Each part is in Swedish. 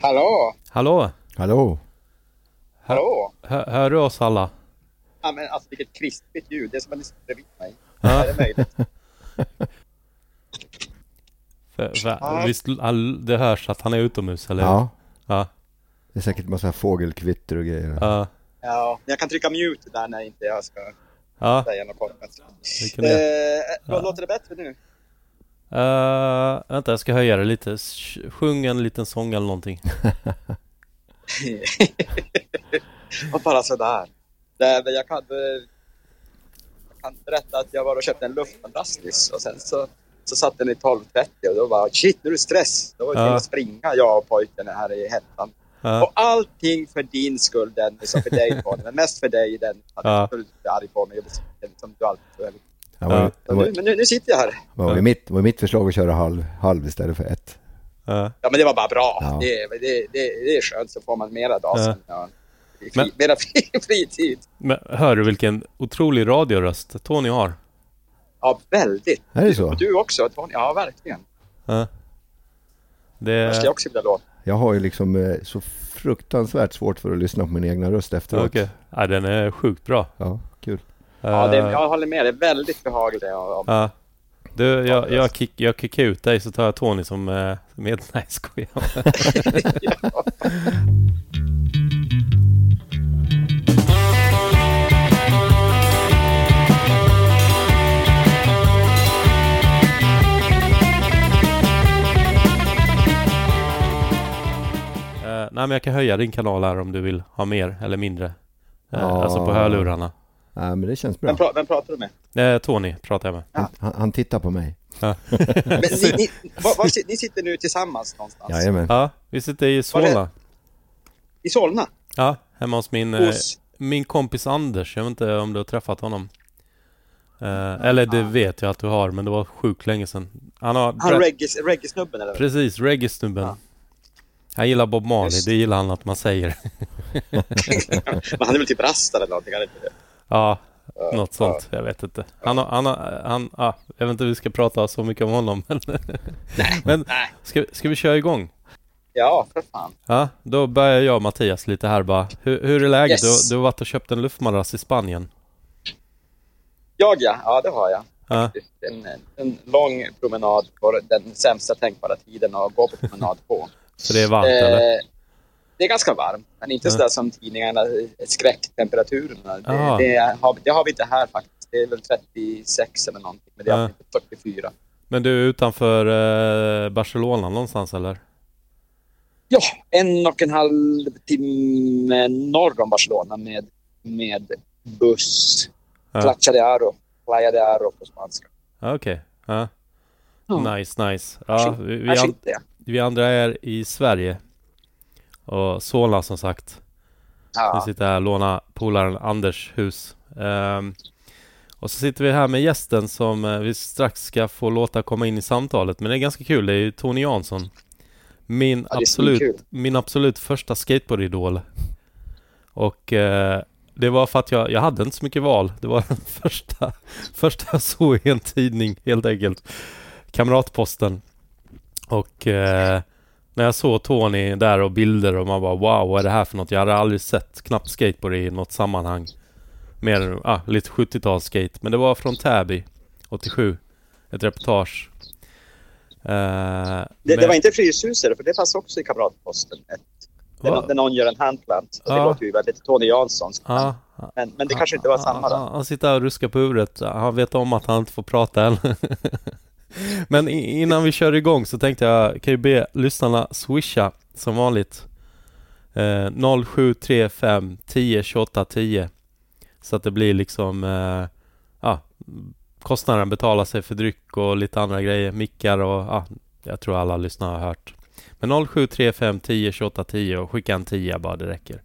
Hallå? Hallå? Hallå? Hallå? Hör, hör du oss alla? Ja, men alltså vilket krispigt ljud. Det är som att ni sitter bredvid mig. Ja. Är det möjligt? För, för, Ja. visst, det hörs att han är utomhus, eller? Ja, Ja. det är säkert massa fågelkvitter och grejer. Ja. Ja, jag kan trycka mute där när inte jag ska Ja. Eh, Låter det bättre nu? Uh, vänta, jag ska höja det lite. Sjung en liten sång eller någonting. Och bara sådär. Det, jag, kan, eh, jag kan berätta att jag var och köpte en luftmadrass nyss och sen så, så satt den i 12.30 och då var shit, nu är det stress. Då var vi Ja. tvungna att springa, jag och pojken här i hettan. Ja. Och allting för din skull Dennis och för dig Tony, men mest för dig Dennis. Ja. Du är arg på mig och besviken som du alltid är. Var, Ja. var, nu, men nu, nu sitter jag här. det var, ju mitt, det var mitt förslag att köra halv, halv istället för ett. Ja. Men det var bara bra. Ja. Det, det, det, det är skönt så får man mera dag Ja. sen. Ja. Fri, Men- Mera fri, fritid. Men hör du vilken otrolig radioröst Tony har? Ja, väldigt. Är det så? Och du också Tony. Ja, verkligen. Ja. Det Det... skulle jag också vilja låta. Jag har ju liksom eh, så fruktansvärt svårt för att lyssna på min egna röst efteråt. Okej. Ja, den är sjukt bra. Ja, kul. Ja, det, Eh, jag håller med. Det är väldigt behagligt. Ja. Du, jag, jag, kick, jag kickar ut dig så tar jag Tony som eh, med... Nej, skojar. nej, men jag kan höja din kanal här om du vill ha mer eller mindre. Eh, Ja. Alltså på hörlurarna. Nej, men det känns bra. Vem, pra, vem pratar du med? Eh, Tony pratar jag med. Han, han, han tittar på mig. Ja. Men ni, ni, var, var, ni sitter nu tillsammans någonstans? Jajamän. ja, vi sitter i Solna. I Solna? Ja, hemma hos min, eh, Hos? min kompis Anders. Jag vet inte om du har träffat honom. Eh, eller det Ah. vet jag att du har, men det var sjukt länge sedan. Han har... Han reggae- reggae-snubben eller? Precis, reggae-snubben. Han gillar Bob Marley, det gillar han att man säger. Men han är väl typ rastad eller någonting? Han är inte det. ja, Ja, något sånt. Jag vet inte. Han har, han har, han, ah, jag vet inte vi ska prata så mycket om honom. Men, men Nej. ska, ska vi köra igång? Ja, för fan. Ja, då börjar jag och Mattias lite här bara. Hur, hur är läget? Yes. Du, du har varit och köpt en luftmadrass i Spanien. Jag ja, ja det har jag. Ja, En, en lång promenad på den sämsta tänkbara tiden att gå på promenad på. Så det är varmt eller? Eh, det är ganska varmt, men inte Ja. sådär som tidningarna, eh, skräcktemperaturen. Det, Jaha. det, har, det har vi inte här faktiskt. Det är väl 36 eller någonting, men det är alltid 44. Men du är utanför eh, Barcelona någonstans eller? Ja, en och en halv timme norr om Barcelona med, med buss. Ja. Playa de Aro. Playa de Aro på spanska. Okej. Ja. Ja. Nice, nice. Ja, vi, vi, an. Vi andra är i Sverige. Och Solna som sagt. Vi Ja. sitter här och lånar polaren Anders hus. Ehm, och så sitter vi här med gästen som eh, vi strax ska få låta komma in i samtalet. Men det är ganska kul. Det är ju Tony Jansson. Min, Ja, absolut, min absolut första skateboardidol. Och eh, det var för att jag, jag hade inte så mycket val. Det var den första, första jag såg i en tidning helt enkelt. Kamratposten. Och eh, när jag såg Tony där och bilder och man bara wow, vad är det här för något? Jag hade aldrig sett knappt skateboard i något sammanhang. Mer ah, lite 70-talsskate. Men det var från Täby 87. Ett reportage. Eh, Det, men- det var inte Fryshuset, för det fanns också i Kamratposten. Ett, där, där någon gör en handplant. Och Det låter ju väldigt Tony Jansson. Ja, Men, men det kanske inte var samma Han, då. han sitter och ruskar på huvudet. Han vet om att han inte får prata än. Men innan vi kör igång så tänkte jag, kan ju be lyssnarna swisha som vanligt. Eh, 0735 10 28 10. Så att det blir liksom, eh, ja, kostnaden betalar sig för dryck och lite andra grejer. Mickar och, ja, jag tror alla lyssnare har hört. Men 0735 10 28 10 och skicka en 10 bara, det räcker.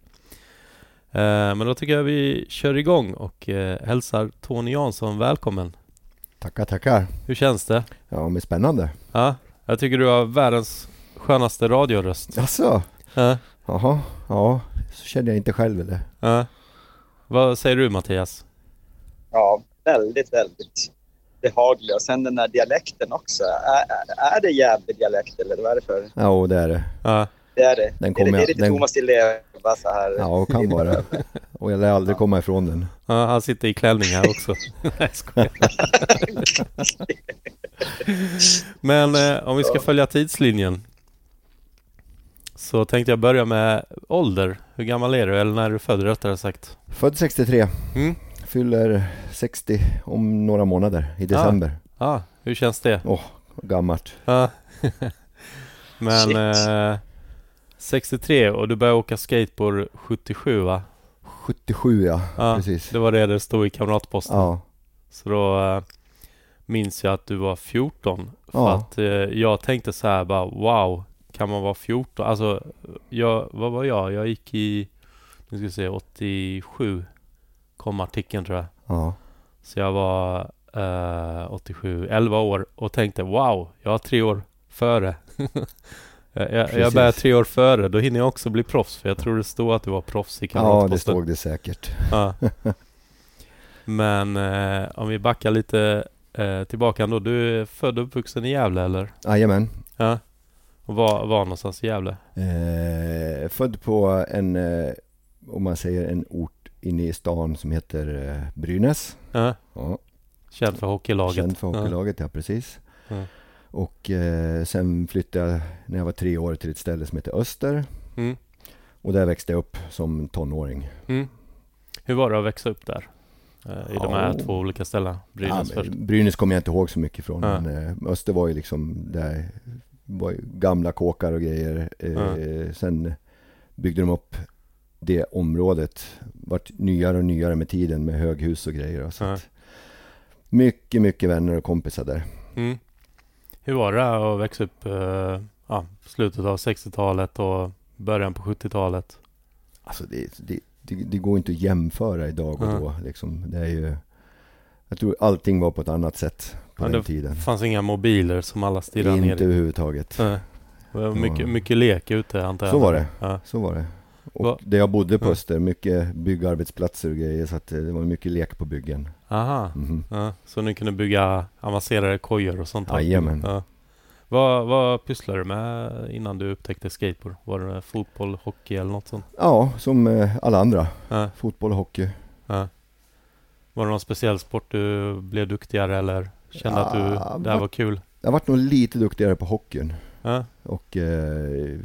Eh, Men då tycker jag vi kör igång och eh, hälsar Tony Jansson välkommen. Tackar, tackar. Hur känns det? Ja, men spännande. Ja, jag tycker du har världens skönaste radioröst. Jaså? Ja, Jaha, ja, så känner jag inte själv eller? ja. Vad säger du Mattias? Ja, väldigt, väldigt behaglig. Och sen den där dialekten också. Är, är det jävlig dialekt eller vad är det för? Ja, det är det. Ja. Det är det. Den kommer det, det är jag- lite den- Thomas Di Leva så här. Ja, och kan vara. Och jag lär aldrig komma ifrån den. Ja, han sitter i klänning här också. Nej, skojar. Men eh, om vi ska följa tidslinjen. Så tänkte jag börja med ålder. Hur gammal är du? Eller när är du född rättare sagt? Född 63. Mm. Fyller 60 om några månader i december. Ja, hur känns det? Gammalt. Ja. Men Shit. eh, 63 och du började åka skateboard 77 va? 77 ja, Ja, precis. Det var det det stod i kamratposten. Ja, Så då eh, minns jag att du var 14. För Ja. att eh, jag tänkte så här bara wow, kan man vara 14? Alltså, jag, vad var jag? Jag gick i, nu ska vi se, 87 kom artikeln tror jag. ja. Så jag var eh, 87, 11 år och tänkte wow, jag har tre år före. jag, jag, jag börjar tre år före, då hinner jag också bli proffs. För jag tror det stod att du var proffs i ja, det kamratposten. stod det säkert. Ja. Men eh, om vi backar lite eh, tillbaka ändå. Du är född och uppvuxen i Gävle eller? Jajamän. Ja. Och var, var någonstans i Gävle? Eh, född på en, eh, om man säger en ort inne i stan som heter eh, Brynäs. Ja. Ja, Känd för hockeylaget? känd för hockeylaget, ja precis. Ja. Och eh, sen flyttade jag när jag var tre år till ett ställe som heter Öster. Mm. Och där växte jag upp som tonåring. Mm. Hur var det att växa upp där? Eh, I de här Ja. två olika ställena? Brynäs ja, Brynäs kommer jag inte ihåg så mycket från. Ja. Men, eh, Öster var ju liksom där var gamla kåkar och grejer. Eh, Sen byggde de upp det området. Vart nyare och nyare med tiden med höghus och grejer. Så Ja. mycket, mycket vänner och kompisar där. Mm. Hur var det att växa upp eh, ja, slutet av 60-talet och början på 70-talet? Alltså det, det, det, det går inte att jämföra idag och Ja. då. Liksom. Det är ju, jag tror allting var på ett annat sätt på Ja, den det tiden. Det fanns inga mobiler som alla stirrade ner Inte i? överhuvudtaget. Nej. Det var mycket, mycket lek ute antar jag? Så var det. Ja. Så var det. Och Va- där jag bodde på. Öster, mycket byggarbetsplatser och grejer så att eh, det var mycket lek på byggen. Aha. Mhm. Ja, så ni kunde bygga avancerade kojor och sånt? Jajamän. Ja. Vad, vad pysslade du med innan du upptäckte skateboard? Var det fotboll, hockey eller något sånt? Ja, som eh, alla andra. Ja, Fotboll och hockey. ja. Var det någon speciell sport du blev duktigare eller kände att Ja, du, det här va- var kul? Jag varit nog lite duktigare på hockeyn Ja, och eh,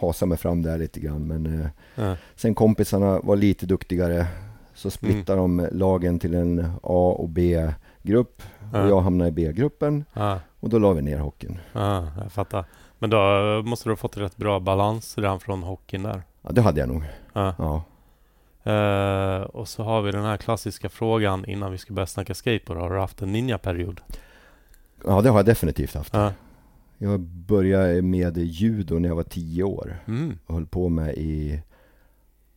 hasade mig fram där lite grann. Men eh, ja, sen kompisarna var lite duktigare så splittade de lagen till en A och B-grupp. Ja. Och jag hamnade i B-gruppen och då la vi ner hockeyn. ja, jag fattar. Men då måste du ha fått rätt bra balans redan från hockeyn där. Ja, det hade jag nog. Ja. Eh, och så har vi den här klassiska frågan innan vi ska börja snacka skateboard. Har du haft en ninja-period? ja, det har jag definitivt haft. Ja. Jag började med judo när jag var tio år. Mm. och höll på med i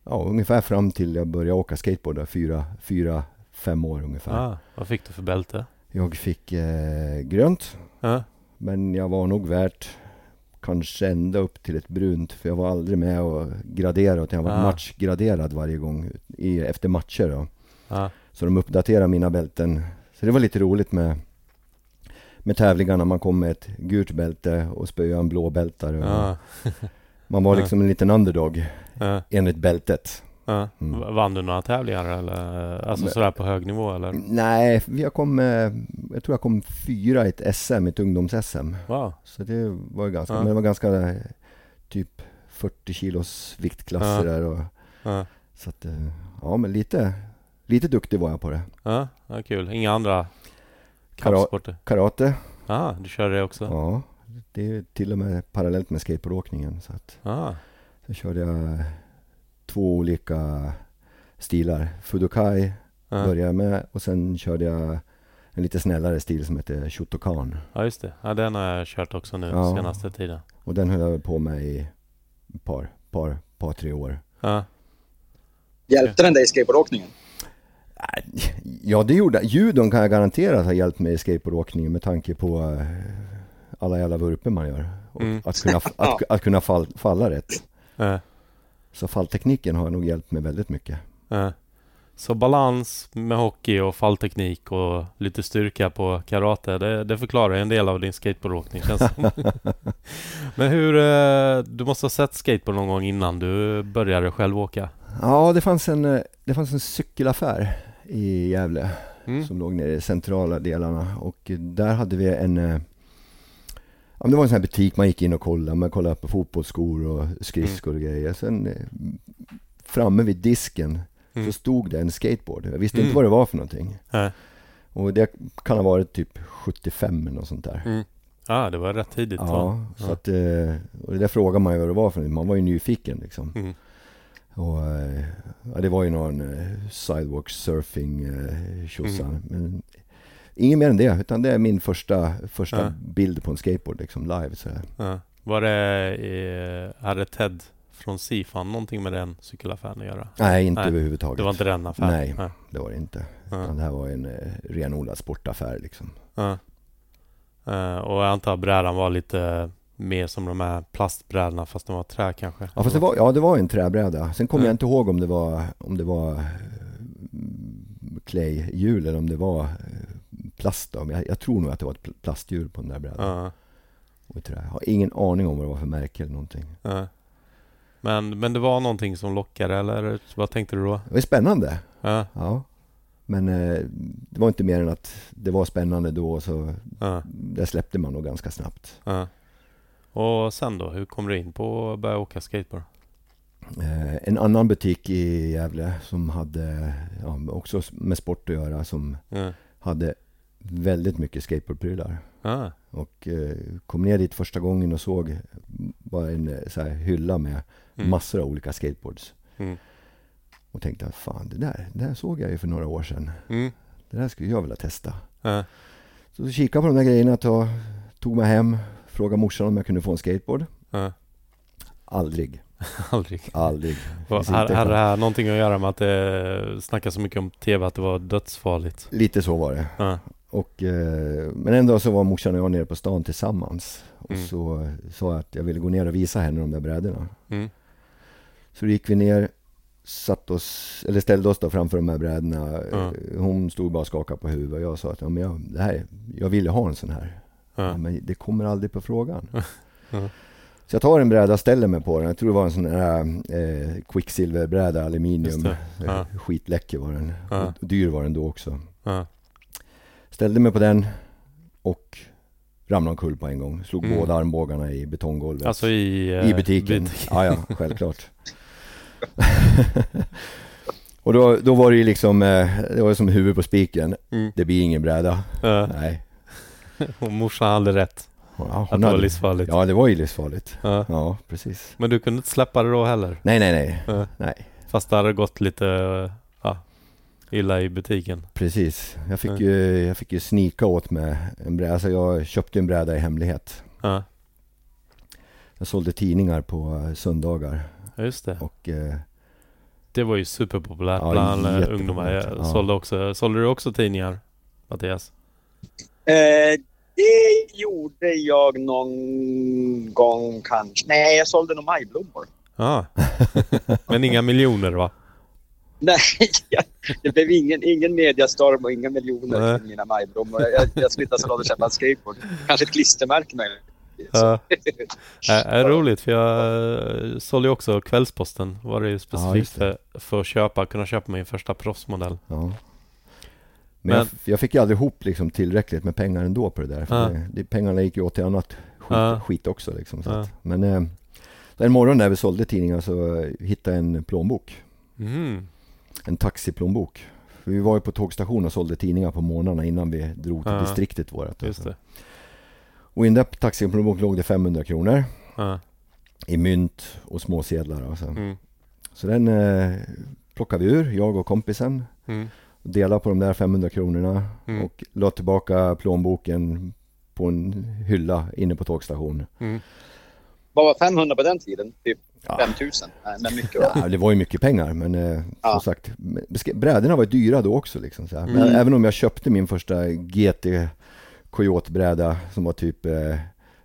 ja, ungefär fram till jag började åka skateboard, där, fyra, fyra, fem år ungefär. Ah, vad fick du för bälte? Jag fick eh, grönt, Ja, men jag var nog värt kanske ända upp till ett brunt, för jag var aldrig med och graderade, utan jag var Ah. matchgraderad varje gång i, efter matcher. Då. ja, Så de uppdaterade mina bälten. Så det var lite roligt med, med tävlingarna. Man kom med ett gult bälte och spöade en blå bältare. och ja, Man var liksom en liten underdog ja, enligt bältet. ja. Mm. Vann du några tävlingar eller? Alltså Men- sådär på hög nivå eller? Nej, jag kom, jag tror jag kom fyra i ett SM, ett ungdoms-SM. Wow. Så det var ganska, Ja. men det var ganska typ 40 kilos viktklasser Ja. där och Ja, så att, eh, ja men lite, lite duktig var jag på det. ja, ja kul. Inga andra kampsporter? Karate, Ja, du kör det också? ja, det är till och med parallellt med skateboardåkningen så att Ah, så körde jag två olika stilar. Fudokai ja. började jag med och sen körde jag en lite snällare stil som heter Shotokan. ja, just det. Ja, den har jag kört också nu Ja. senaste tiden. Och den höll jag på med i ett par, par, par tre år. Ja, Hjälpte den dig i skateboardåkningen? Ja, det gjorde Judon kan jag garanterat ha hjälpt mig i skateboardåkningen med tanke på eh, alla jävla vurper man gör. Och Mm. att kunna, att, att kunna fall, falla rätt. ja, Så falltekniken har nog hjälpt mig väldigt mycket. ja. Så balans med hockey och fallteknik och lite styrka på karate, det, det förklarar en del av din skateboardåkning känns det som. Men hur, eh, du måste ha sett skateboard någon gång innan du började själv åka? Ja, det fanns en, eh, det fanns en cykelaffär i Gävle Mm. som låg nere i centrala delarna och där hade vi en eh, Ja, det var en sån här butik man gick in och kollade. Man kollade på fotbollsskor och skridskor och grejer. Sen eh, framme vid disken Mm. så stod det en skateboard. Jag visste Mm. inte vad det var för någonting. Nej. Och det kan ha varit typ 75 eller något sånt där. Mm. Ja, det var rätt tidigt. va? Ja, så Ja. att, och det där frågade man ju vad det var för någonting. Man var ju nyfiken liksom. Och, eh, ja, det var ju någon eh, sidewalk surfing eh, tjosa. Mm. Men inget mer än det, utan det är min första, första Ja. bild på en skateboard liksom live. Så. Ja. Var det, hade Ted från Sifan någonting med den cykelaffären att göra? Nej, inte Nej, överhuvudtaget. Det var inte den affären? Nej. Ja. Det var det inte. Utan det här var en renodlad sportaffär liksom. Ja. Och jag antar att brädan var lite mer som de här plastbrädorna fast de var trä kanske? Ja, fast det var, ja, det var en träbräda. Sen kommer Ja. jag inte ihåg om det var, om det var eh, clayhjul eller om det var eh, plast. Då. Men jag, jag tror nog att det var ett pl- plasthjul på den där brädan. Ja. Och trä. Jag har ingen aning om vad det var för märke eller någonting. Ja. Men, men det var någonting som lockade eller vad tänkte du då? Det var spännande. Ja. Men eh, det var inte mer än att det var spännande då så det släppte man nog ganska snabbt. Och sen då? Hur kom du in på att börja åka skateboard? Eh, en annan butik i Gävle som hade ja, också med sport att göra som Ja. hade väldigt mycket skateboardprylar. Ja. Och eh, kom ner dit första gången och såg bara en eh, så här, hylla med Mm. massor av olika skateboards. Mm. Och tänkte, fan det där, det där såg jag ju för några år sedan. Mm. Det där skulle jag vilja testa. Ja. Så kikade på de där grejerna, tog, tog mig hem, frågade morsan om jag kunde få en skateboard. Ja. Aldrig, Aldrig. aldrig. Chans. det här någonting att göra med att det snackas så mycket om TV att det var dödsfarligt? Lite så var det. Ja. Och, eh, men en dag så var morsan och jag nere på stan tillsammans. Och Mm. så eh, sa jag att jag ville gå ner och visa henne de där brädorna. Mm. Så gick vi ner, satt oss, eller ställde oss då framför de här brädorna. Eh, Hon stod bara och skakade på huvudet och jag sa att ja, men jag, det här, jag ville ha en sån här. Ja. Men det kommer aldrig på frågan. Så jag tar en bräda och ställer mig på den. Jag tror det var en sån här eh, quicksilverbräda, Just aluminium. det. Ja. Eh, Skitläcker var den. Ja. Dyr var den då också. Ja. Ställde mig på den och ramlade omkull på en gång. Slog Mm. båda armbågarna i betonggolvet. Alltså i... eh, I butiken. butik. Ja, ja, självklart. och då, då var det ju liksom, eh, det var som huvud på spiken. Mm. Det blir ingen bräda. Nej. Och morsan hade rätt. Ja, Att det var livsfarligt. Ja, det var ju livsfarligt. Ja. Ja, precis. Men du kunde inte släppa det då heller? Nej, nej, nej. Ja. Nej, Fast det hade gått lite ja, illa i butiken? precis. Jag fick, ju, jag fick ju snika åt med en bräda. Alltså jag köpte en bräda i hemlighet. Ja, Jag sålde tidningar på söndagar. Ja, just det. Och eh, Det var ju superpopulärt bland eh, ungdomar. Sålde, också, sålde du också tidningar, Mattias? Eh, det gjorde jag någon gång kanske. Nej, jag sålde nog majblommor. Ja. Men inga miljoner va? Nej, jag- det blev ingen, ingen mediastorm och inga miljoner Nej. för mina majblommor. Jag, jag skulle inte ens ha råd att köpa en skateboard. Kanske ett klistermärke möjligen. Ja. Är, är roligt för jag eh, sålde ju också Kvällsposten. Var det ju Ja, specifikt just för, för att köpa, kunna köpa min första proffsmodell. ja. Men, Men- jag, jag fick ju aldrig ihop liksom tillräckligt med pengar ändå på det där. För Ja. det, pengarna gick ju åt till annat skit, Ja. skit också. Liksom, så Ja. att, men eh, en morgon när vi sålde tidningar så hittade jag en plånbok. Mm. En taxiplånbok. För vi var ju på tågstation och sålde tidningar på morgnarna innan vi drog till distriktet. Just alltså. det. Och i den där taxiplånboken låg det 500 kronor i mynt och småsedlar. Alltså. Mm. Så den eh, plockade vi ur, jag och kompisen. Mm. Delade på de där 500 kronorna Mm. och la tillbaka plånboken på en hylla inne på tågstationen. Mm. Vad var 500 på den tiden? Typ Ja. 5000? Nej, men mycket. va? Ja, det var ju mycket pengar men eh, Ja. som sagt, brädorna var ju dyra då också. Liksom, så här. Men Mm. Även om jag köpte min första GT Coyote-bräda som var typ eh,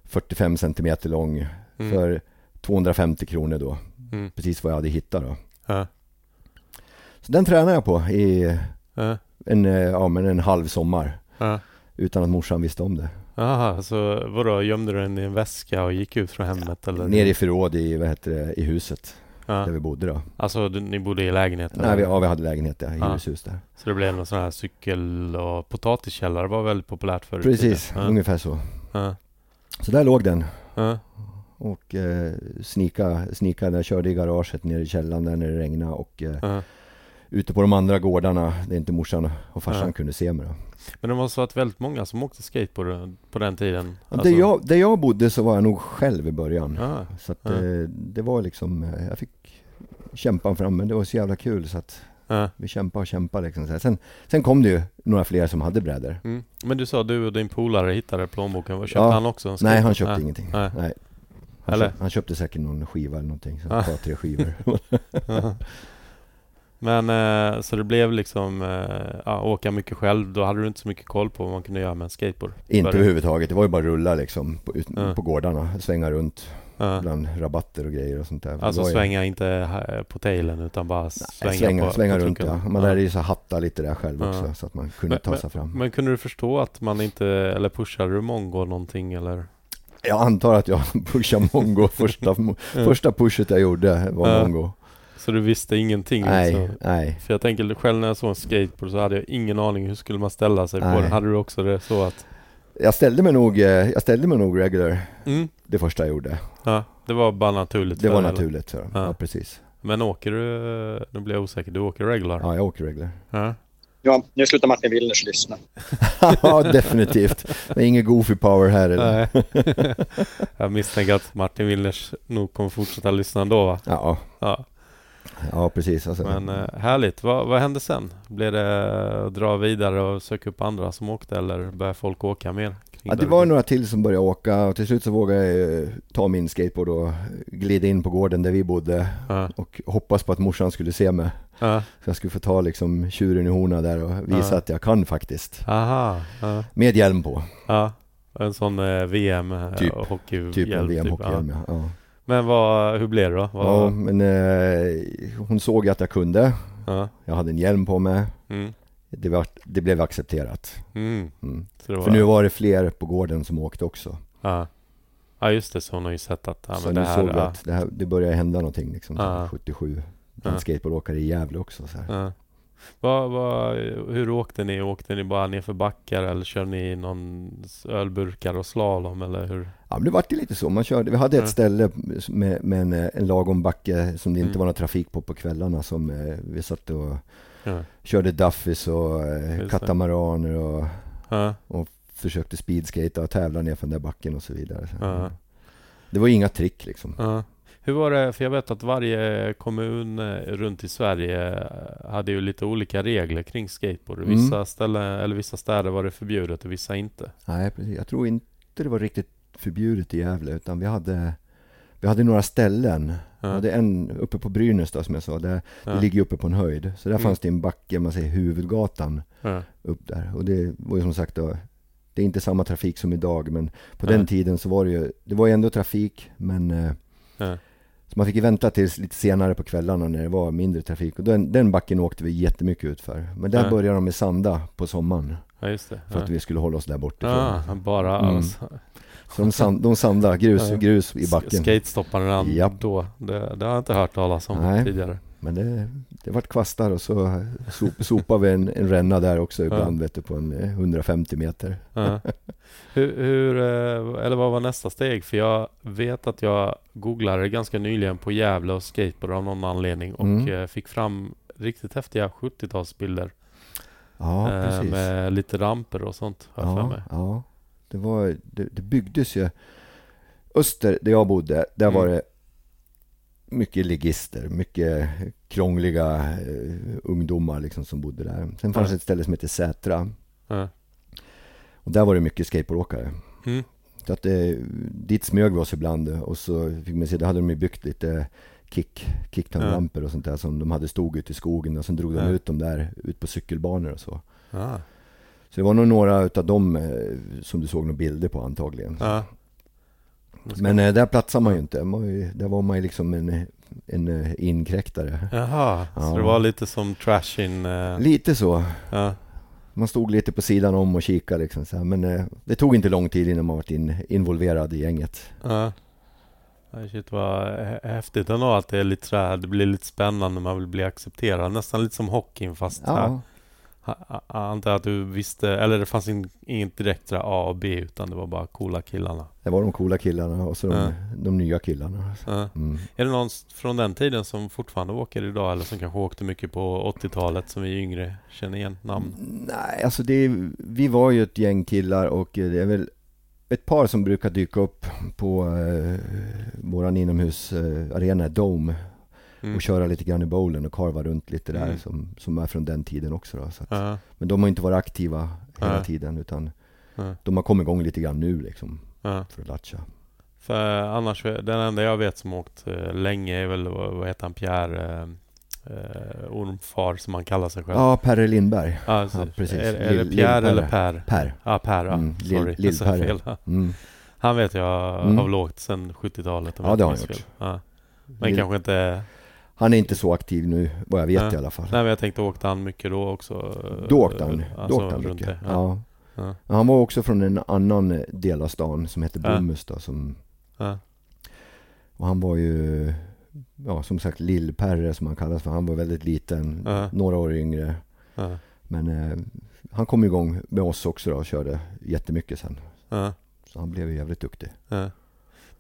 45 centimeter lång Mm. för 250 kronor då. Mm. Precis vad jag hade hittat då. Ja. Så den tränade jag på i Ja. en, eh, ja, men en halv sommar. Ja. Utan att morsan visste om det. Jaha, så vadå, gömde du den i en väska och gick ut från hemmet eller? Ner i förråd i, vad heter det, i huset ja. där vi bodde då. Alltså du, ni bodde i lägenhet? Nej, vi, ja, vi hade lägenhet där, i Ja. hyreshus där. Så det blev någon sån här cykel och potatiskällare var väldigt populärt förut? Precis, Ja. ungefär så. Ja. Så där låg den. Ja. Och eh, snika, snika där, körde i garaget ner i källaren där när det regnade och eh, Ja. Ute på de andra gårdarna där inte morsan och farsan Ja. kunde se mig då. Men det måste ha varit väldigt många som åkte skateboard på den tiden? Ja, Alltså- där, jag, där jag bodde så var jag nog själv i början. Ja. Så att, Ja. eh, det var liksom, eh, jag fick kämpa fram men det var så jävla kul så att Ja. vi kämpade och kämpade liksom. Så. Sen, sen kom det ju några fler som hade brädor. Mm. Men du sa du och din polare hittade plånboken, köpte Ja. han också en Nej, skateboard? han köpte Nej. ingenting. Nej. Nej. Han, köpte, han köpte säkert någon skiva eller någonting. Så Ah. ett par, tre skivor. Ja. Men eh, så det blev liksom eh, ja, åka mycket själv, då hade du inte så mycket koll på vad man kunde göra med en skateboard? Inte Började- överhuvudtaget. Det var ju bara rulla liksom på, ut, Ja. på gårdarna. Svänga runt Ja. bland rabatter och grejer och sånt där. Alltså var ju- svänga inte på tailen utan bara Nej, svänga, svänga, på, svänga på runt ja. Man lärde ju sig hatta lite där själv Ja. också så att man kunde Men- ta sig fram. Men kunde du förstå att man inte, eller pushade du mongo någonting eller? Jag antar att jag pushade mongo första, första pushet jag gjorde var Ja. mongo. Så du visste ingenting? Nej, Liksom. nej. För jag tänker själv när jag såg en skateboard så hade jag ingen aning hur skulle man ställa sig på Nej. den? Hade du också det så att? Jag ställde mig nog, eh, jag ställde mig nog regular Mm. det första jag gjorde. Ja, det var bara naturligt Det för var eller? naturligt. Så. Ja. Ja. precis. Men åker du, nu blir jag osäker, du åker regular? Ja, jag åker regular. Ja. Ja, nu slutar Martin Willners lyssna. ja, definitivt. Men ingen goofy power här eller? Jag misstänker att Martin Willners nog kommer fortsätta lyssna ändå va? Ja, Ja. Ja precis. Alltså, Men eh, härligt. Vad, vad hände sen? Blev det att dra vidare och söka upp andra som åkte eller började folk åka mer? Ja, det var några till som började åka och till slut så vågade jag eh, ta min skateboard och glida in på gården där vi bodde Ja. och hoppas på att morsan skulle se mig. Ja. Så jag skulle få ta liksom tjuren i horna där och visa Ja. att jag kan faktiskt. Aha. Med hjälm på, ja. En sån eh, VM eh, Typ. typ en VM-hockeyhjälm ja. ja. Ja. Men vad, hur blev det då? ja, Vad, men eh, hon såg att jag kunde. ja. Jag hade en hjälm på mig. Mm. Det, var, det blev accepterat. Mm. Mm. Var, För nu var det fler på gården som åkte också. ja. ja just det, så hon har ju sett att ja, så men det här, såg ja. att det, här, det började hända någonting liksom, Ja. 77. En Ja. skateboardåkare i Gävle också. Så här. Ja. Vad, vad, hur åkte ni? Åkte ni bara ner för backar eller körde ni någon ölburkar och slalom eller hur? Ja men det vart ju lite så. Man körde, vi hade ett ställe med, med en, en lagom backe som det inte Mm. var någon trafik på på kvällarna som eh, vi satt och Ja. körde duffis och eh, det. katamaraner och Ja. försökte speedskata och tävla ner för den där backen och så vidare. Ja. Det var inga trick liksom. Hur var det, för jag vet att varje kommun eh, runt i Sverige eh, hade ju lite olika regler kring skateboard. Mm. Vissa ställen, eller vissa städer var det förbjudet och vissa inte. Nej precis. Jag tror inte det var riktigt förbjudet i Gävle utan vi hade vi hade några ställen. Vi Ja. hade en uppe på Brynäs då, som jag sa. Det, Ja. det ligger uppe på en höjd. Så där Mm. fanns det en backe, man säger huvudgatan. Ja. upp där. Och det var ju som sagt då, det är inte samma trafik som idag men på den tiden så var det ju, det var ju ändå trafik men eh, så man fick ju vänta tills lite senare på kvällarna när det var mindre trafik och den, den backen åkte vi jättemycket ut för. Men där Ja. började de med sanda på sommaren för att vi skulle hålla oss där bortifrån. Bara Mm. Så de, sand, de sandade grus, Ja. grus i backen. Skatestopparen redan Japp. då. Det, det har jag inte hört talas om Nej. tidigare. Men det, det vart kvastar och så sop, sopade vi en, en ränna där också ibland vet du, på en eh, 150 meter. Ja. hur, hur, eh, eller vad var nästa steg? För jag vet att jag googlade ganska nyligen på Gävle och skateboard av någon anledning och Mm. eh, fick fram riktigt häftiga 70-talsbilder Ja, eh, precis. med lite ramper och sånt. Har jag för Ja, mig. ja. Det, var, det, det byggdes ju Öster, där jag bodde, där Mm. var det mycket ligister, mycket krångliga eh, ungdomar liksom som bodde där. Sen fanns Ja. ett ställe som heter Sätra Ja. och där var det mycket skateboardåkare. Mm. Så att det, dit smög vi oss ibland och så fick man se, då hade de ju byggt lite kick, kicktanlampor och sånt där som de hade stod ute i skogen och sen drog de ut dem där ut på cykelbanor och så. Så det var nog några utav dem eh, som du såg några bilder på antagligen. Ja. Men eh, där platsade man ju inte. Man, var ju- där var man ju liksom en, en eh, inkräktare. Jaha, så Ja. det var lite som trashing... Eh, Lite så. ja. Man stod lite på sidan om och kikade liksom så här. Men eh, det tog inte lång tid innan man var in, involverad i gänget. Ja. Ja, Shit vad hä- häftigt ändå att det är lite sådär, det blir lite spännande, man vill bli accepterad. Nästan lite som hockeyn fast här. Ja, Antar att du visste, eller det fanns in, inget direkt A och B utan det var bara coola killarna. det var de coola killarna och så de, Ja. de nya killarna. Mm. Är det någon från den tiden som fortfarande åker idag eller som kanske åkte mycket på 80-talet som vi yngre känner igen namn? Nej, alltså det, vi var ju ett gäng killar och eh, det är väl ett par som brukar dyka upp på eh, våran inomhusarena, Dome, Mm. och köra lite grann i bowlen och karva runt lite där Mm. som, som är från den tiden också. Då, så att, Ja, Men de har inte varit aktiva hela Nej. tiden utan ja, de har kommit igång lite gran nu liksom för att latcha. För annars, den enda jag vet som åkt eh, länge är väl, vad heter han, Pierre eh, eh, Ormfar som han kallar sig själv. Ja, Perre Lindberg. Ja, så- ja, precis. Är, är det Lill- Pierre eller Per? Per. Ja, Per. Ja. Mm, Lill- Sorry, jag sa Lill-Perre. fel. Mm. Han vet jag Mm. har väl åkt sedan 70-talet. om Ja, jag det har han gjort. Ja. Men Lill- kanske inte... Han är inte så aktiv nu, vad jag vet Nej. i alla fall. Nej men jag tänkte åkte han mycket då också? Då åkte han, alltså, då åkte han mycket. Ja. Ja. Han var också från en annan del av stan som heter. Bomhus då, som, och han var ju, ja som sagt Lill-Perre som han kallas för. Han var väldigt liten, några år yngre. Men eh, han kom igång med oss också då och körde jättemycket sen. Så han blev ju jävligt duktig.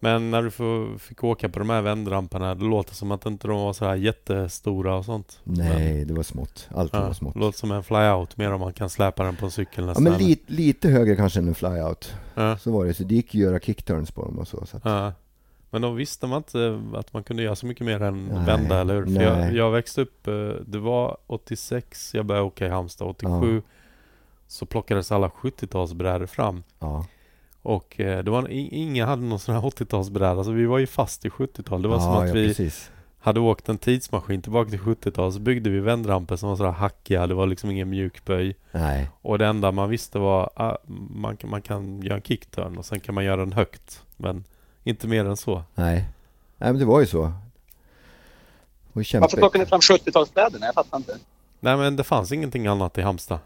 Ja. Men när du får, fick åka på de här vändramperna, det låter som att inte de var så här jättestora och sånt. Nej, det var smått. Allt Men, var ja, smått. låter som en flyout mer om man kan släpa den på en cykel Ja nästan. men li, lite högre kanske än en flyout. ja. Så var det. Så det gick ju att göra kickturns på dem och så. så att, Ja. Men då visste man inte att man kunde göra så mycket mer än Nej, vända, eller hur? För jag, nej. jag växte upp, eh, det var 86 jag började åka i Halmstad, 87 så plockades alla 70-talsbrädor fram. ja. Och eh, det var, ingen hade någon sån här 80-talsbräda, så vi var ju fast i 70-tal. Det var ja, som att ja, vi precis. hade åkt en tidsmaskin tillbaka till 70-tal, så byggde vi vändramper som var sådär hackiga, det var liksom ingen mjukböj. Nej. Och det enda man visste var att man, kan- man kan göra en kickturn och sen kan man göra den högt. Men inte mer än så. Nej. Nej men det var ju så. Varför plockar ni fram 70-talsbrädorna? Jag fattar inte. Nej men det fanns ingenting annat i Halmstad.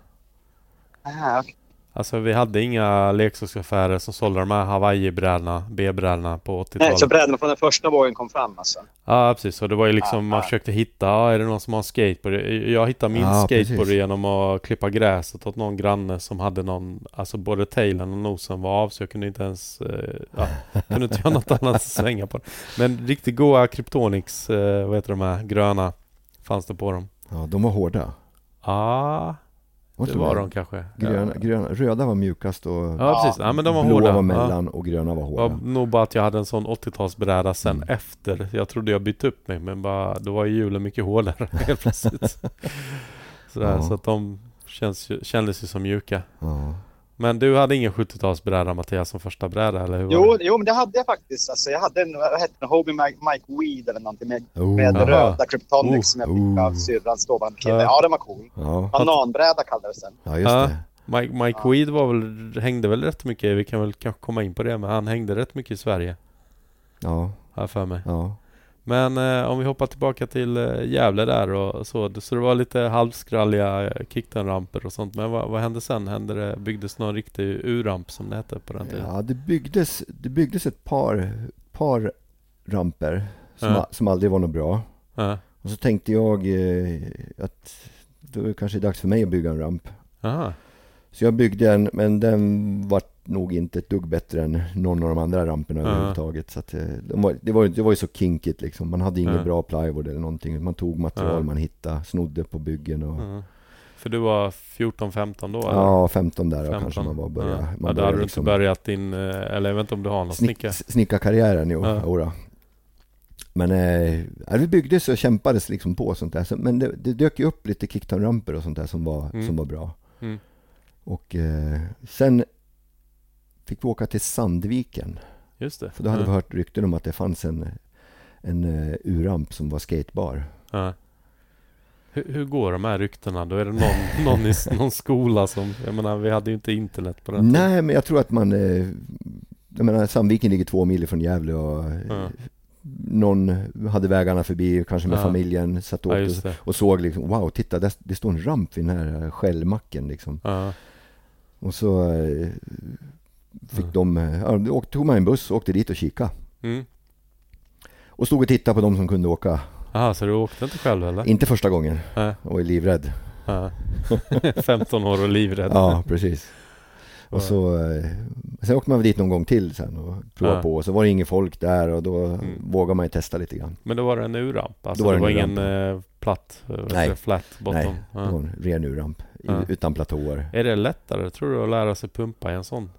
Ah, okej. Alltså vi hade inga leksaksaffärer som sålde de här Hawaii-brädorna, B-brädorna på Nej, 80-talet. så brädorna från den första vågen kom fram alltså? Ja precis, och det var ju liksom man Ah. försökte hitta, ja, är det någon som har en skateboard? Jag hittade min Ja, skateboard precis. genom att klippa gräset åt någon granne som hade någon, alltså både tailen och nosen var av så jag kunde inte ens, eh, ja, kunde inte göra något annat än svänga på den. Men riktigt goa Kryptonix, eh, vad heter de här, gröna, fanns det på dem. Ja, de var hårda. Ja, Var det var det? de kanske. Gröna, Ja. gröna, röda var mjukast och Ja precis, ja men de var blåa hårda. var Ja. mellan och gröna var Det hårda. var nog bara att jag hade en sån 80-talsbräda sen Mm. efter. Jag trodde jag bytt upp mig men bara, då var ju hjulen mycket hårdare helt plötsligt. Sådär, Ja. Så att de känns, kändes ju som mjuka. Ja. Men du hade ingen 70-talsbräda Mattias som första bräda eller hur Jo, det? jo, men det hade jag faktiskt. Alltså, jag hade en, vad hette den, Hobie Mike, Mike Weed eller någonting med, Oh. med Aha. röda Kryptonics Oh. som jag fick av Oh. syrrans dåvarande kille. Ja. Ja, den var cool. Ja. Bananbräda kallades den. ja, just Ja. det. Mike, Mike Ja. Weed var väl, hängde väl rätt mycket, vi kan väl kanske komma in på det, men han hängde rätt mycket i Sverige. Ja, jag för mig. ja. Men eh, om vi hoppar tillbaka till eh, Gävle där och så. Så det var lite halvskralliga eh, kickdown-ramper och sånt. Men vad, vad hände sen? Hände det, byggdes någon riktig U-ramp som det hette på den tiden? ja det, byggdes, det byggdes ett par, par ramper som, Ja. som aldrig var något bra. Ja. Och så tänkte jag eh, att då är det kanske dags för mig att bygga en ramp. Aha. Så jag byggde en, men den var nog inte ett dugg bättre än någon av de andra ramperna Ja. överhuvudtaget. Så att, eh, de var, det, var, det var ju så kinkigt liksom. Man hade ingen Ja. bra plywood eller någonting. Man tog material Ja. man hittade, snodde på byggen och. För du var 14-15 då? eller? Ja, 15 där 15. kanske man var börja. Ja. Man ja, började hade du liksom inte börjat din, eh, eller jag vet inte om du har någon snick, snicka? snickarkarriären, jo. Ja. jodå. Men eh, vi byggdes och kämpades liksom på och sånt där. Men det, det dök ju upp lite kickdown-ramper och sånt där som var, Mm. som var bra. Mm. Och eh, sen fick vi åka till Sandviken. Just det. För då hade ja. vi hört rykten om att det fanns en, en uh, U-ramp som var skatebar. Ja. Hur, hur går de här ryktena? Då är det någon, någon i någon skola som... Jag menar, vi hade ju inte internet på den tiden. Nej, men jag tror att man... Eh, jag menar Sandviken ligger två mil från Gävle och Ja. någon hade vägarna förbi, kanske med Ja. familjen, satt och, Ja, och, och såg liksom, wow, titta, där, det står en ramp vid den här skällmacken liksom. Och så eh, fick de, ja, då tog man en buss och åkte dit och kika. Mm. Och stod och tittade på de som kunde åka. Aha, så du åkte inte själv eller? Inte första gången, Nej. var ju livrädd. Ja. 15 år och livrädd. Ja, precis. Och så, eh, sen åkte man dit någon gång till sen och provade Ja. på. Och så var det inget folk där och då Mm. vågade man ju testa lite grann. Men då var det en U-ramp? Alltså Då var det det var en ingen eh, platt, eh, Nej. flat bottom? Nej, Ja. det var en ren U-ramp Ja. utan platåer. Är det lättare, tror du, att lära sig pumpa i en sån?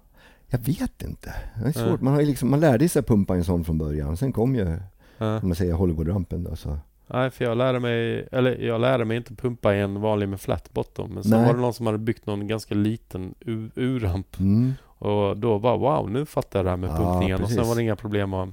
Jag vet inte. Det är svårt. Man, har ju liksom, man lärde sig pumpa en sån från början. Sen kom ju, Ja. om man säger Hollywood-rampen då. Så. Nej, för jag lärde mig, eller jag lärde mig inte pumpa i en vanlig med flat bottom. Men sen Nej. var det någon som hade byggt någon ganska liten U- U-ramp. Mm. Och då var wow, nu fattar jag det här med Ja, pumpningen. och sen precis. var det inga problem att...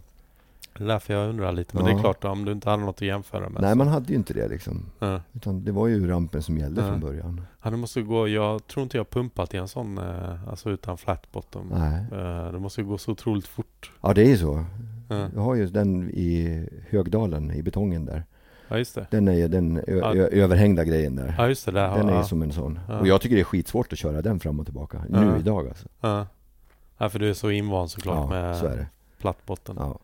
Det är därför jag undrar lite. Men det är Ja. klart, om du inte hade något att jämföra med. Nej, så- man hade ju inte det liksom. Ja. Utan det var ju rampen som gällde Ja. från början. Ja, det måste gå, jag tror inte jag pumpat i en sån, eh, alltså utan flat bottom. Nej. Eh, Det måste ju gå så otroligt fort. Ja, det är ju så. Ja, Jag har ju den i Högdalen, i betongen där. ja just det. Den är ju den Ja. överhängda grejen där. Ja, just det. Där, Den är ja, ju som en sån. Ja. Och jag tycker det är skitsvårt att köra den fram och tillbaka. Ja. Nu idag alltså. ja. ja, för du är så invand såklart Ja, med så platt botten. Ja.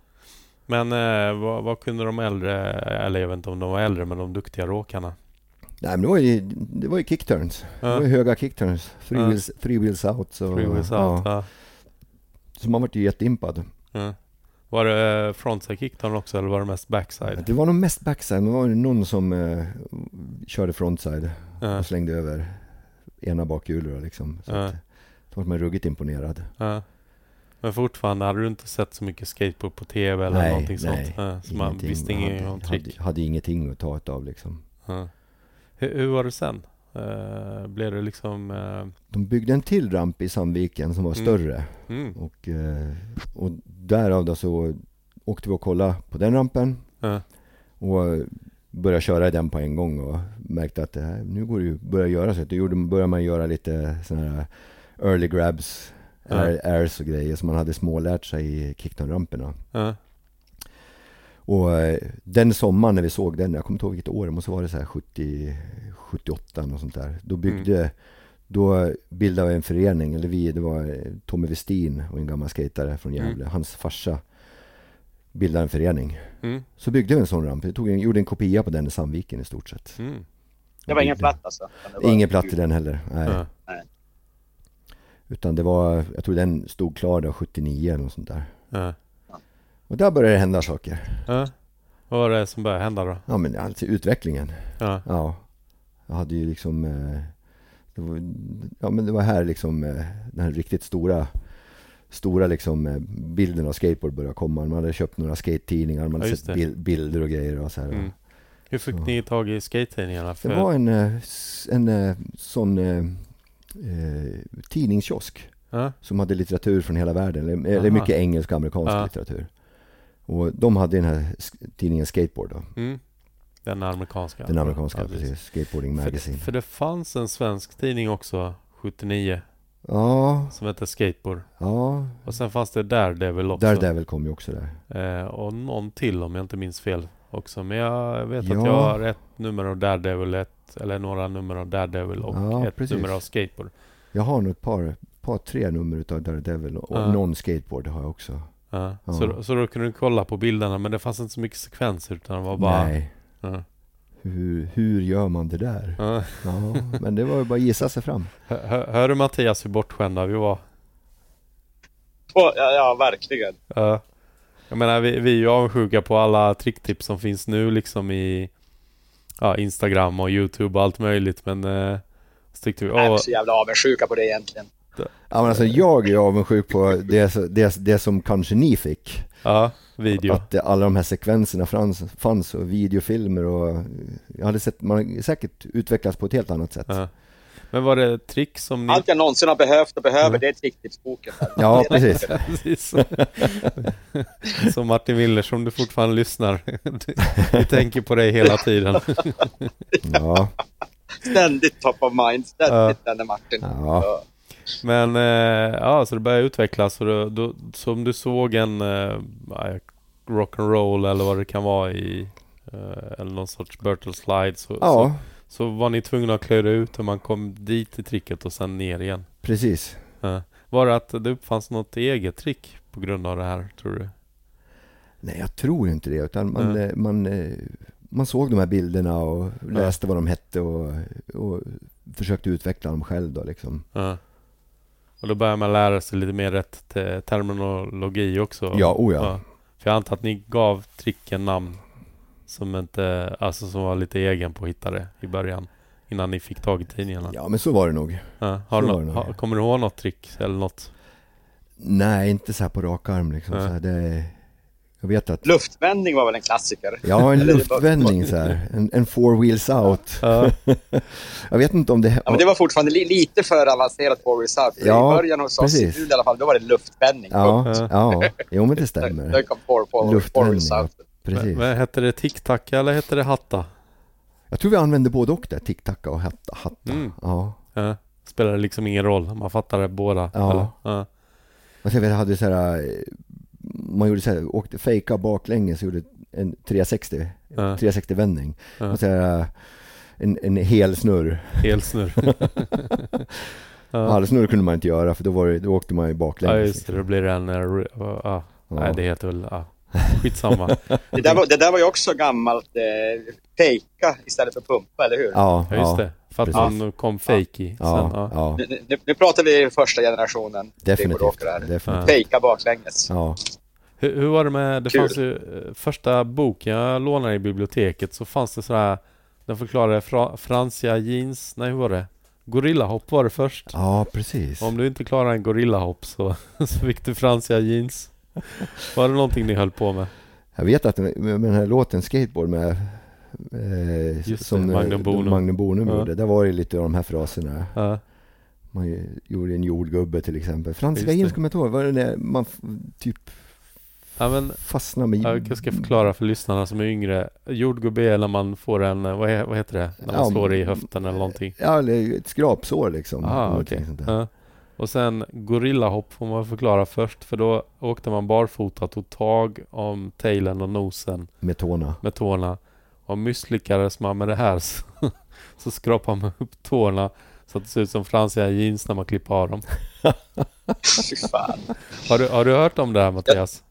Men eh, vad, vad kunde de äldre, eller jag vet inte om de var äldre, men de duktiga råkarna? Nej men det var ju, det var ju kickturns. Det Ja. var ju höga kickturns. Three, Ja. wheels, three wheels out. Så, Three wheels out, ja. så man vart ju jätteimpad. Var det eh, frontside kickturn också eller var det mest backside? Det var nog mest backside, men det var någon som eh, körde frontside och slängde över ena bakhjulet liksom. Så att, då var man ruggigt imponerad. Men fortfarande, hade du inte sett så mycket skateboard på TV eller Nej, någonting nej, sånt? Ja, så man Ingenting. visste hade, om trick? hade, hade ingenting att ta av liksom. Ja. Hur, hur var det sen? Eh, blev det liksom... eh, De byggde en till ramp i Sandviken som var Mm. större. mm, Och, eh, och därav då så åkte vi och kollade på den rampen. Och började köra i den på en gång och märkte att det här, nu går det ju börja göra sig. Då gjorde, började man göra lite sådana här early grabs. Air, airs och grejer som man hade smålärt sig i kickdown-ramperna. ja, Och eh, den sommaren när vi såg den, jag kommer inte ihåg vilket år, det måste vara så här 70, 78 och sånt där. Då byggde, Mm. då bildade vi en förening, eller vi, det var eh, Tommy Westin och en gammal skatare från Mm. Gävle. Hans farsa bildade en förening. mm, Så byggde vi en sån ramp. Vi tog en, gjorde en kopia på den i Sandviken i stort sett. mm, Det var ingen platt alltså? var- Ingen platt i den heller. Nej. ja, Utan det var, jag tror den stod klar då 79 eller något sånt där. ja, Och där började det hända saker. ja. Vad var det som började hända då? Ja men alltså utvecklingen. Ja, Ja. Jag hade ju liksom, eh, det var, ja men det var här liksom eh, den här riktigt stora, stora liksom eh, bilden av skateboard började komma. Man hade köpt några skate-tidningar, man Ja, hade just sett bil, bilder och grejer och så här. mm. Hur fick Så. ni tag i skate-tidningarna? Det var en, en sån eh, tidningskiosk. Ja, som hade litteratur från hela världen, eller, mycket engelsk och amerikansk Ja. litteratur. Och de hade den här tidningen Skateboard då, mm. Den amerikanska? den amerikanska, Ja, precis. Skateboarding Magazine. För, för det fanns en svensk tidning också, 79, Ja, som hette Skateboard. ja, Och sen fanns det Daredevil också. Daredevil kom ju också där. Eh, och någon till om jag inte minns fel också. Men jag vet Ja. att jag har ett nummer av Daredevil, ett, eller några nummer av Daredevil och Ja, ett precis. nummer av Skateboard. Jag har nog ett par, par tre nummer utav Daredevil och Ja. någon skateboard har jag också. Ja. Ja. Så, då- så då kunde du kolla på bilderna men det fanns inte så mycket sekvenser utan det var bara... Nej, Ja. hur, hur gör man det där? Ja. Ja, men det var ju bara att gissa sig fram. Hör, hör- du Mattias hur bortskämda vi var? Ja, ja, verkligen. Ja. Jag menar vi, vi är ju avundsjuka på alla tricktips som finns nu liksom i ja, Instagram och Youtube och allt möjligt men eh, så tyckte vi Jag är så jävla avundsjuka på det egentligen. Ja, men alltså, jag är avundsjuk på det, det, det som kanske ni fick. ja, video. Att det- alla de här sekvenserna fanns, fanns och videofilmer och jag hade sett, man har säkert utvecklats på ett helt annat sätt. Ja. Men var det trick som ni... Allt jag någonsin har behövt och behöver, Mm. det är tricktipsboken. Ja, precis. Precis. Så Martin Willers, om du fortfarande lyssnar. Vi tänker på dig hela tiden. Ja, Ständigt top of mind, ständigt denne Martin. ja. Ja. Men eh, ja, så det började utvecklas och då, då, så om du såg en eh, rock'n'roll eller vad det kan vara i eh, eller någon sorts Bertle slide så, Ja, så var ni tvungna att klura ut hur man kom dit i tricket och sen ner igen. precis. Ja. Var det att det uppfanns något eget trick på grund av det här, tror du? Nej, jag tror inte det. Utan man, Ja. eh, man, eh, man såg de här bilderna och läste vad de hette och, och försökte utveckla dem själv då liksom. Ja. Och då börjar man lära sig lite mer rätt te- terminologi också. Ja, oh ja. För jag antar att ni gav tricken namn som inte, alltså som var lite egen på hittare i början. Innan ni fick tag i tidningarna. Ja, men så var det nog. Ja. Har så du var nå- det nog. har, kommer du ihåg något trick eller något? Nej, inte så här på rak arm liksom. Nej. Så här, det, jag vet att Luftvändning var väl en klassiker? Ja, en det luftvändning så här. En, en four wheels out. Ja. Jag vet inte om det... Ja, men det var fortfarande li lite för avancerat på Reserve. Ja, I början hos oss precis. i alla fall, då var det luftvändning. Ja, Ja. ja, jo men det stämmer. Luftvändning, Precis. men hette det tic-tac eller hette det hatta? Jag tror vi använde både och där, tic-tacka och hatta. hatta. Mm. Ja. Ja. Spelar det liksom ingen roll? Man fattar det båda? Ja. Eller? ja. Och sen vi hade så här, man gjorde så här, åkte fejka baklänges, gjorde en 360, Ja. 360 vändning. Ja. Och så här, en, en hel snurr. Helsnurr. ja. Halvsnurr kunde man inte göra för då, var det, då åkte man ju baklänges. ja, just det. Då blir det en... ja. Ja. Nej, det heter väl... Ja. Skitsamma. Det där, var, det där var ju också gammalt eh, fejka istället för pumpa, eller hur? Ja, Ja, just det. För att man kom i. ja, ja. ja, Nu, nu, nu pratar vi första generationen definitivt. definitivt. Fejka baklänges. Ja. Hur, hur var det med... Det Kul. fanns ju... eh, Första boken jag lånade i biblioteket så fanns det sådär... Den förklarade fra, fransiga jeans... Nej, hur var det? Gorillahopp var det först. ja, precis. Om du inte klarar en gorillahopp så, så fick du fransiga jeans. Var det någonting ni höll på med? Jag vet att med den här låten Skateboard med eh, Just som det, eh, Magnum Bonum. Magnum Bonum Ja. gjorde. Där var det lite av de här fraserna. Ja, Man gjorde en jordgubbe till exempel. Franska jeans kommer jag inte ihåg. Var det när man typ ja men... fastnar med... Ja, jag ska förklara för lyssnarna som är yngre. Jordgubbe är när man får en... Vad, he, vad heter det? När man Ja, slår i höften eller någonting. Ja, eller ett skrapsår liksom. Någonting okej. sånt där. Och sen gorillahopp får man förklara först för då åkte man barfota, tog tag om tailen och nosen Med tårna. med tårna. Och misslyckades man med det här så, så skrapar man upp tårna så att det ser ut som fransiga jeans när man klipper av dem. Har du, har du hört om det här Mattias?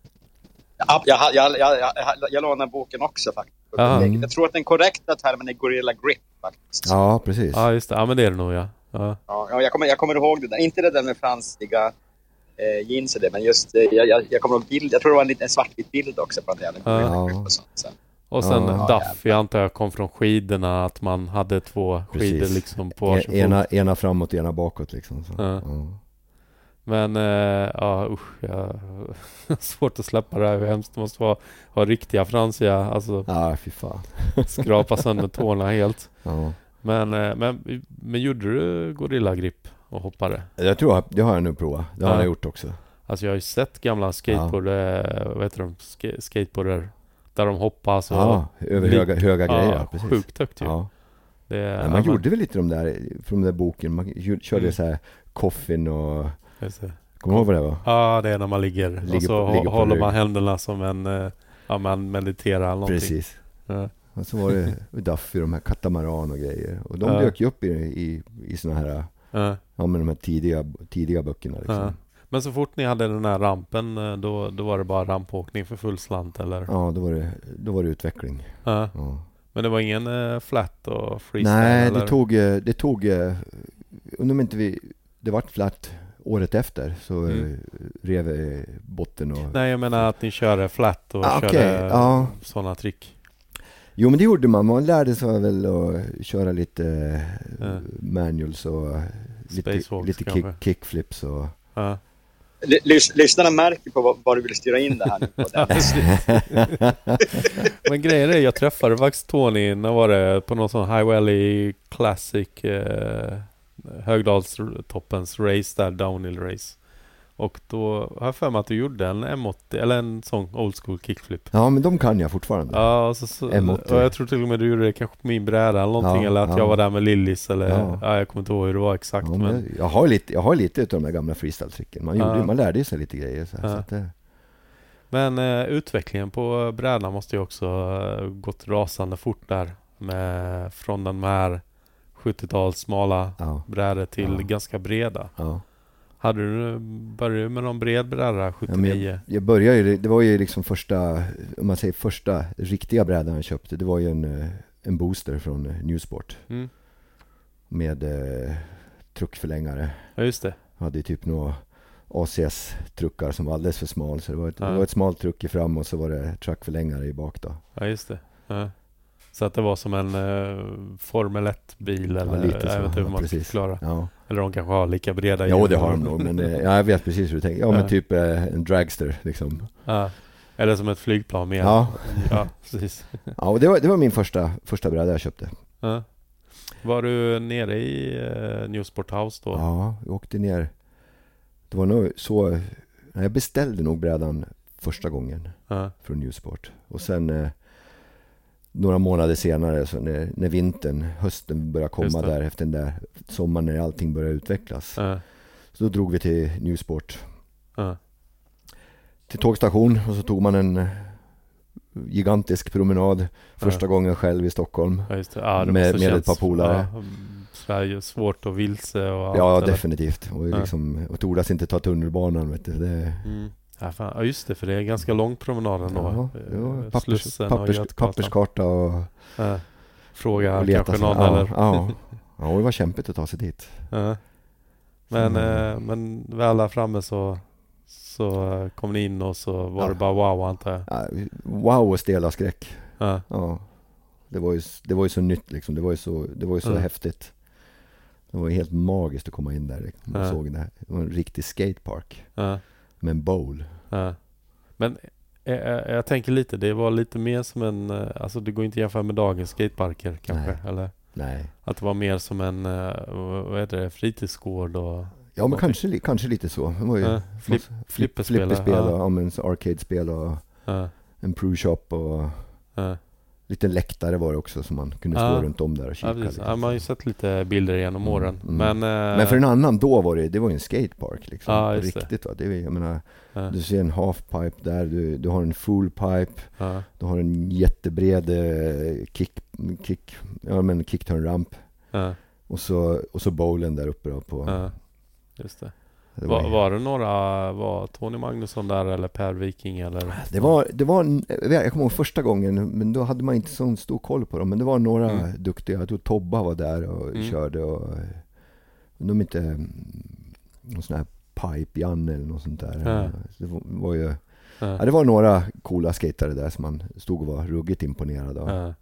Ja, jag, jag, jag, jag, jag, jag lånar boken också faktiskt. Aha. Jag tror att den korrekta termen är Gorilla Grip faktiskt. Ja, precis. Ja just det, ja men det är det nog ja. ja. Ja, ja, jag, kommer, jag kommer ihåg det där. Inte det där med fransiga eh, jeans och det, men just eh, jag, jag, jag kommer ihåg bild. Jag tror det var en liten svartvit bild också på den. Ja. Ja. Och sånt, sen. Och sen Ja. Duff, jag antar jag kom från skidorna, att man hade två skidor Precis. liksom på E- ena, ena framåt, ena bakåt liksom. Så. Ja. Ja. Men eh, ja usch, jag svårt att släppa det här hur hemskt det måste vara. Ha riktiga fransiga, alltså Ja, fy fan. skrapa sönder tårna helt. Ja. Men, eh, men, men gjorde du gorillagrip och hoppade? Jag tror att det har jag nu provat. Det har Ja. jag gjort också. Alltså jag har ju sett gamla skateboard, eh, vad heter de, Ska- skateboarder där de hoppar så Ja, över Lik- höga, höga grejer. ja, precis. sjukt högt ju. Ja. Det, Ja, ja, man men- gjorde väl lite de där från den där boken. Man körde Mm. så här coffin och... just det. Kommer du ihåg vad det var? Ja, det är när man ligger, Ligger och så på- ligger håller man händerna som en, eh, ja man mediterar eller någonting. Precis. Ja. Och så var det Duffy, de här katamaran och grejer. Och de Ja. dök ju upp i, i, i såna här, Ja. ja men de här tidiga, tidiga böckerna liksom. Ja. Men så fort ni hade den här rampen, eh, då, då var det bara rampåkning för full slant eller? Ja, då var det, då var det utveckling. Ja. Men det var ingen eh, flat och freestyle? Nej, eller? det tog, eh, det tog, eh, undrar om inte vi, det vart flat året efter så Mm. eh, rev vi botten och... Nej, jag menar att ni körde flat och Ah, körde ja. sådana trick. Jo men det gjorde man, man lärde sig väl att köra lite eh, Ja. manuals och lite, lite kick, kickflips och... Ja. Lys- lys- Lyssnarna märker på vad, vad du vill styra in det här nu. Men grejen är, jag träffade faktiskt Tony, när var det? På någon sån High Valley Classic eh, Högdalstoppens race där, downhill race. Och då har jag för mig att du gjorde en M80 eller en sån old school kickflip. Ja, men de kan jag fortfarande. Ja, och, så, så, M80. och jag tror till och med du gjorde det kanske på min bräda eller någonting Ja, eller att ja. jag var där med Lillis eller Ja. ja. jag kommer inte ihåg hur det var exakt men, men jag, har lite, jag har lite utav de här gamla freestyle-tricken. Man, gjorde, man lärde sig lite grejer. Så, här, så att det, men eh, utvecklingen på brädan måste ju också eh, gått rasande fort där med från den här 70-tals smala ja, brädor till Ja. ganska breda. ja. Hade du började du med någon bred bräda Ja, 79? men jag, jag började ju, det var ju liksom första, om man säger första riktiga brädan jag köpte. Det var ju en, eh, en booster från eh, Newsport Mm. med eh, truckförlängare. Ja just det. hade ju typ några ACS-truckar som var alldeles för smal. Så det var ett, Ja. det var ett smalt truck i fram och så var det truckförlängare i bak då. Ja just det. Ja. Så att det var som en uh, Formel 1-bil eller Ja, lite så. jag vet inte hur Ja, man precis. förklara. Ja, Eller de kanske har lika breda hjul. det har de nog. Men eh, ja, jag vet precis hur du tänker. Ja men Ja. typ eh, en dragster liksom. Ja. Eller som ett flygplan med. Ja, ja precis. ja och det var, det var min första, första bräda jag köpte. Ja. Var du nere i uh, Newsport House då? Ja, jag åkte ner. Det var nog så, jag beställde nog brädan första gången Ja. från Newsport. Och sen eh, några månader senare, så när, när vintern, hösten Just komma där efter den där sommaren när allting började utvecklas. Ja. Så då drog vi till Newsport, Ja. till tågstation och så tog man en gigantisk promenad första gången själv i Stockholm. Ja, Med- med känns- ett par polare. Ja, Sverige svårt och vilse och allt. Ja, eller? definitivt. Och, liksom, och tordas inte ta tunnelbanan. Vet du. Det, Mm. Ja, fan. ja, just det. För det är ganska lång promenad ändå. ja, Eh, ja, pappers, Slussen och pappers, Götgatan. papperskarta och, Ja. Fråga och leta kanske någon ja, eller... Ja, ja, det var kämpigt att ta sig dit. Ja. Men, Så- eh, men väl där framme så, så eh, kom ni in och så var Ja. det bara wow antar jag. Ja, wow och stela skräck. Ja. Ja, det var ju, det var ju så nytt liksom. Det var ju så, det var ju så Mm. häftigt. Det var ju helt magiskt att komma in där. liksom. Man Ja. såg det här. Det var en riktig skatepark Ja. med en bowl. Ja. Men eh, eh, jag tänker lite, det var lite mer som en, eh, alltså det går inte att jämföra med dagens skateparker kanske, Nej. eller? Nej. Att det var mer som en, vad heter det, fritidsgård och Ja, men kanske, kanske lite så. Det var ju Ja, massa- flipperspel, flipperspel ja. och ja, men, arcade-spel och ja, en pro-shop och ja. Lite läktare var det också som man kunde Ja. stå runt om där och kika. Ja, liksom. ja, man har ju sett lite bilder genom Mm, åren. mm. Men, eh, Men för en annan då var det, det var ju en skatepark liksom. Ja, just det. riktigt va. Det jag menar, ja, du ser en halfpipe där, du, du har en full pipe, ja, du har en jättebred eh, kick, kick, ja men kickturn ramp. ja, Och så, och så bowlen där uppe då på... ja, just det. Det, var, Var, var det några, var Tony Magnusson där eller Per Viking eller? det var, det var, jag kommer ihåg första gången, men då hade man inte så stor koll på dem. Men det var några Mm. duktiga, jag tror Tobba var där och Mm. körde och... De inte någon sån här pipe Janne eller något sånt där. Ja. Det var, var ju, ja, Ja, det var några coola skatare där som man stod och var ruggigt imponerad av. ja.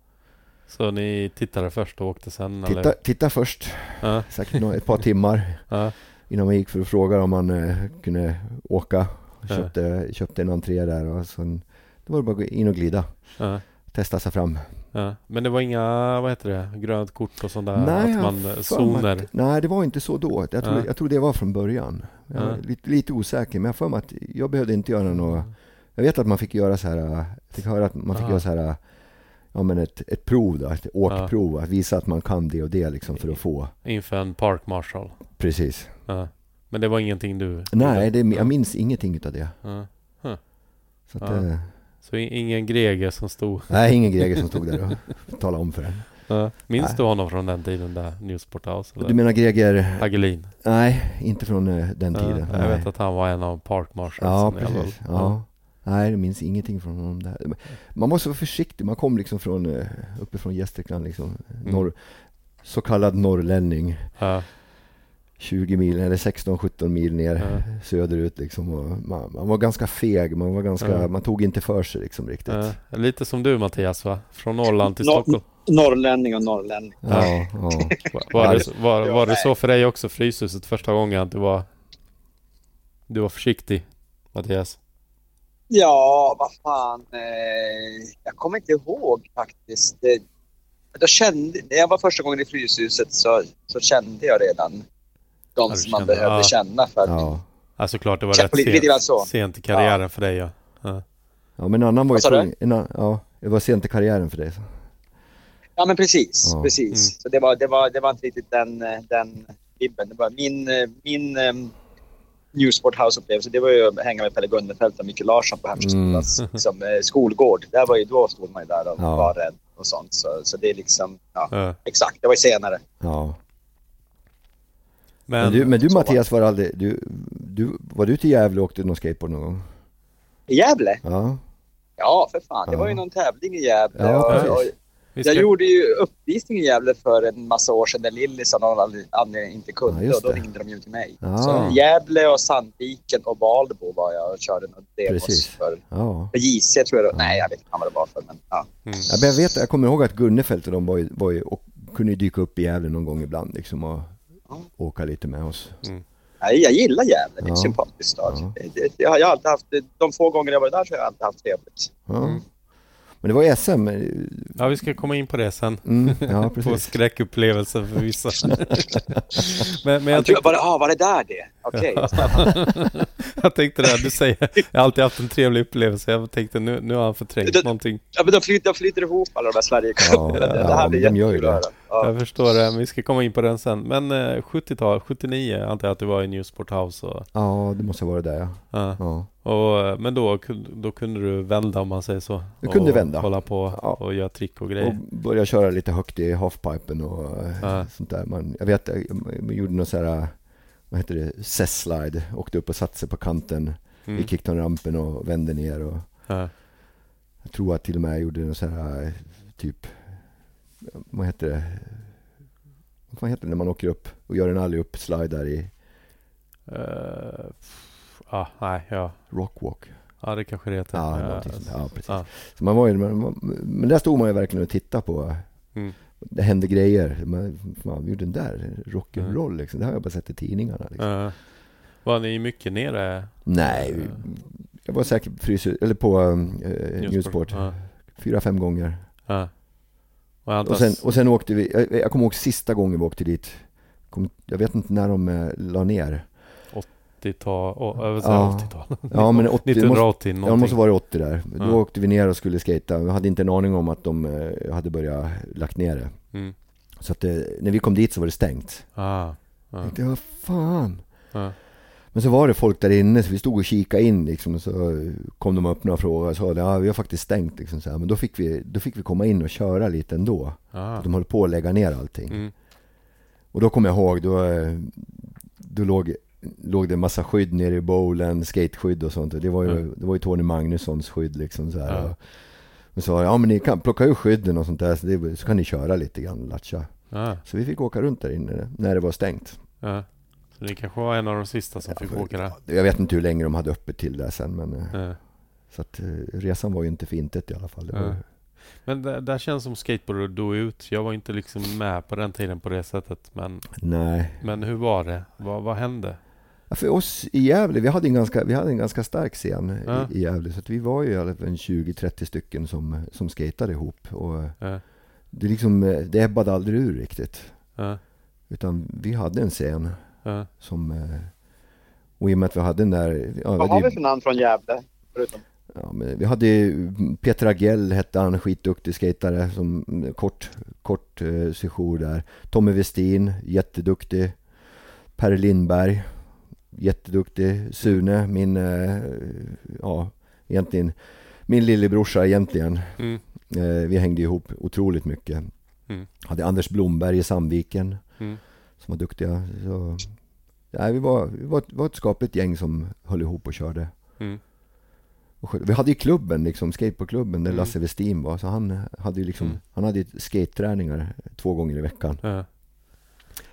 Så ni tittade först och åkte sen Titta, eller? titta först, säkert ett par timmar innan man gick för att fråga om man eh, kunde åka. Köpte, köpte en entré där och sen då var det bara in och glida. Testa sig fram. ja. Men det var inga, vad heter det, grönt kort och sånt där? Nej, att man, zoner? att- Nej, det var inte så då. Jag tror, Ja. jag tror det var från början. Jag var Ja. lite, lite osäker, men jag för mig att jag behövde inte göra något. Jag vet att man fick göra så här, jag fick höra att man fick Aha. göra så här, ja men ett, ett prov då, ett åkprov, att visa att man kan det och det liksom för att få. Inför en park marshal? Precis. Ja. Men det var ingenting du? Nej, det, Ja. jag minns ingenting utav det. Ja. Så att, Ja. eh, Så ingen Greger som stod? nej, ingen Greger som stod där och talade om för en. Ja. Minns du honom från den tiden där, Newsport House? Eller? Du menar Greger? Hagelin? Nej, inte från eh, den tiden. jag nej. vet att han var en av park marshals. Ja, precis. Ja. Nej, jag minns ingenting från honom där. Man måste vara försiktig. Man kom liksom från, eh, uppifrån Gästrikland liksom. Mm. Norr, så kallad norrlänning. Ja. 20 mil, eller 16-17 mil ner Ja. söderut liksom. Och man, man var ganska feg. Man, var ganska, Ja. man tog inte för sig liksom riktigt. Ja. Lite som du Mattias va? Från Norrland till Nor- Stockholm. Norrlänning och norrlänning. Ja, var, det, var, var det så för dig också, Fryshuset, första gången att du var Du var försiktig Mattias? Ja, vad fan. Eh, jag kommer inte ihåg faktiskt. Det, jag kände, när jag var första gången i Fryshuset så, så kände jag redan de som man kände, behövde ja. känna för att ja. Ja, såklart det var rätt lite- lite grann så. sent, sent i karriären för dig ja. ja. Ja men en annan var ju tvungen, en annan, ja, det var sent i karriären för dig. Så. Ja, men precis. Ja. precis. Mm. Så det var, det, var, det var inte riktigt den, den vibben. Det var min, min um, New Sport House-upplevelse, det var ju att hänga med Pelle Gunnefelt och Micke Larsson på Hemsjöskolans som eh, skolgård. Där var ju, då stod man ju där och Ja. var rädd och sånt. Så, så det är liksom, ja, Ja. exakt. Det var ju senare. Ja. Men, Men, du, men du Mattias var aldrig, du, du, var du till Gävle och åkte någon skateboard någon gång? I Gävle? Ja, Ja, för fan. Det Ja. var ju någon tävling i Gävle. Ja, och, jag gjorde ju uppvisning i Gävle för en massa år sedan när Lillis av någon anledning inte kunde Ja, och då ringde de ju till mig. Ja. Så Gävle och Sandviken och Valbo var jag och körde någon demos Precis. för, ja. för JC tror jag. det- Nej, jag vet inte vad det var för. Men, ja. mm. Ja, men jag, vet, jag kommer ihåg att Gunnefelt och de var ju, var ju, och kunde dyka upp i Gävle någon gång ibland liksom och Ja. åka lite med oss. Nej, jag gillar Gävle. Det är en sympatisk stad. Ja. Det, det, det har jag alltid haft. De få gånger jag varit där så har jag alltid haft trevligt. Ja. Mm. Men det var SM. Ja, vi ska komma in på det sen. Mm, ja, På skräckupplevelsen för vissa. men, men jag, Jag tyckte, var, det, ah, var det där det? Okej. jag tänkte det, här, du säger jag har alltid haft en trevlig upplevelse. Jag tänkte nu, nu har han förträngt Det- någonting. ja, men de, flyter, de flyter ihop alla de där Sverigecuperna. Ja, det, det ja, här blir de gör ju jättekul att det. höra. Ja. Jag förstår det, men vi ska komma in på den sen. Men eh, 70-tal, 79 antar jag att du var i New Sport House och, Ja, det måste ha varit där ja. ja. ja. och eh, Men då, då kunde du vända om man säger så? Jag kunde och vända. Hålla på Ja. och göra trick och Och grejer. började köra lite högt i halfpipen och eh, Ja. sånt där. Man, jag vet, jag, gjorde någon sån här, vad heter det, C-slide. Åkte upp och satte sig på kanten Mm. i kickdown-rampen och vände ner. Och Ja. jag tror att till och med jag gjorde någon sån här, typ, vad heter det? Vad heter det när man åker upp och gör en alley-upp slide där i pff, ah, nej, ja. rockwalk? ja, det kanske det heter. Ja, Ja, ja precis. ja. Så man var ju, man, man, men där stod man ju verkligen och tittade på. Mm. Det hände grejer. Man, fan, vi gjorde den där rock'n'roll liksom. Det har jag bara sett i tidningarna. Liksom. Ja. Var ni mycket nere? Nej, jag var säkert Fryshuset, eller på eh, Newsport. Ja. Fyra, fem gånger. Och sen, och sen åkte vi, jag, jag kommer ihåg sista gången vi åkte dit. Kom, jag vet inte när de eh, la ner. 80-tal, oh, jag Ja. 80-tal. Ja, men 80, det måste, 1980 ja, det måste vara 80 där. Då Ja. åkte vi ner och skulle skata. Vi hade inte en aning om att de eh, hade börjat lagt ner det. Mm. Så att eh, när vi kom dit så var det stängt. Ah. Jag Ja. tänkte, vad fan. Ja. Men så var det folk där inne så vi stod och kikade in liksom, och så kom de upp och frågade och sa ja vi har faktiskt stängt liksom, så här. Men då fick, vi, då fick vi komma in och köra lite ändå. Ah. De höll på att lägga ner allting. Mm. Och då kommer jag ihåg, då, eh, då låg, låg det en massa skydd nere i bowlen, skateskydd och sånt. Det var ju, Mm. det var ju Tony Magnussons skydd liksom så här. Ja. Och, sa ja men ni kan plocka ur skydden och sånt där så, det, så kan ni köra lite grann latcha. Ah. Så vi fick åka runt där inne när det var stängt. Ja. Så ni kanske var en av de sista som fick för- åka där? Jag vet inte hur länge de hade öppet till där sen men eh, Ja. Så att eh, resan var ju inte för intet i alla fall. Var, Ja. Men det, där känns som skateboard dog ut. Jag var inte liksom med på den tiden på det sättet. Men, Nej. men hur var det? Vad, vad hände? För oss i Gävle, vi hade en ganska, vi hade en ganska stark scen Ja. i, i Gävle. Så att vi var ju i alla fall en 20-30 stycken som, som skatade ihop. Och eh, Ja. det, liksom, eh, det ebbade aldrig ur riktigt. Ja. Utan vi hade en scen Ja. som... eh, Och i och med att vi hade den där... Ja, Vad det- har vi för namn från Gävle? Förutom Ja, men vi hade ju Peter Agell hette han, skitduktig skatare som mm, kort, kort eh, sejour där. Tommy Westin, jätteduktig. Per Lindberg, jätteduktig. Sune, min, eh, ja, egentligen, min lillebrorsa egentligen. Mm. Eh, vi hängde ihop otroligt mycket. Mm. Hade Anders Blomberg i Sandviken Mm. som var duktiga. Så, ja, vi, var, vi var, var ett skapligt gäng som höll ihop och körde. Mm. Och Vi hade ju klubben, liksom, skateboardklubben där Mm. Lasse Westin var. Så han hade ju liksom, Mm. han hade skate-träningar två gånger i veckan.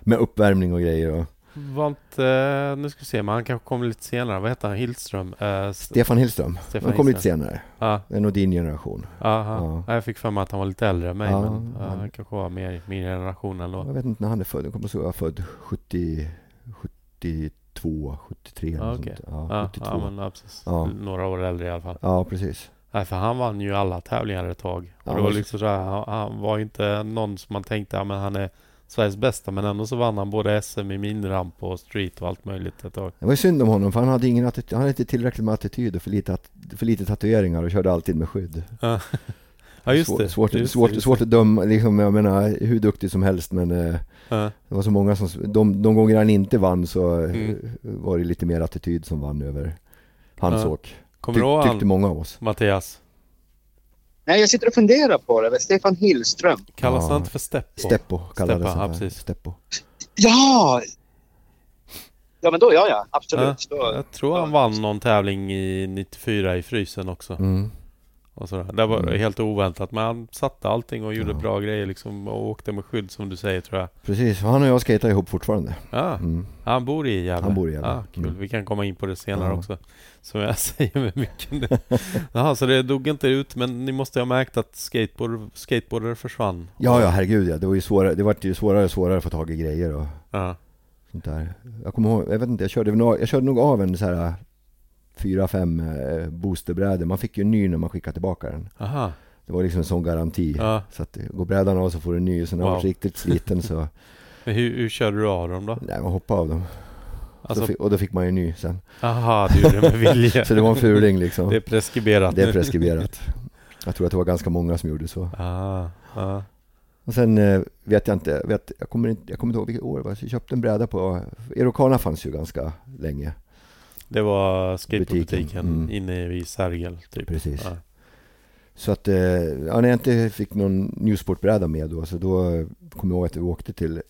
Med uppvärmning och grejer. Och Var inte, nu ska vi se, men han kanske kom lite senare. Vad heter han? Hillström? Uh, Stefan Hillström, Stefan han kom lite senare. Ja, Det är nog din generation. aha. Ja. Jag fick för mig att han var lite äldre än mig. Ja, men han- han kanske var mer min generation ändå. Jag vet inte när han är född. Jag kommer att vara född 70, 72, 73 eller Ja, något okej. sånt. Ja, Ja, 72. ja, men, ja. Några år äldre i alla fall. Ja, precis. Nej, för han vann ju alla tävlingar ett tag. Och Ja, det var liksom så här, han, han var inte någon som man tänkte, ja men han är Sveriges bästa men ändå så vann han både SM i miniramp och street och allt möjligt ett tag. Det var ju synd om honom för han hade, ingen attityd, han hade inte tillräckligt med attityd och för lite, för lite tatueringar och körde alltid med skydd. Ja, just Svår- det. Svårt, just svårt, det, just svårt att döma, liksom, jag menar hur duktig som helst men eh. Ja, det var så många som, de, de gånger han inte vann så eh, Mm. var det lite mer attityd som vann över hans Ja. åk. Kommer Tyck, tyckte många av oss. Mattias? Nej, jag sitter och funderar på det. Stefan Hillström. Kallas Ja. han inte för Steppo? Steppo kallades Steppa, ja, han för. precis. Steppo. Ja! Ja, men då ja, ja. Absolut. Då, Jag tror han vann någon tävling i 94 i frysen också. Mm. Och sådär. Det var Mm. helt oväntat men han satte allting och gjorde Ja. bra grejer liksom och åkte med skydd som du säger tror jag. Precis, han och jag skejtar ihop fortfarande. Ja, Mm. han bor i Gävle. Han bor i Gävle. Ja, kul. Mm. Vi kan komma in på det senare Ja. också. Som jag säger med mycket. Jaha, så det dog inte ut men ni måste ha märkt att skateboard, skateboardare försvann? Ja, ja, herregud ja. Det var ju svårare, det var ju svårare och svårare att få tag i grejer och Ja. sånt där. Jag kommer ihåg, jag vet inte, jag körde, jag körde nog av en så här fyra, fem eh, boosterbrädor. Man fick ju en ny när man skickade tillbaka den. Aha. Det var liksom en sån garanti. Ja. Så att eh, går brädan av så får du en ny. Så när den Wow. var riktigt sliten så, Men hur, hur körde du av dem då? nej man hoppade av dem. Alltså, så fick, och då fick man ju en ny sen. aha, du gjorde det med vilja. Så det var en fuling liksom. Det är preskriberat Det är preskriberat. Jag tror att det var ganska många som gjorde så. Ah, ah. Och sen eh, vet jag inte, vet, jag, kommer inte, jag kommer inte ihåg vilket år det var. Så jag köpte en bräda på, Erocana fanns ju ganska länge. Det var skateboardbutiken Butiken, mm. inne vid Sergel typ. Precis. Ja. Så att, eh, ja, när jag inte fick någon Newsport-bräda med då, så då kom jag ihåg att vi åkte till,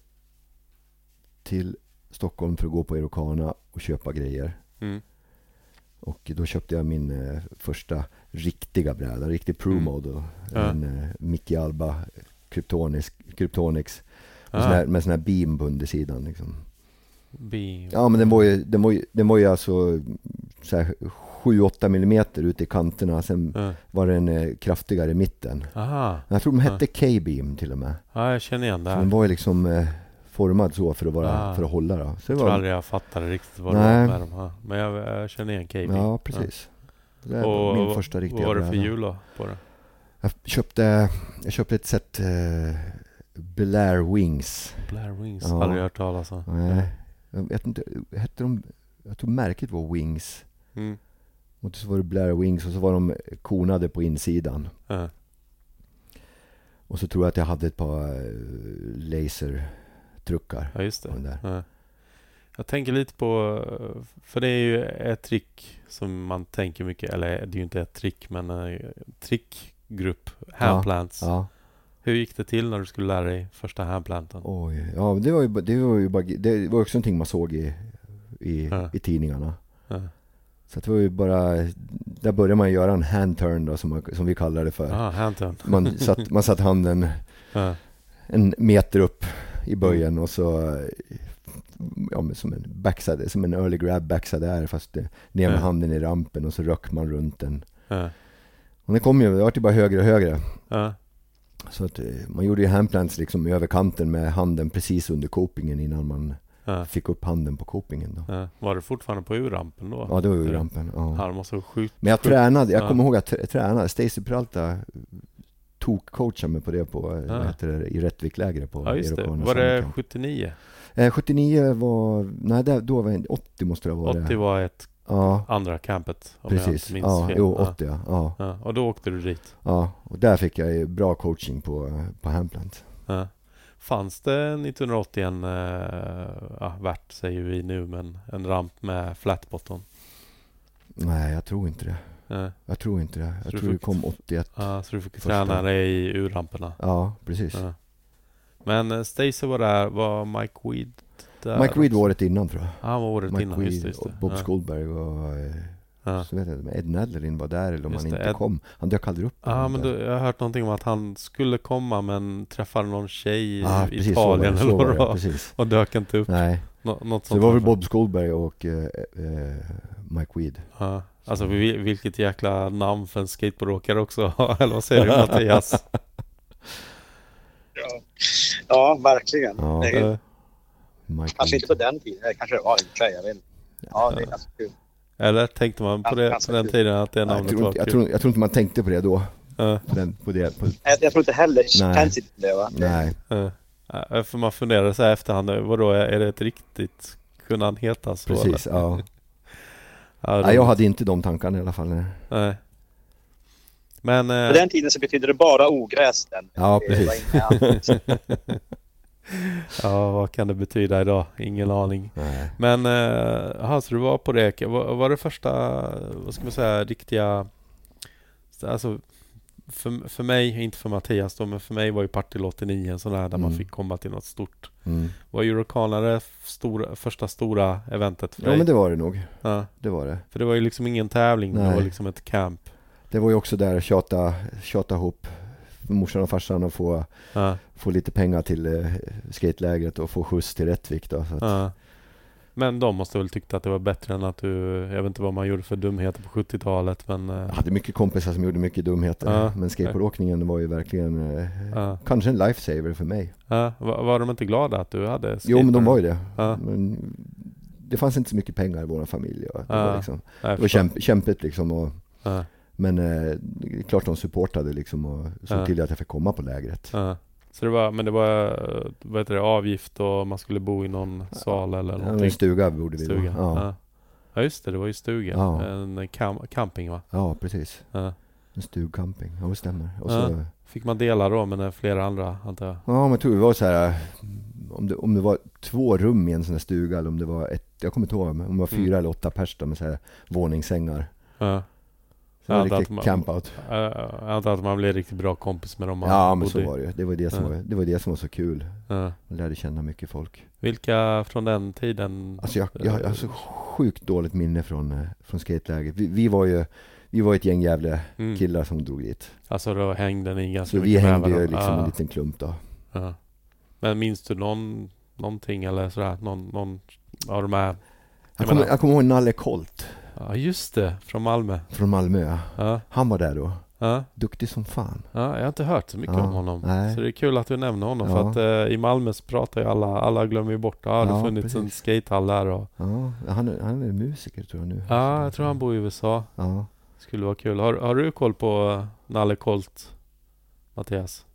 till Stockholm för att gå på Erocana och köpa grejer. Mm. Och då köpte jag min eh, första riktiga bräda, riktig Pro Mm. Ja. En eh, Mickey Alba Kryptonics, Kryptonics med, Ah, sån här, med sån här beam på undersidan. Liksom. Bi- Ja men den var ju, den var ju, den var ju alltså så här 7-8 millimeter ute i kanterna. Sen Ja. var den eh, kraftigare i mitten. Aha, Jag tror de Ja. hette K-beam till och med. ja, jag känner igen det Så här. den var ju liksom eh, formad så för att, vara, Ah. för att hålla då. Så det Jag tror var, aldrig jag fattade riktigt vad det Nej. var med dem. Ja. Men jag, jag känner igen KB. ja precis. Det Ja. var min vad- första Vad riktiga var det för hjul då på det? Jag köpte, jag köpte ett set eh, Blair Wings. Blair Wings, Ja. aldrig hört talas om. Nej, jag vet inte, hette de, jag tror märket var Wings. Mm. Och så var det Blair Wings och så var de konade på insidan. Ja. Och så tror jag att jag hade ett par eh, lasertruckar. ja, just det. där. Ja. Jag tänker lite på, för det är ju ett trick som man tänker mycket, eller det är ju inte ett trick, men en trickgrupp, handplants. Ja, Hur gick det till när du skulle lära dig första handplanten? oj. Ja, det var ju, det var ju bara, det var också någonting man såg i, i, Ja. i tidningarna. Ja. Så det var ju bara, där började man göra en handturn då, som, man, som vi kallar det för. Aha, handturn. Man satt, man satt handen Ja. en meter upp i böjen och så ja, men som en backside, som en early grab backside är fast eh, ner med handen i rampen och så röck man runt den. Och den kom ju, det vart ju bara högre och högre. Så att eh, man gjorde ju handplants liksom över kanten med handen precis under copingen innan man Ja. fick upp handen på copingen då. Ja. Var du fortfarande på U-rampen då? Ja, det var ju rampen. Ja. Det måste sjukt. Men jag sjukt. tränade, jag Ja. kommer ihåg att jag tränade. Stacy Peralta tog coachade mig på det på, eh, Ja. heter det, i Rättviklägret på Ja, just det. Var det Summercamp. 79? Eh, 79 var, nej det, då var det 80 måste det ha varit. 80 var ett Ja, andra campet om jag precis. inte minns Ja, fel. jo, ja. 80 ja. ja. Ja. Och då åkte du dit? Ja, och där fick jag ju bra coaching på, på handplant. Ja. Fanns det 1980 en, ja, värt säger vi nu, men en ramp med flat bottom? Nej, jag tror inte det. Ja. Jag tror inte det. Jag Så tror det fick- kom 81. Ja, så du fick Första. träna dig i U-ramperna? Ja, precis. Ja. Men eh, Stacy var där, var Mike Weed där? Mike också? var året innan tror jag. Ja, han var året Mike innan, just det. Weed Just det. och Bob ja. Skolberg och eh, Ja. så vet jag, inte, Ed Nedlerin var där eller om Just han inte Ed- kom. Han dök aldrig upp. Ja, men då, jag har hört någonting om att han skulle komma men träffade någon tjej i ah, precis, så var Italien eller så vad var det var och dök inte upp. Nej, Nå, något så sånt det var väl. Bob Skolberg och eh, eh, Mike Weed. Ja. Alltså vil- vilket jäkla namn för en skateboardåkare också. eller vad säger du Mattias? Ja, ja verkligen. Ja. Det är, Eh, Mike kanske inte på den tiden, det kanske det var i och för sig. Jag vet inte. Ja, det är ganska kul. Eller tänkte man på, det, på den tiden att det Ja, jag, namnet tror var inte, jag, kul? tror, jag tror inte man tänkte på det då. Ja, På den, på det, på, Jag, jag tror inte heller Nej. känns inte det va? nej. Ja, För man funderar så här efterhand, vadå, är det ett riktigt, kunde han heta så? Precis, eller? ja. Ja, Nej, jag hade inte de tankarna i alla fall. nej. Nej. Men... På Eh, den tiden så betydde det bara ogräs. Den. Ja, Det var precis. ja, vad kan det betyda idag? Ingen aning. Nej. Men, eh, så du var på det. Var, var det första, vad ska man säga, riktiga... Alltså, för, för mig, inte för Mattias då, men för mig var ju Partille 89 en sån där där man Mm. fick komma till något stort. Mm. Var Eurocana det stora, första stora eventet för Ja dig? men det var det nog. ja, Det var det. för det var ju liksom ingen tävling, det Nej. var liksom ett camp. Det var ju också där tjata, tjata ihop morsan och farsan och få, Ja, få lite pengar till eh, skatelägret och få skjuts till Rättvik då. Så att, ja. Men de måste väl tyckt att det var bättre än att du, jag vet inte vad man gjorde för dumheter på 70-talet men... eh, Jag hade mycket kompisar som gjorde mycket dumheter. Ja. Men skateboardåkningen var ju verkligen eh, Ja. kanske en lifesaver för mig. Ja, var, var de inte glada att du hade Jo men de skateboard? var ju det. Men det fanns inte så mycket pengar i vår familj. Och det var, liksom, det var kämp, kämpigt liksom. Och, men eh, klart de supportade liksom och såg Ja. till att jag fick komma på lägret. ja. Så det var, men det var, vad heter det, avgift och man skulle bo i någon sal eller Ja, någonting? en stuga borde vi Stuga? då. Ja. Ja. ja just det, det var ju stuga. Ja. En cam camping va? ja, precis. Ja. En stugcamping, ja det stämmer. Och Ja. så, Fick man dela då med flera andra antar jag? Ja, men jag tror det var så här om det, om det var två rum i en sån här stuga eller om det var ett, jag kommer inte ihåg, men om det var fyra Mm. eller åtta pers då med så här våningssängar. Så att riktigt man- campout. Jag antar att man blev riktigt bra kompis med dem man Ja, men bodde så var det ju. Det var det som, Ja. var, det var det som var så kul. Ja. Man lärde känna mycket folk. Vilka från den tiden? Alltså jag, jag, jag har så sjukt dåligt minne från, eh, från skateläget. Vi, vi var ju vi var ett gäng jävla Mm. killar som drog dit. Alltså då hängde ni ganska Så vi mycket med hängde ju liksom Ja. en liten klump då. Ja. Men minns du någon, någonting eller sådär? Någon, någon av de här? Jag Jag kommer, jag kommer ihåg Nalle Colt Ja just det, från Malmö. från Malmö. Ja, Han var där då. ja, Duktig som fan. ja jag har inte hört så mycket om honom. nej. Så det är kul att du nämner honom för att eh, i Malmö så pratar ju alla, alla glömmer ju bort. Ja, det har funnits en precis. skatehall där och Ja, han är, han är musiker tror jag nu. Ja, jag tror han bor i USA. Ja. Skulle vara kul. Har, har du koll på eh, Nalle Colt, Mattias?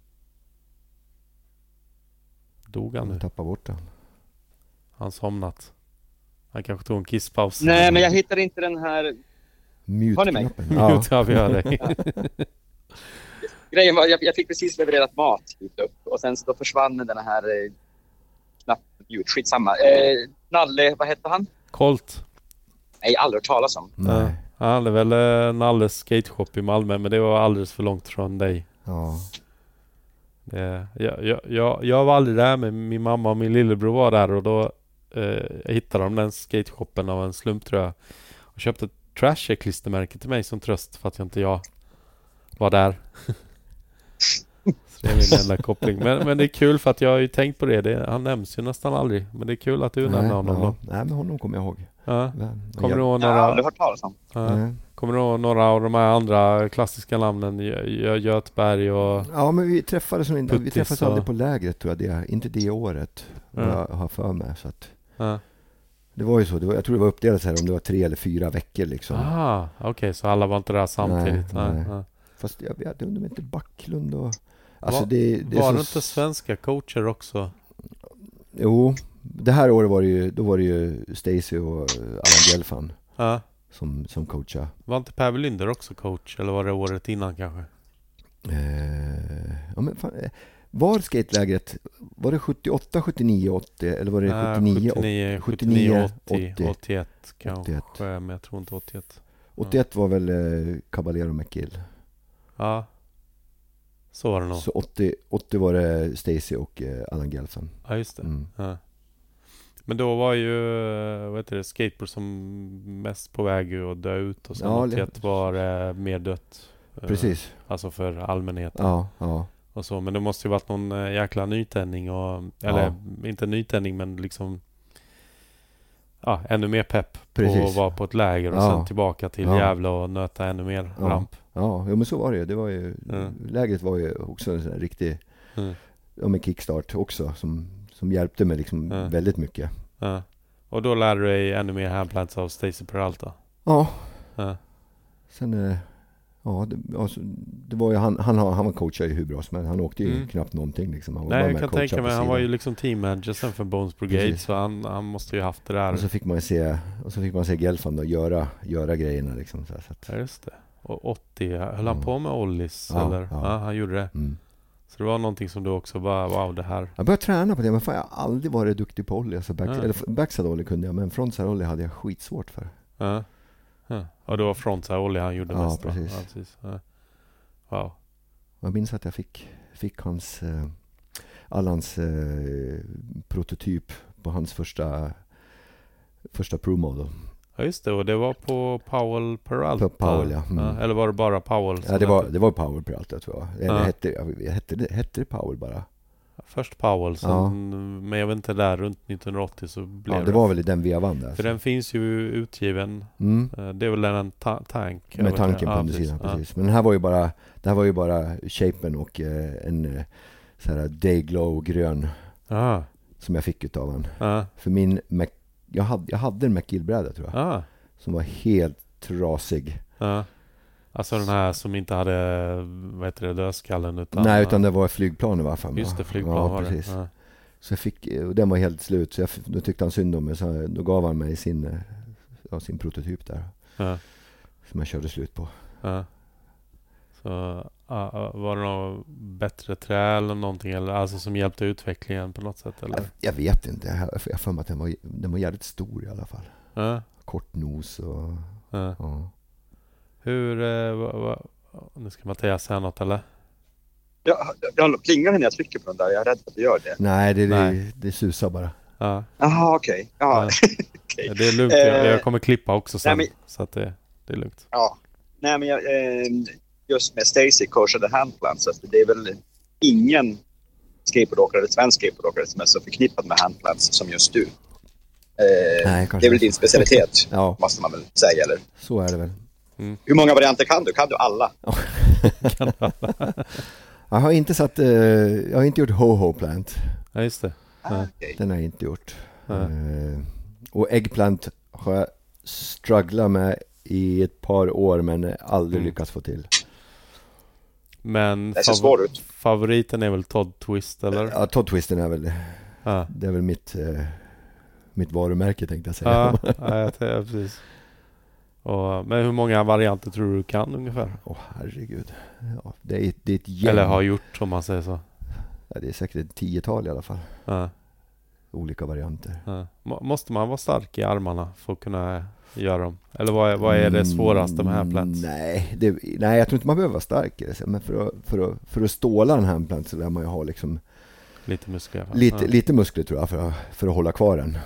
Dog han nu? Jag tappade bort den. Han somnat. Han kanske tog en kisspaus. Nej, men jag hittar inte den här... Har ni mig? Ja. Mute, ja, vi hör dig. Grejen var, jag, jag fick precis levererat mat hit upp och sen så försvann den här eh, knappen. Skitsamma. Eh, Nalle, vad hette han? Colt. Nej, aldrig hört talas om. Nej. Ja, han hade väl eh, Nalles skateshop i Malmö, men det var alldeles för långt från dig. Ja. Det, jag, jag, jag, jag var aldrig där, men min mamma och min lillebror var där och då eh, hittade de den skateshoppen av en slump tror jag. Och köpte ett Trasher-klistermärke till mig som tröst för att jag inte jag var där. Så det är min enda koppling. Men, men det är kul för att jag har ju tänkt på det. det han nämns ju nästan aldrig. Men det är kul att du nämner honom ja. Nej, men honom kommer jag ihåg. Ja. Kommer du jag, ihåg Jag har aldrig några, hört talas om. ja. Kommer du ihåg några av de här andra klassiska namnen? Gö- Gö- Götberg och... Ja, men vi träffades, inte- vi Puttis träffades och- aldrig på lägret tror jag. Det, inte det året. Ja. Jag har för mig. Så att, Ja. det var ju så. Var, jag tror det var uppdelat så här om det var tre eller fyra veckor liksom. Ah, okej, så alla var inte där samtidigt? Nej, Nej, nej. Fast jag vet undrar om inte Backlund och... Alltså Var- det, det Var så- det inte svenska coacher också? Jo, det här året var det ju, då var det ju Stacy och Allan Gelfand Ja. som, som coachade. Var inte Per Welinder också coach? Eller var det året innan kanske? Eh, ja, men fan, eh, var skatelägret, var det 78, 79, 80 eller var det Nej, 79, 79, 79, 80, 80, 81 kanske. 81. Men jag tror inte 81. 81 var väl eh, Caballero McGill. Ja. Så var det nog. Så 80, 80 var det Stacy och eh, Allan Gelfand. Ja, just det. Mm. Ja. Men då var ju, eh, vad heter det, skateboard som mest på väg att dö ut och sen Ja, 81 var det mer dött. Precis. Alltså för allmänheten. Ja, ja. Och så. Men det måste ju varit någon eh, jäkla nytändning och, eller inte nytändning men liksom Ja, ännu mer pepp på Precis. att vara på ett läger och Ja. sen tillbaka till Ja. Gävle och nöta ännu mer Ja. ramp. Ja, jo, men så var det ju. Det var ju Mm. Lägret var ju också en sån här riktig, Mm. ja med kickstart också som, som hjälpte mig liksom Ja. väldigt mycket. Ja. Och då lärde du dig ännu mer handplants av Stacy Peralta. Ja, Ja. sen eh, Ja, det, alltså, det var ju han, han, han var coachade ju hur bra som helst. Han åkte ju Mm. knappt någonting liksom. Han var Nej, jag kan tänka mig. Han var ju liksom team manager sen för Bones Brigade Precis. så han, han måste ju haft det där. Och så fick man se, och så fick man se Gelfand då göra, göra grejerna liksom. Så, så att, Ja, just det. Och 80, höll han på med Ollis Ja, eller? Ja. ja. han gjorde det. mm. Så det var någonting som du också bara, wow det här. Jag började träna på det, men fan, jag har aldrig varit duktig på ollie. Alltså back, Ja. eller backside ollie kunde jag, men frontside ollie hade jag skitsvårt för. Ja. Ja, och det var frontside Olli han gjorde Ja, mest va? precis. Ja, precis. Ja. Wow. Jag minns att jag fick, fick hans, eh, Allans eh, prototyp på hans första, första Pro Model. Ja just det, och det var på Powell Peralta. På Powell, ja. Mm. Eller var det bara Powell? Ja, det var, det var allt jag tror jag. Eller Ja. hette, jag- hette, hette det Power bara? Först Powell, sen, men jag vet inte där runt 1980 så blev Ja, det var väl i den vevan där. För den finns ju utgiven. Mm. Eh, Det är väl en ta- tank? Med tanken på Ja, undersidan, Ja. precis. Men den här var ju bara, det här var ju bara shapen och eh, en eh, så här Dayglow grön Ja. som jag fick utav han. Ja. För min Mac, jag, hade, jag hade en McGill-bräda tror jag, Ja. som var helt trasig. Alltså den här som inte hade, vad heter det, dödskallen utan... Nej, utan det var flygplan i varje fall. Just det, flygplan ja, var precis. det. Ja. Så jag fick, och den var helt slut, så jag, då tyckte han synd om mig, så då gav han mig sin, ja, sin prototyp där, Ja. som jag körde slut på. Ja. Så var det något bättre trä eller någonting eller alltså som hjälpte utvecklingen på något sätt eller? Jag, jag vet inte, jag har för mig att den var, den var jävligt stor i alla fall. Ja. Kort nos och, Ja. Hur, eh, va, va, nu ska Mattias säga något eller? Jag, jag plingar när jag trycker på den där. Jag är rädd att det gör det. Nej, det, Nej. det, det susar bara. Ja, Jaha, okej. Ja. Ja. okej. det är lugnt. Jag, Eh, jag kommer klippa också sen. nej, men- Så att det, det är lugnt. ja. Nej, men jag, eh, just med Stacy coachade handplants. Alltså, det är väl ingen skateboardåkare, eller svensk skateboardåkare som är så förknippad med handplants som just du. Eh, Nej, det är väl din specialitet, Ja, måste man väl säga. Eller? så är det väl. Hur många varianter kan du? Kan du alla? Jag har inte satt, eh, jag har inte gjort ho-ho plant. Ja, just det. Ah, okej. Den har jag inte gjort. Eh, och eggplant har jag strugglat med i ett par år men aldrig Mm. lyckats få till. Men Det ser fav- svår ut. favoriten är väl Todd Twist eller? Ja, Todd Twisten är väl, Ja. det är väl mitt, eh, mitt varumärke tänkte jag säga. Ja, ja precis. Och, men hur många varianter tror du kan ungefär? Åh herregud. Ja, det, är, det är ett gäng. Eller har gjort om man säger så. ja, det är säkert ett tiotal i alla fall. Ja, Olika varianter. ja. Må- Måste man vara stark i armarna för att kunna göra dem? Eller vad är, vad är det svåraste med handplants? Mm, Nej, det, nej, jag tror inte man behöver vara stark i det. Men för att, för att, för att ståla en handplant så lär man ju ha liksom Lite muskler? lite, ja. lite muskler tror jag för att, för att hålla kvar den.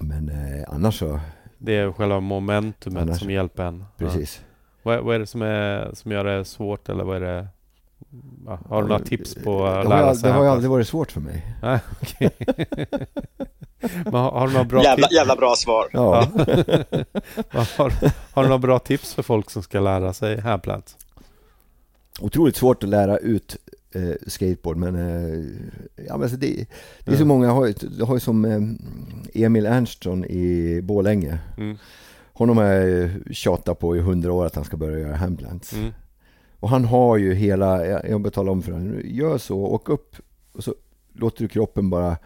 Men eh, annars så, Det är själva momentumet Annars- som hjälper en. Ja. precis. Vad, vad är det som, är, som gör det svårt eller vad är det? Ja, har du några tips på att det har, lära ju- sig Det har ju handplants? aldrig varit svårt för mig. Men har, har du några bra Jävla, tips? jävla bra svar. Ja. Har, har du några bra tips för folk som ska lära sig handplants? Otroligt svårt att lära ut eh, skateboard men, eh, ja, men det, det är så Ja. många, jag har, jag har ju som eh, Emil Ernstson i Borlänge. Mm. Honom har jag tjatat på i hundra år att han ska börja göra handplants. Mm. Och han har ju hela, jag, jag betalar om för honom, gör så, åk upp och så låter du kroppen bara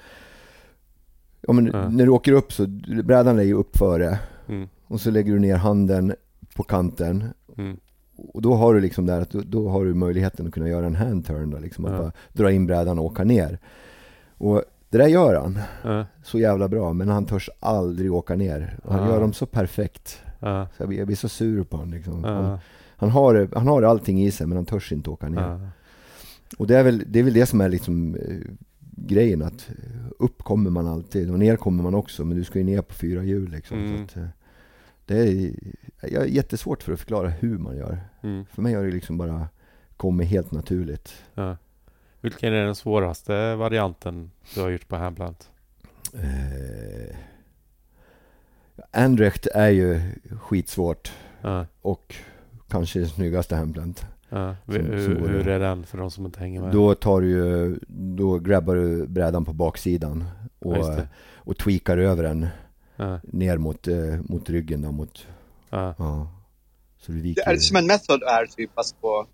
Ja men när du åker upp så, brädan är ju upp före Mm. och så lägger du ner handen på kanten Mm. Och då har du liksom där att då, då har du möjligheten att kunna göra en handturn då, liksom att Ja. bara dra in brädan och åka ner. Och det där gör han Ja, så jävla bra men han törs aldrig åka ner. Han Ja. gör dem så perfekt. Så jag, blir, jag blir så sur på honom liksom. Han, han, har, han har allting i sig men han törs inte åka ner. Och det är, väl, det är väl det som är liksom eh, grejen att upp kommer man alltid och ner kommer man också men du ska ju ner på fyra hjul liksom. Mm. Så att, eh, det är, jag är jättesvårt för att förklara hur man gör. Mm. För mig har det liksom bara kommit helt naturligt. ja. Vilken är den svåraste varianten du har gjort på handplant? Eh, Andrecht är ju skitsvårt Ja, och kanske det snyggaste handplant. ja. Som- hur, som hur är den för de som inte hänger med? Då tar du ju, då grabbar du brädan på baksidan och, och tweakar över den Ja, ner mot, eh, mot ryggen då, mot, ja, ja. Så du Det viker... är som en method är typ fast på,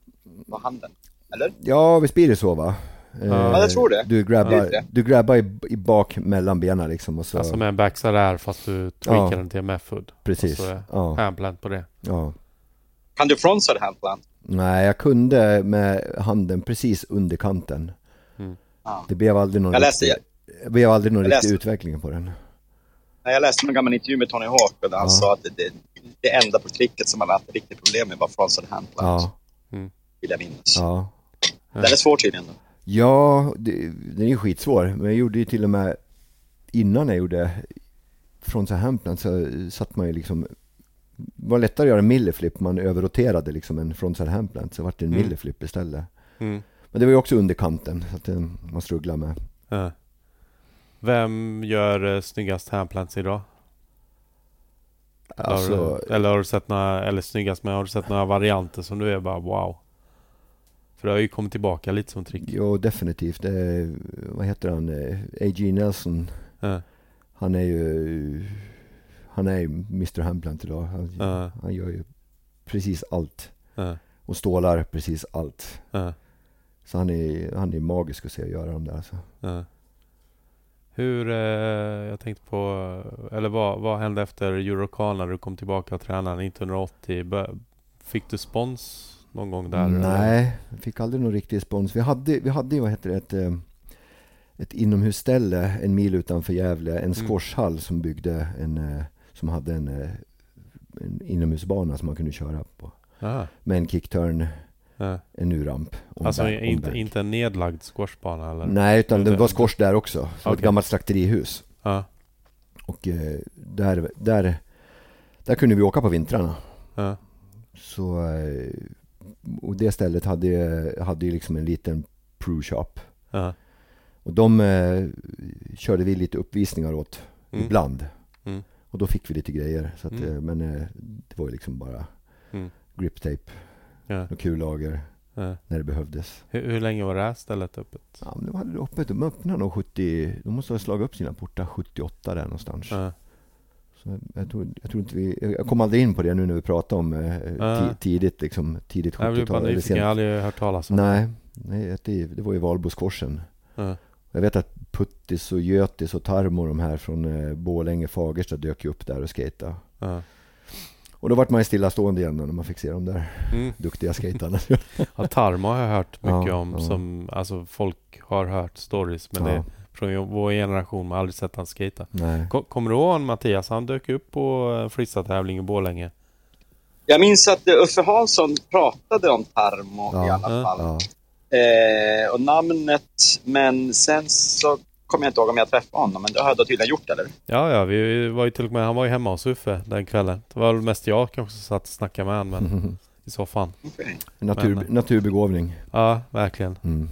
på handen. Eller? Ja, visst blir det så va? Eh, Ja, jag tror det. Du Det grabbar, det. du grabbar i, i bak mellan benen liksom och så... Alltså med en backside är fast du tweakar Ja. den till en method. precis. Och så är Ja, handplant på det. ja. Kan du frontside handplant? Nej, jag kunde med handen precis under kanten. Ja. Det blev aldrig någon Jag läste- riktig, det blev aldrig någon jag riktig utveckling på den. Nej, Jag läste en gammal intervju med Tony Hawk och där han Ja. sa att det, det, enda på tricket som han hade haft riktigt problem med var frontside handplant. Ja, Vill jag minnas. ja. Den är svår tydligen. Då. Ja, det, den är ju skitsvår. Men jag gjorde ju till och med innan jag gjorde från så Hampton så satt man ju liksom det var lättare att göra en milleflip, man överroterade liksom en frontside handplant så vart det en Mm. milleflip istället. Mm. Men det var ju också under kanten, så att man strugglar med. Ja. Vem gör eh, snyggast handplants idag? Eller, har Alltså, du, eller har du sett några, eller snyggast men har du sett några varianter som du är bara wow? För det har ju kommit tillbaka lite som trick. jo definitivt. Det, är- vad heter han? Eh, A.G. Nelson. Ja. Han är ju Han är ju Mr Handplant idag. Han, Ja. han gör ju precis allt. Ja. Och stålar precis allt. Så han är, han är magisk att se göra de där alltså. Hur, eh, jag tänkte på, eller vad, vad hände efter Eurocar när du kom tillbaka och tränade 1980? Bö- Fick du spons någon gång där? eller? Nej, vi fick aldrig någon riktig respons. Vi hade, vi hade vad heter det, ett, eh, ett inomhusställe en mil utanför Gävle, en squashhall som byggde en, eh, som hade en, en inomhusbana som man kunde köra på. Ja. Med en kickturn, Ja. en U-ramp. Alltså en inte, inte en nedlagd squashbana eller? Nej, utan det var squash där också. Så det var ett gammalt slakterihus. Ja. Och eh, där, där, där kunde vi åka på vintrarna. Ja. Så, eh, och det stället hade, hade ju liksom en liten pro shop. Ja. Och de eh, körde vi lite uppvisningar åt Mm. ibland. Mm. Och då fick vi lite grejer. Så att, Mm. eh, men eh, det var ju liksom bara Mm. Ja. och kullager Ja. när det behövdes. Hur, hur länge var det här stället öppet? Ja, men de hade det öppet. De öppnade nog 70, de måste ha slagit upp sina portar 78 där någonstans. Ja. Så jag, tror, jag tror inte vi, jag kom aldrig in på det nu när vi pratade om ti, tidigt liksom, tidigt Jag blir bara 70-tal. eller nyfiken, jag har aldrig hört talas om Nej, nej det, det var ju Valboskorsen. Ja. Jag vet att Puttis och Götis och Tarmo de här från eh, Borlänge, Fagersta dök ju upp där och skejtade. Ja. Och då vart man ju stillastående igen när man fick se de där Mm. duktiga skejtarna. Ja, Tarmo har jag hört mycket Ja, om ja. som, alltså folk har hört stories men det ja, är från vår generation, man har aldrig sett han. Ko- Kommer du ihåg Mattias? Han dök upp på eh, freestyle-tävling i Borlänge. Jag minns att eh, Uffe Hansson pratade om Tarmo Ja, i alla fall. Ja, Eh, och namnet, men sen så kommer jag inte ihåg om jag träffade honom, men det har jag då tydligen gjort eller? Ja, ja, vi var ju till och med, han var ju hemma hos Uffe den kvällen. Det var väl mest jag kanske som satt och snackade med honom, men i soffan. Okej. Natur, Men- naturbegåvning. Ja, verkligen. Mm.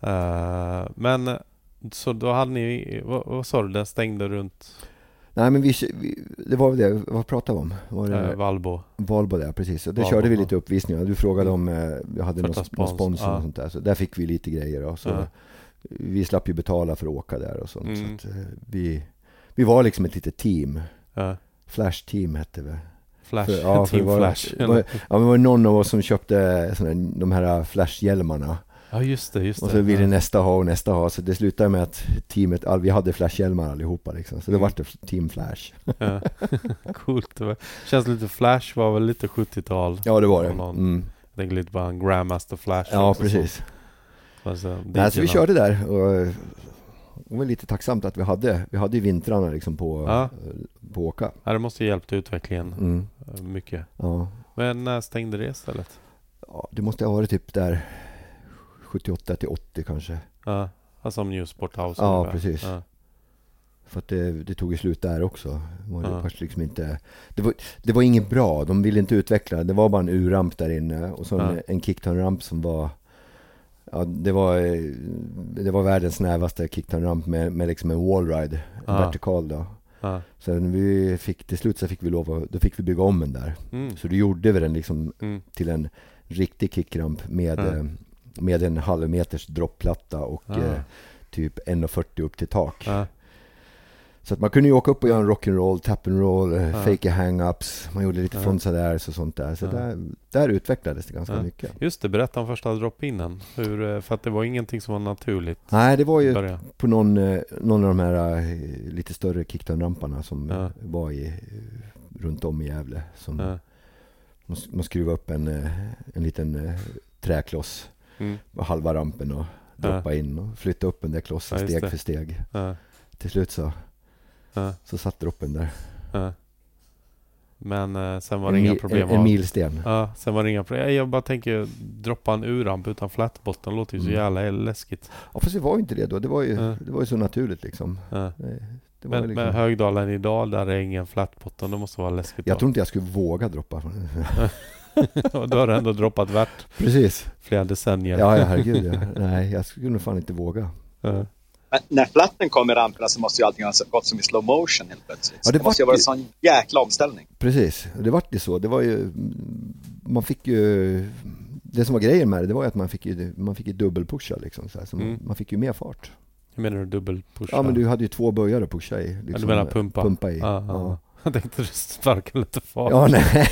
Eh, men så då hade ni, vad, vad sa du, den stängde runt Nej men vi, vi, det var väl det, vad pratade vi om? Var det eh, Valbo? Valbo där, precis. Och det Valbo, körde vi lite uppvisningar. Du frågade om eh, vi hade någon, ta någon spons, sponsor ja. och sånt där. Så där fick vi lite grejer. Och så Ja. Vi slapp ju betala för att åka där och sånt. Mm. Så att, eh, vi, vi var liksom ett litet team. Ja. Flash Team hette vi. Flash, För- ja, för Team det var, Flash. Det var, ja, det var någon av oss som köpte såna, här- de här Flash-hjälmarna. Ja, just det, just det. Och så ville ja. nästa ha och nästa ha. Så det slutade med att teamet, all, vi hade Flash-hjälmar allihopa liksom. Så det Mm. vart det Team Flash. Ja. Coolt. Det var, känns lite Flash var väl lite 70-tal. Ja det var det. Någon- Mm. Jag tänker lite på en Grandmaster Flash. Ja precis. som- Alltså, Nej, så vi körde där och det var lite tacksamt att vi hade, vi hade ju vintrarna liksom på, Ja. eh, på åka. Ja, det måste ju hjälpt utvecklingen Mm. eh, mycket. Ja. Men när stängde det istället? ja, det måste ha varit typ där 78 till 80 kanske. Ja, alltså som New Sport House. Ja, ungefär. precis. Ja. För att det, det tog ju slut där också. Det var, Ja. liksom inte, det var, det var inget bra, de ville inte utveckla det. Var bara en U-ramp där inne och så en, en kickturn-ramp som var Ja, det var, eh, det var världens snävaste kickturn-ramp med, med liksom en wallride, Ja. vertikal då. Ja. Sen vi fick, till slut så fick vi lov att, då fick vi bygga om den där. Mm. Så då gjorde vi den liksom Mm. till en riktig kickramp med, Ja. eh, med en halv meters droppplatta och Ah. eh, typ 1,40 upp till tak. Så att man kunde ju åka upp och göra en rock'n'roll, tap-and-roll, eh, Ja. fake hang-ups. Man gjorde lite Ja. frontsar och sånt där. Så Ja. där, där utvecklades det ganska Ja. mycket. Just det, berätta om första drop-inen. Hur, eh, för att det var ingenting som var naturligt Nej, det var ju på någon, eh, någon av de här lite större kickturn-ramparna som Ja. var i, runt om i Gävle. Som Ja. man, man skruvade upp en, en liten träkloss Mm. på halva rampen och droppa in och flytta upp den där klossen steg för steg. Till slut så, Ja. så satt droppen där. Ja. Men eh, sen var det En, inga problem. en, en milsten. Ja, sen var det inga problem. Jag bara tänker droppa en urramp utan flatbotten låter ju så Mm. jävla läskigt. Ja, fast det var ju inte det då. Det var ju, Ja. det var ju så naturligt liksom. Ja. Det, det var Men, liksom men Högdalen idag där är ingen flatbotten, det måste vara läskigt. jag då. tror inte jag skulle våga droppa. Och då har du ändå droppat värt Precis. flera decennier. Ja, ja herregud. Ja. Nej, jag skulle nog fan inte våga. Ja. Men när flatten kom i ramperna så måste ju allting ha gått som i slow motion helt plötsligt. Ja, det det, måste ju var ha varit en sån jäkla omställning. Precis, det vart ju så. Det var ju, man fick ju, det som var grejen med det, det var ju att man fick ju, man fick ju dubbelpusha liksom. Så, här, så man, Mm. man fick ju mer fart. Hur menar du dubbelpusha? Ja men du hade ju två böjar att pusha i. Liksom, Ja, du menar pumpa? Pumpa i. Ja, ja. Ja, Jag tänkte du sparkade lite fart. ja nej.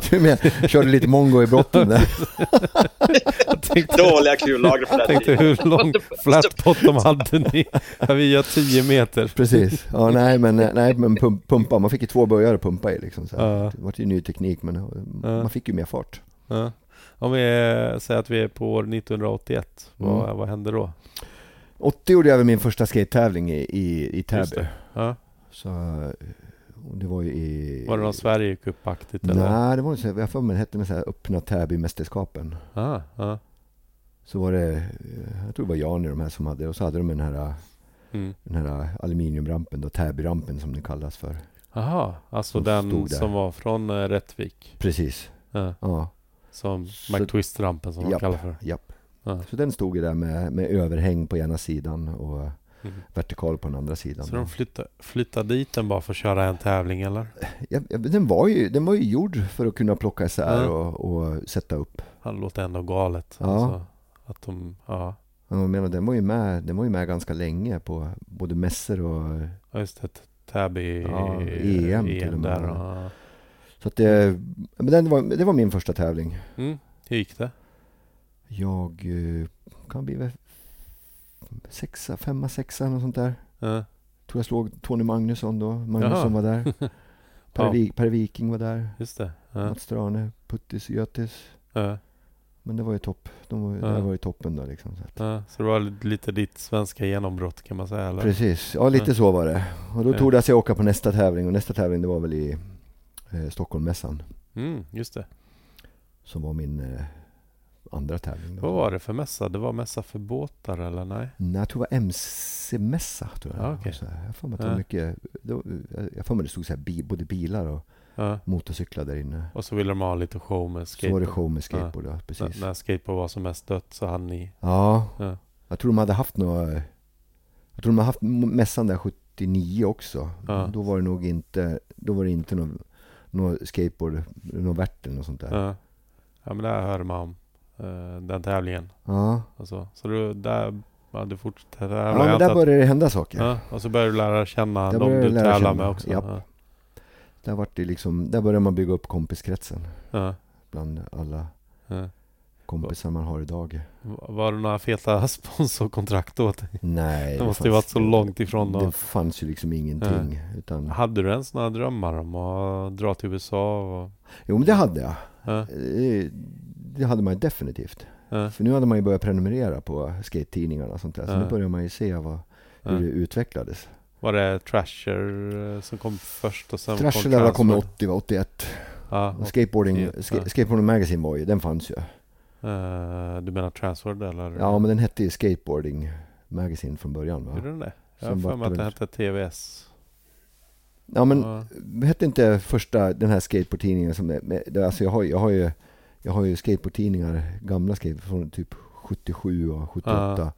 du men, körde lite mongo i brotten där. Jag tänkte, Dåliga kullager på jag den tänkte tiden. hur lång flat bottom hade ni? Vi gör 10 meter. Precis. Ja nej men, nej, men pump, pumpa, man fick ju två böjar att pumpa i liksom. Så här. Ja. Det var ju ny teknik men man fick ju mer fart. Ja. Om vi eh, säger att vi är på år 1981, vad, Mm. vad hände då? 80 gjorde jag min första skate-tävling i, i, i Just Täby. Så, det var ju i... Var det någon Sverigecupaktigt eller? Nej, det var inte så. Jag för mig det hette något så här öppna Täby-mästerskapen. Ah, ja. Så var det, eh, jag tror det var Jan i de här som hade, och så hade de den här, Mm. den här aluminiumrampen då, Täby-rampen som den kallas för. Aha, alltså Som den som var från eh, Rättvik. Precis, Ja. ja, Som McTwist-rampen som de Japp. kallar för. japp. Ja. Så den stod ju där med, med överhäng på ena sidan och Mm. vertikal på den andra sidan. Så de flyttade, flyttade dit den bara för att köra en tävling eller? ja, den, var ju, den var ju gjord för att kunna plocka isär Ja. och, och sätta upp. Det låter ändå galet. Ja. Alltså, att de, ja. Men Jag menar, den var ju med, den var ju med ganska länge på både mässor och Ja, just det. Täby Ja, EM till och EM med. där. Ja. Så att det, men den var, det var min första tävling. Mm. Hur gick det? Jag eh, kan bli sexa, femma, sexa något sånt där. Ja. Tror jag slog Tony Magnusson då. Magnusson Jaha. var där. Per, Ja. Wik, per Viking var där. Just det. Ja. Mats Strane, Puttis, Götis. Ja. Men det var ju topp. De var, Ja. Det var ju toppen då liksom. Så. Ja. Så det var lite ditt svenska genombrott kan man säga eller? Precis, ja lite Ja. så var det. Och då tog det sig åka på nästa tävling och nästa tävling det var väl i eh, Stockholmmässan. Mm, just det. Som var min eh, andra tävling. Då. Vad var det för mässa? Det var mässa för båtar eller nej? Nej, jag tror det var MC-mässa. Tror jag. Ja, okej. Så här, jag får mig att det Ja. var mycket, det var, jag får mig det stod så här, bi, både bilar och Ja. motorcyklar där inne. Och så ville de ha lite show med Så var det skateboard. show med skateboard, ja. När, precis. när skateboard var som mest dött så hade ni... Ja, Ja. jag tror de hade haft några, jag tror de hade haft mässan där 79 också. Ja. Då var det nog inte, då var det inte någon, någon skateboard, någon värt eller något sånt där. Ja. ja men där hörde man om den tävlingen. Ja, Alltså, så du, där... Ja, du fortsatte tävla. ja men där började det hända saker. Ja, och så började du lära känna Där de du lära tävlar känna, med också. japp. Ja. Där, var det liksom, där började man bygga upp kompiskretsen Ja. bland alla Ja. kompisar man har idag. Var det några feta sponsorkontrakt då? Nej, Det måste ju varit så långt ifrån Det då. fanns ju liksom ingenting. Utan, Hade du ens några drömmar om att dra till USA? Och, jo men det hade jag. Det, hade man ju definitivt. ja, För nu hade man ju börjat prenumerera på skate-tidningarna och sånt där. Så Ja. nu börjar man ju se vad, hur det utvecklades. Var det Trasher eh, som kom först och sen Trasher kom kommit Transworld? 80, va, 81. Ja, Skateboarding, ja. ska, Skateboarding Magazine var ju, den fanns ju. eh, du menar Transworld eller? Ja men den hette ju Skateboarding Magazine från början va? Gjorde den det? Jag har för mig att den hette TVS. Ja men Ja. hette inte första den här skateboardtidningen som det- alltså jag har, jag har ju jag har ju skateboardtidningar, gamla skateboard från typ 77 och 78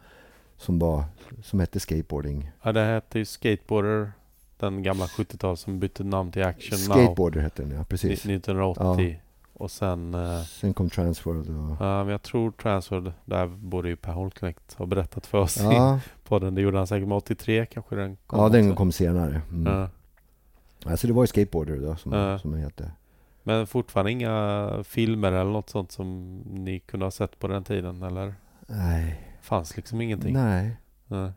som var, som hette skateboarding. Ja, det hette ju Skateboarder. Den gamla 70-tal som bytte namn till Action Now. Skateboarder hette den ja, precis. Ni- 1980. Och sen... eh, Sen kom Transworld och... Ja, men jag tror Transworld, där borde ju Per Holknekt ha berättat för oss Ja, på den. Det gjorde han säkert med 83 kanske den kom ja den också. kom senare. Mm. Ja. Alltså det var ju Skateboarder då som, Ja. som den hette. Men fortfarande inga filmer eller något sånt som ni kunde ha sett på den tiden eller? Nej. Fanns liksom ingenting? Nej. Nej.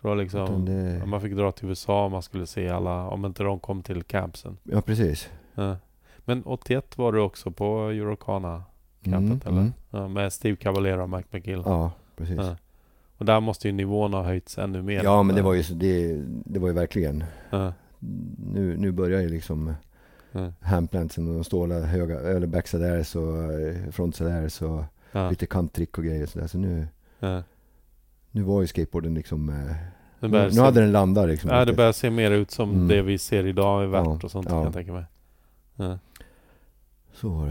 Så det liksom, det... man fick dra till USA om man skulle se alla, om inte de kom till campsen. Ja, precis. Ja. Men 81 var du också på Eurocana-campet eller? Mm, mm. Ja, med Steve Caballero och Mike McGill. Ja, precis. Ja. Och där måste ju nivån ha höjts ännu mer. Ja, men det var ju, det, det var ju verkligen... Nu, nu börjar ju liksom Ja. handplantsen och stålar höga, eller backsadairs och eh, frontsadairs och Ja. lite kanttrick och grejer sådär. Så nu, Ja. nu var ju skateboarden liksom... eh, Nu, nu se- hade den landat liksom. Ja, det börjar se mer ut som Mm. det vi ser idag i värt Ja, och sånt ja. kan jag tänka mig. Så var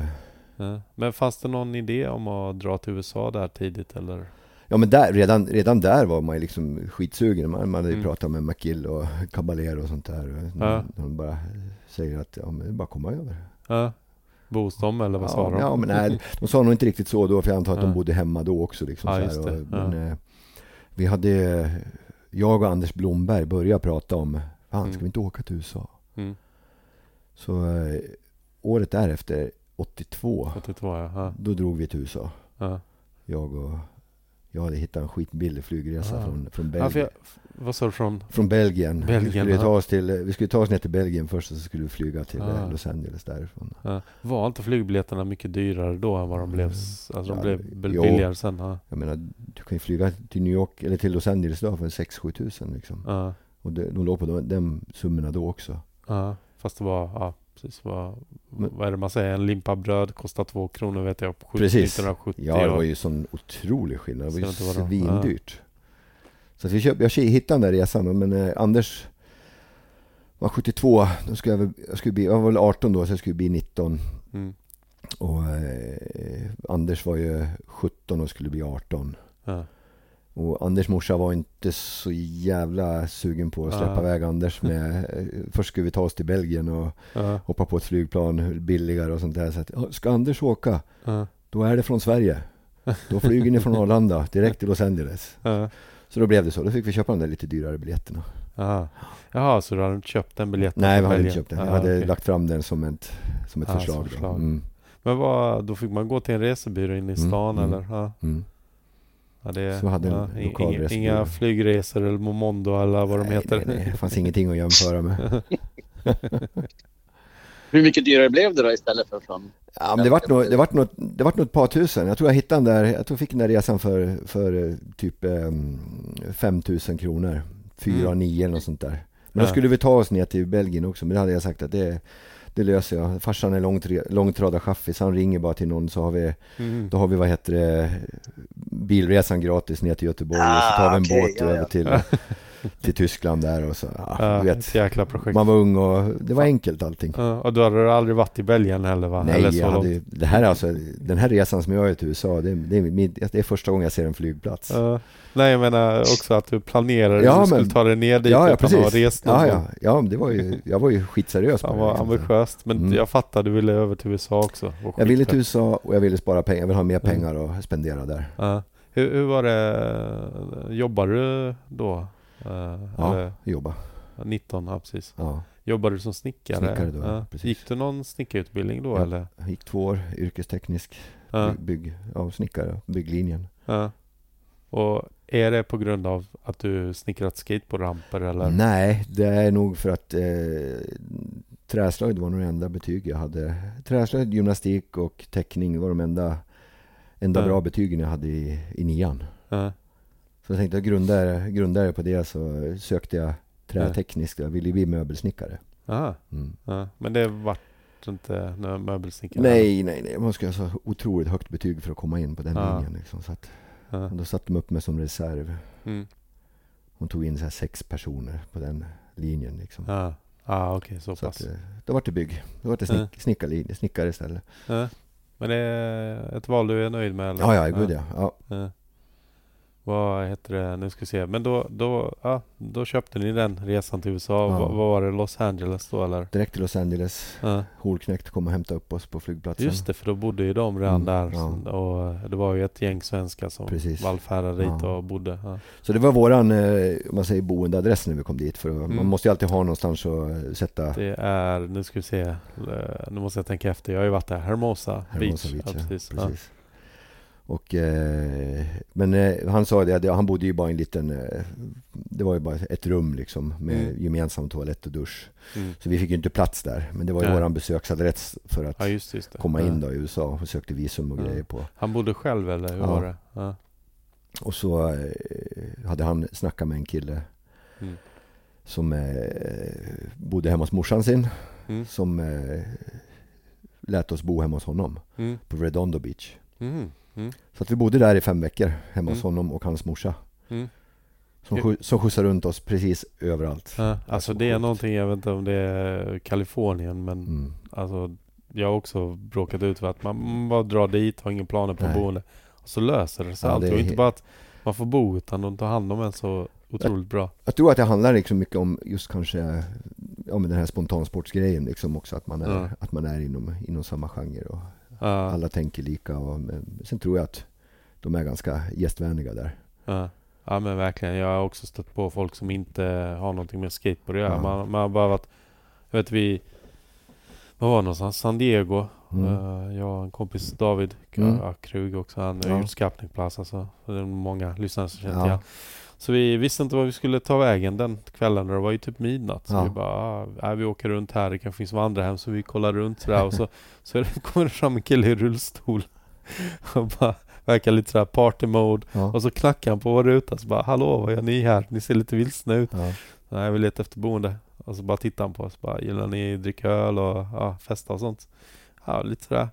det. Men fanns det någon idé om att dra till USA där tidigt eller? Ja men där, redan, redan där var man ju liksom skitsugen. Man, man hade ju Mm. pratat med McGill och Caballero och sånt där. Ja. De bara säger att ja, men det är bara att komma över. Ja. Bos de eller vad sa ja, de? Ja, men nej, de sa nog inte riktigt så då, för jag antar att Ja. de bodde hemma då också. Liksom, Ja, så här, och, Ja. men, eh, vi hade, jag och Anders Blomberg började prata om, fan ska Mm. vi inte åka till USA? Mm. Så eh, året därefter, 82, 82 ja. ja. då drog vi till USA. ja. Jag och, jag hade hittat en skitbillig flygresa Ah. från, från ja Belgien. f- vad sa du från? Från Belgien. Belgien, vi, skulle ta oss till, vi skulle ta oss ner till Belgien först och så skulle vi flyga till Ah. eh, Los Angeles därifrån. Ja. Var inte flygbiljetterna mycket dyrare då än vad de blev? Alltså de Ja, blev väl jo. billigare sen? Ja. Jag menar, du kan ju flyga till New York eller till Los Angeles idag för 6-7 tusen liksom. Ja. Och det, de låg på de, de summorna då också. ja. Fast det var, ja precis vad, Men- vad är det man säger? En limpa bröd kostar två kronor vet jag på 70, Precis. 1970. Ja, det var ju sån otrolig skillnad. Det var ju de- svindyrt. Så vi köpte, jag hittade den där resan, men eh, Anders var 72, då skulle jag, väl- jag, skulle bli, jag var väl 18 då, så jag skulle bli 19. Mm. Och eh, Anders var ju 17 och skulle bli 18. Ja. Och Anders morsa var inte så jävla sugen på att släppa iväg Anders med, först skulle vi ta oss till Belgien och Ja. hoppa på ett flygplan billigare och sånt där. Så att, "Ja, ska Anders åka, Ja. då är det från Sverige. Då flyger ni från Arlanda direkt till Los Angeles. Så då blev det så. Då fick vi köpa de där lite dyrare biljetterna. Jaha. Jaha, så du hade inte köpt den biljetten? Nej, vi hade inte köpt den. Jag Ja, hade okej. lagt fram den som ett, som ett Ah, som förslag. Då. förslag. Mm. Men vad, då fick man gå till en resebyrå inne i Mm, stan mm. eller? Ja. Mm. Ja, det, Så hade en ja, i- lokal inga, inga flygresor eller Momondo eller vad de nej, heter? Nej, nej, det fanns ingenting att jämföra med. Hur mycket dyrare blev det då istället för från... Ja, men det vart nog, det vart nog, det vart nog ett par tusen. Jag tror jag hittade den där, jag tror jag fick den där resan för, för eh, typ um, 5000 kronor. Fyra, Mm. nio eller något sånt där. Men då Ja. skulle vi ta oss ner till Belgien också, men det hade jag sagt att det, det löser jag. Farsan är långtradarchaffis, han ringer bara till någon så har vi, Mm. då har vi vad heter det, bilresan gratis ner till Göteborg och så tar vi en Ah, okej, båt ja, ja. över till, till Tyskland där och så, ja, ett vet. jäkla projekt. Man var ung och det var enkelt allting. Ja, och då hade du aldrig varit i Belgien heller va? eller Nej, så jag hade, det här är alltså, den här resan som jag gör till USA, det, det, är, min, det är första gången jag ser en flygplats. Ja. Nej jag menar också att du planerade Ja, att du skulle men- ta dig ner dit ja, ja, utan att ha rest Ja, ja, ja, det var ju, jag var ju skitseriös det, vad liksom. ambitiöst. Men Mm. jag fattar, du ville över till USA också. Och Jag ville till USA och jag ville spara pengar, jag ville ha mer Mm. pengar att spendera där. Hur, hur var det, jobbade du då? Eh, Ja, Eller, jobba. 19, ja precis. Ja. Jobbade du som snickare? Snickare då, ja, precis. Gick du någon snickarutbildning då Ja. eller? Jag gick två år yrkesteknisk Ja. bygg, ja, snickare, bygglinjen. ja. Och är det på grund av att du snickrat skateboardramper eller? Nej, det är nog för att eh, träslöjd var nog det enda betyg jag hade. Träslöjd, gymnastik och teckning var de enda, enda Ja. bra betygen jag hade i, i nian. Ja. Så jag tänkte jag grundade, grundade på det så sökte jag trätekniskt. Jag ville bli möbelsnickare. Aha. Mm. Ja. Men det vart inte några möbelsnickare? Nej, nej, nej. Man ska ha så otroligt högt betyg för att komma in på den Ja. linjen. Liksom. Så att, Ja. då satte de upp mig som reserv. Mm. Hon tog in så här sex personer på den linjen. Liksom. Ja, ah, okej så Så pass. att, eh, då var det bygg. Då var det snick, snickarlinje, snickare istället. Ja. Men det är ett val du är nöjd med? Eller? Ja, ja, gud ja. ja. Vad heter det? Nu ska vi se. Men då, då, ja, då köpte ni den resan till USA. Ja. Vad, var det? Los Angeles då eller? Direkt till Los Angeles. Ja. Horknekt kom och hämtade upp oss på flygplatsen. Just det, för då bodde ju de redan Mm, där. ja. Och det var ju ett gäng svenskar som Precis. vallfärdade dit och bodde. Så det var våran, eh, om man säger boendeadress när vi kom dit. För man Mm. måste ju alltid ha någonstans att eh, sätta Det är, nu ska vi se. Eh, Nu måste jag tänka efter. Jag har ju varit där. Hermosa, Hermosa Beach. Beach. Ja, precis. precis. Och, eh, men eh, han sa det, han bodde ju bara i en liten, eh, det var ju bara ett rum liksom med Mm. gemensam toalett och dusch. Mm. Så vi fick ju inte plats där. Men det var ju Nej. våran besöksadress för att ja, just, just komma Ja. in då i USA och sökte visum och Ja. grejer på. Han bodde själv eller hur var det? Och så eh, hade han snackat med en kille Mm. som eh, bodde hemma hos morsan sin. Mm. Som eh, lät oss bo hemma hos honom Mm. på Redondo Beach. Mm. Så att vi bodde där i fem veckor hemma hos Mm. honom och hans morsa. Mm. Som, skju- som skjutsar runt oss precis överallt. Ja, alltså så det är någonting, jag vet inte om det är Kalifornien men Mm. alltså jag har också bråkat ut för att man bara drar dit, har ingen planer på Nej. boende. Och så löser det sig Ja, allt. det Och inte bara att man får bo utan de tar hand om en så otroligt bra. Jag tror att det handlar liksom mycket om just kanske men den här spontansportsgrejen liksom också. Att man är, Ja. att man är inom, inom samma genre och Ja, alla tänker lika. Och, sen tror jag att de är ganska gästvänliga där. ja. ja men verkligen. Jag har också stött på folk som inte har någonting med skateboard att göra. Ja. Man, man har bara varit, jag vet vi, vad var det någonstans? San Diego. Mm. Eh, jag och en kompis David Mm. Krug också. Han har Ja. gjort Skarpnäck Plaza så det är många lyssnare som känner Ja. till. Så vi visste inte var vi skulle ta vägen den kvällen. Det var ju typ midnatt. Så Ja. vi bara, ah, nej, vi åker runt här. Det kanske finns vandrarhem. Så vi kollar runt sådär. Och så, så kommer det fram en kille i rullstol. Och bara verkar lite sådär party mode. Ja. Och så knackar han på vår ruta. Så bara, hallå vad gör ni här? Ni ser lite vilsna ut. Ja. Nej, vi letar efter boende. Och så bara tittar han på oss. Bara, gillar ni dricka öl och ja, festa och sånt? Ja, lite sådär.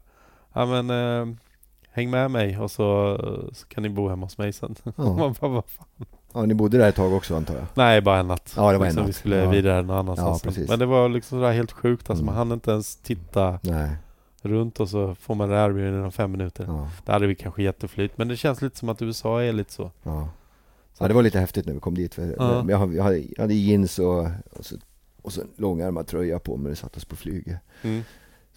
Ja men eh, häng med mig och så, så kan ni bo hemma hos mig sen. Ja. Man bara, vad fan? Ja, ni bodde där ett tag också antar jag? Nej, bara en natt. Ja, det var en liksom, natt. Vi skulle Ja. vidare någon annanstans. Ja, men det var liksom sådär helt sjukt. Alltså, Mm. Man hann inte ens titta Nej. runt och så får man det erbjudandet inom fem minuter. Ja. Det hade vi kanske jätteflyt. Men det känns lite som att USA är lite så. Ja. ja, det var lite häftigt när vi kom dit. För Ja. jag, hade, jag, hade, jeans och, och, så, och så långärmad tröja på mig. Vi satt oss på flyget. Mm.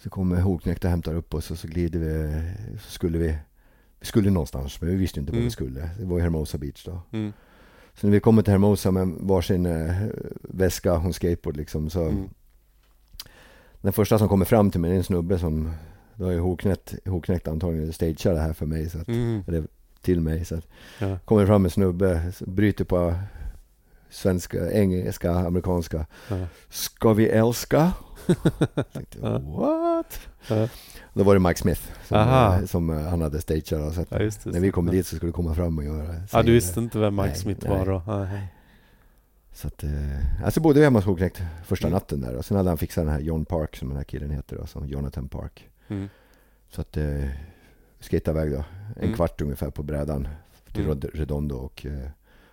Så kommer Hoknekta och hämtar upp oss och så glider vi. Så skulle vi, vi skulle någonstans men vi visste inte var Mm. vi skulle. Det var Hermosa Beach då. Mm. Så när vi kommer till Hermosa med varsin eh, väska och skateboard liksom så. Mm. Den första som kommer fram till mig är en snubbe som då är Hoknekt, Hoknekt antagligen stagear det här för mig. Så att, Mm. till mig. Så att, Ja. kommer fram en snubbe, bryter på svenska, engelska, amerikanska. Ja. Ska vi älska? Tänkte, what? Då var det Mike Smith som, eh, som eh, han hade stageat. Så att Ja, just det. när vi kommer dit så skulle det komma fram och göra. Ja, du visste inte vem Mike Nej, Smith nej. var då? Nej. Så att, eh, alltså bodde vi hemma hos Hoknekt första Mm. natten där. Och sen hade han fixat den här John Park som den här killen heter. Då, som Jonathan Park. Mm. Så att eh, skejtade iväg då. En Mm. kvart ungefär på brädan till Mm. Redondo och eh,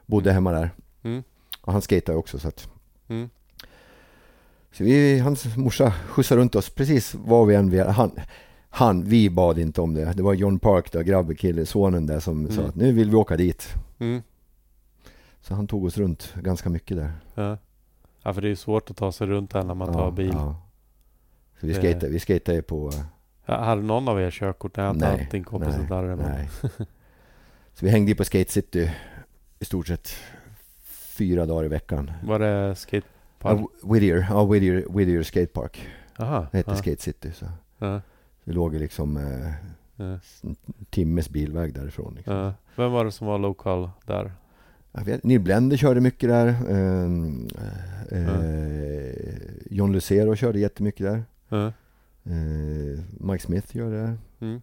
bodde hemma där. Mm. Och han skejtade också så att Mm. Så vi, hans morsa skjutsade runt oss precis var vi än vi han, han, vi bad inte om det. Det var John Park, då, grabben, kille, sonen där som sa Mm. att nu vill vi åka dit. Mm. Så han tog oss runt ganska mycket där. Ja. ja, för det är ju svårt att ta sig runt här när man tar bil. Ja. Så vi Det- skejtade, vi skejtade på... eh, Ja, Hade någon av er körkort? Nej, Nej, din kompis nej, där. Nej. Så vi hängde ju på Skate City i stort sett fyra dagar i veckan. Var det skatepark? Ja, Whittier, ja, Whittier, Whittier Skate Park. Aha. Det hette ja. Skate City. Så. Ja. Vi låg liksom eh, Ja. en timmes bilväg därifrån. Liksom. Ja. Vem var det som var lokal där? Jag vet, Neil Blender körde mycket där. Ehm, eh, John Lucero körde jättemycket där. Eh, Mike Smith gör det. Mm.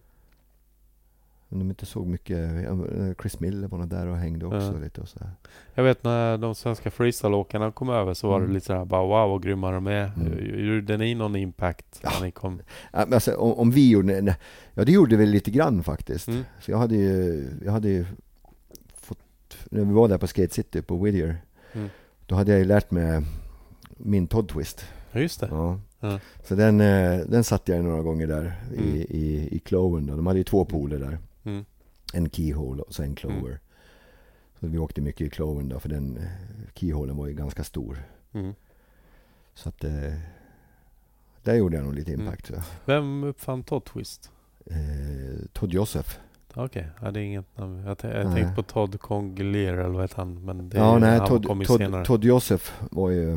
Men de inte såg mycket. ja, Chris Miller var nog där och hängde också Ja. lite och så. här. Jag vet när de svenska freestyleåkarna kom över så var Mm. det lite sådär bara wow vad grymma de är. Mm. Gjorde ni någon impact Ja. när ni kom? Alltså, om, om vi gjorde, nej, ja det gjorde vi lite grann faktiskt. Mm. Så jag hade ju, jag hade ju fått, när vi var där på Skate City på Whittier. Mm. Då hade jag ju lärt mig min Todd Twist. Ja just det. Ja. Ja. Så den, eh, den satte jag några gånger där Mm. i, i, i cloven. Då. De hade ju två pooler där. Mm. En keyhole och så en clover. Så vi åkte mycket i Cloven då, för den eh, keyholen var ju ganska stor. Mm. Så att eh, där gjorde jag nog lite Mm. impact. jag. Vem uppfann Todd Twist? Eh, Todd Joseph. Okej, ja, det är inget namn. Jag, jag tänkte på Todd Conglier eller vad heter han? Men det är, Ja, ju- nej, han Todd, kom Todd, senare. Todd Joseph var ju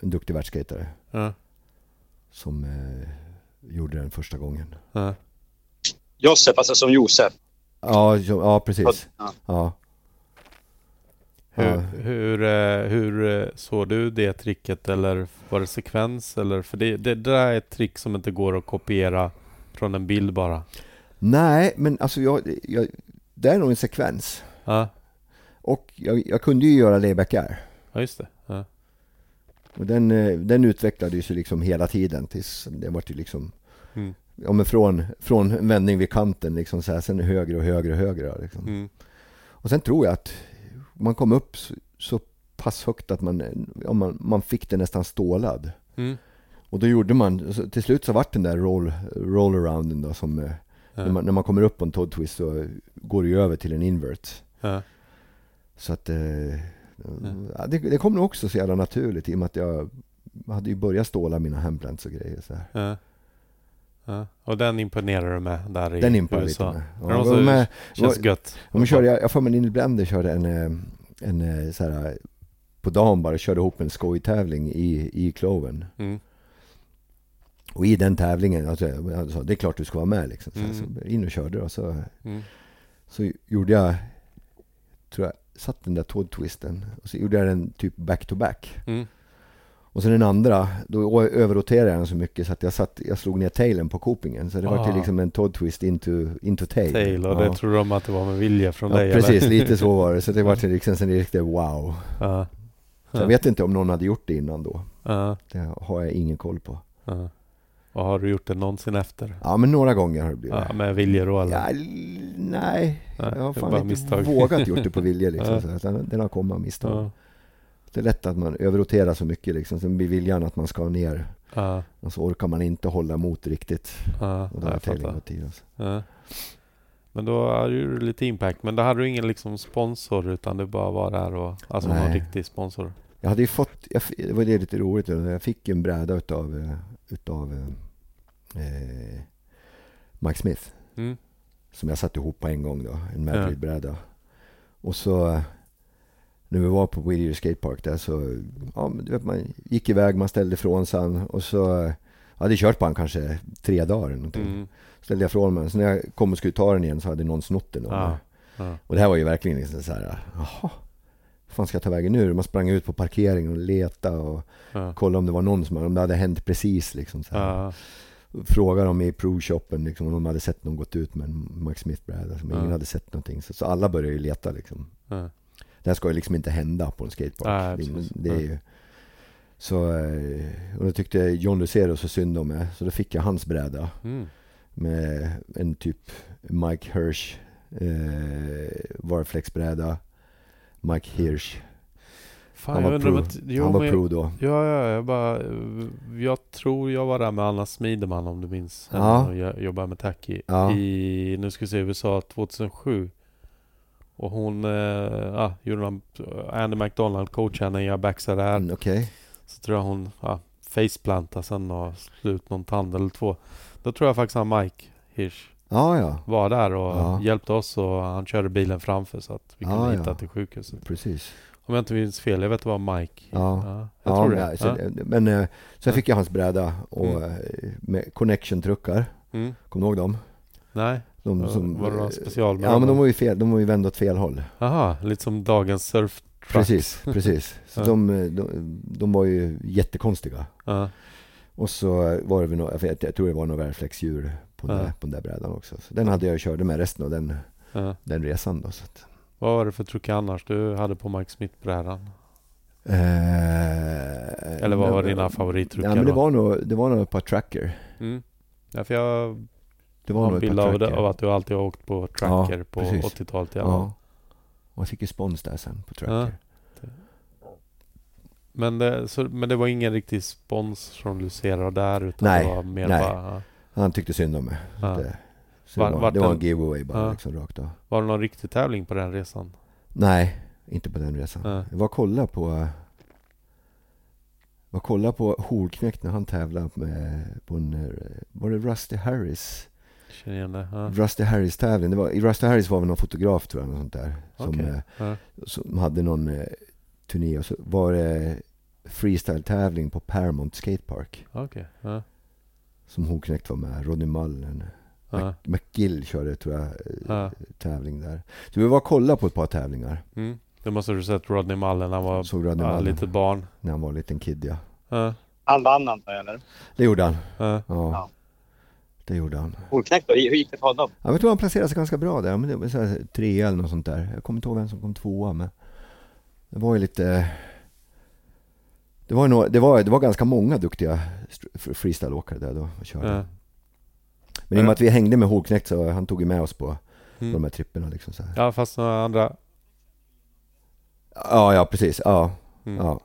en duktig världsskatare Ja, som eh, gjorde den första gången. ja. Josef, alltså som Josef. Ja, jo, ja precis. Ja. Ja. Hur, hur, eh, hur eh, såg du det tricket eller var det sekvens? Eller, för det, det, det där är ett trick som inte går att kopiera från en bild bara. Nej, men alltså jag, jag, det är nog en sekvens. Ja, Och jag, jag kunde ju göra layback air. ja just det. Ja. Och den, eh, den utvecklades ju liksom hela tiden tills det var ju liksom Mm. Ja men från, från en vändning vid kanten liksom så här, sen högre och högre och högre liksom. Mm. Och sen tror jag att man kom upp så, så pass högt att man, ja, man, man fick det nästan stålad. Mm. Och då gjorde man, till slut så vart den där roll, roll-arounden då som, eh, när, man, när man kommer upp på en Todd Twist så går det ju över till en invert. Så att eh, ja, det, det kom nog också så jävla naturligt i och med att jag hade ju börjat ståla mina handplants och grejer så här. Ja. Och den imponerar du med där i Den imponerade USA? lite med. Ja, Ja, så och med, Känns gött. Körde jag, jag får mig Neil Blender körde en, eh, en eh, så här, på dagen bara körde ihop en skojtävling i, i Cloven. Mm. Och i den tävlingen, alltså, jag sa, det är klart du ska vara med liksom. Så, Mm. så in och körde och så, Mm. så gjorde jag, tror jag, satt den där Todd twisten och så gjorde jag den typ back to back. Mm. Och sen den andra, då överroterade jag den så mycket så att jag, satt, jag slog ner tailen på copingen. Så det var Ah. till liksom en Todd twist into, into tail. Tail, och ja. det tror de att det var med vilja från ja, dig? precis, Eller? lite så var det. Så det var till liksom sen riktigt wow. Ja. Så jag vet inte om någon hade gjort det innan då. Det har jag ingen koll på. Och har du gjort det någonsin efter? Ja, men några gånger har det blivit. Ja, med vilja då eller? Ja, nej, Nej, jag har fan inte misstag. vågat gjort det på vilja liksom. Så den, den har kommit av misstag. Ja. Det är lätt att man överroterar så mycket liksom. Sen blir viljan att man ska ner. Ja. Och så orkar man inte hålla emot riktigt. Ja. Och då Ja, har fattar. gått i. Ja. Men då hade du lite impact. Men då hade du ingen liksom sponsor utan det bara var där och alltså Nej. riktig sponsor. Jag hade ju fått, jag, det var det lite roligt, jag fick en bräda utav, eh, utav eh, Mike Smith. Mm. Som jag satte ihop på en gång då, en Madrid-bräda. Och så eh, när vi var på Whittier Skatepark där så, ja men du vet man gick iväg, man ställde ifrån sig och så, jag hade kört på han kanske tre dagar eller någonting. Mm. Ställde jag ifrån mig, så när jag kom och skulle ta den igen så hade någon snott den. mig. Ja. Och det här var ju verkligen liksom så här, jaha, fan ska jag ta vägen nu? Man sprang ut på parkeringen och letade och Ja. kollade om det var någon som, om det hade hänt precis liksom så här. Frågade dem i provshoppen liksom, om de hade sett någon gått ut med en Mike Smith-bräda. Men Ja. ingen hade sett någonting. Så, så alla började ju leta liksom. Det här ska ju liksom inte hända på en skatepark. Nej, det, är ju, så, eh, och då tyckte John Lucero så synd om mig. Så då fick jag hans bräda. Mm. Med en typ Mike Hirsch eh, Varflex-bräda. Mike Hirsch. Fan, Han var, pro, att... Jo, han var men- pro då. Ja, ja, jag bara... Jag tror jag var där med Anna Smideman om du minns. Ja. Henne Och jag jobbade med Tacky Ja. i, nu ska vi se, USA 2007. Och hon, eh, ja, gjorde någon, Andy McDonald coachade henne, jag backsade där. Mm, Okej. Så tror jag hon, ja, faceplantade sen och slut någon tand eller två. Då tror jag faktiskt han Mike Hirsch Ja, ja. var där och Ja. hjälpte oss och han körde bilen framför så att vi kunde Ja, hitta ja. till sjukhuset. Precis. Om jag inte minns fel, jag vet det var Mike. Ja. jag ja, tror det. men, så, Ja. Men eh, sen Ja. fick jag hans bräda och Mm. eh, med connection-truckar. Mm. Kommer du ihåg dem? Nej, De, som, var det någon special med Ja, dem men de var ju fel. De var ju vända åt fel håll. Aha, lite som dagens surf Precis, precis. Så Ja. de, de, de var ju jättekonstiga. Ja, Och så var det väl något, jag, tror det var något värflexdjur på, den Ja. där, på den där brädan också. Så den hade jag körde med resten av den, ja. den resan då. Så att, Vad var det för truck annars du hade på Mike Smith-brädan? eh, Eller vad var men- dina favorittruckar Ja, men det var nog, det var nog ett par tracker. Mm. Ja, för jag Det var en bild av, av att du alltid har åkt på tracker Ja, på precis. 80-talet i alla fall. Ja. Och jag fick ju spons där sen på tracker. Men, det, så, men det var ingen riktig spons från Lucero där utan Nej, det var mer nej. bara... Han tyckte synd om mig. Ja. Det, så Var- det var, det var den- en giveaway bara Ja. liksom rakt av. Var det någon riktig tävling på den resan? Nej, Inte på den resan. Ja. Jag var och kollade på var och kollade på Horknekt när han tävlade med, på en, eh, var det Rusty Harris? Känner igen det. Ja. Rusty Harris tävling. Det var, I Rusty Harris var väl någon fotograf tror jag, något sånt där. Som, Okej. eh, Ja. som hade någon eh, turné och så var det freestyle-tävling på Paramount Skatepark. Okej. Ja. Som Horknekt var med, Rodney Mullen. Ja. McGill körde tror jag eh, Ja. tävling där. Så vi var och kollade på ett par tävlingar. Mm. Det måste du sett Rodney Mullen. Han var Såg Rodney Mullen litet barn. när han var en liten kid ja. Ja. Han vann antar jag, eller? Det gjorde han. Ja. Det gjorde han. Hornknekt då? Hur gick det för honom? Ja, men jag tror han placerade sig ganska bra där. Men det var så här, trea eller något sånt där. Jag kommer inte ihåg vem som kom tvåa men det var ju lite det var, nog, det, var, det var ganska många duktiga st- freestyleåkare där då och körde. Ja. Men i och med att vi hängde med Håknekt så han tog ju med oss på, på de Mm. här tripperna liksom så här. ja, fast några andra. Ja, ja precis. Ja, Mm. ja.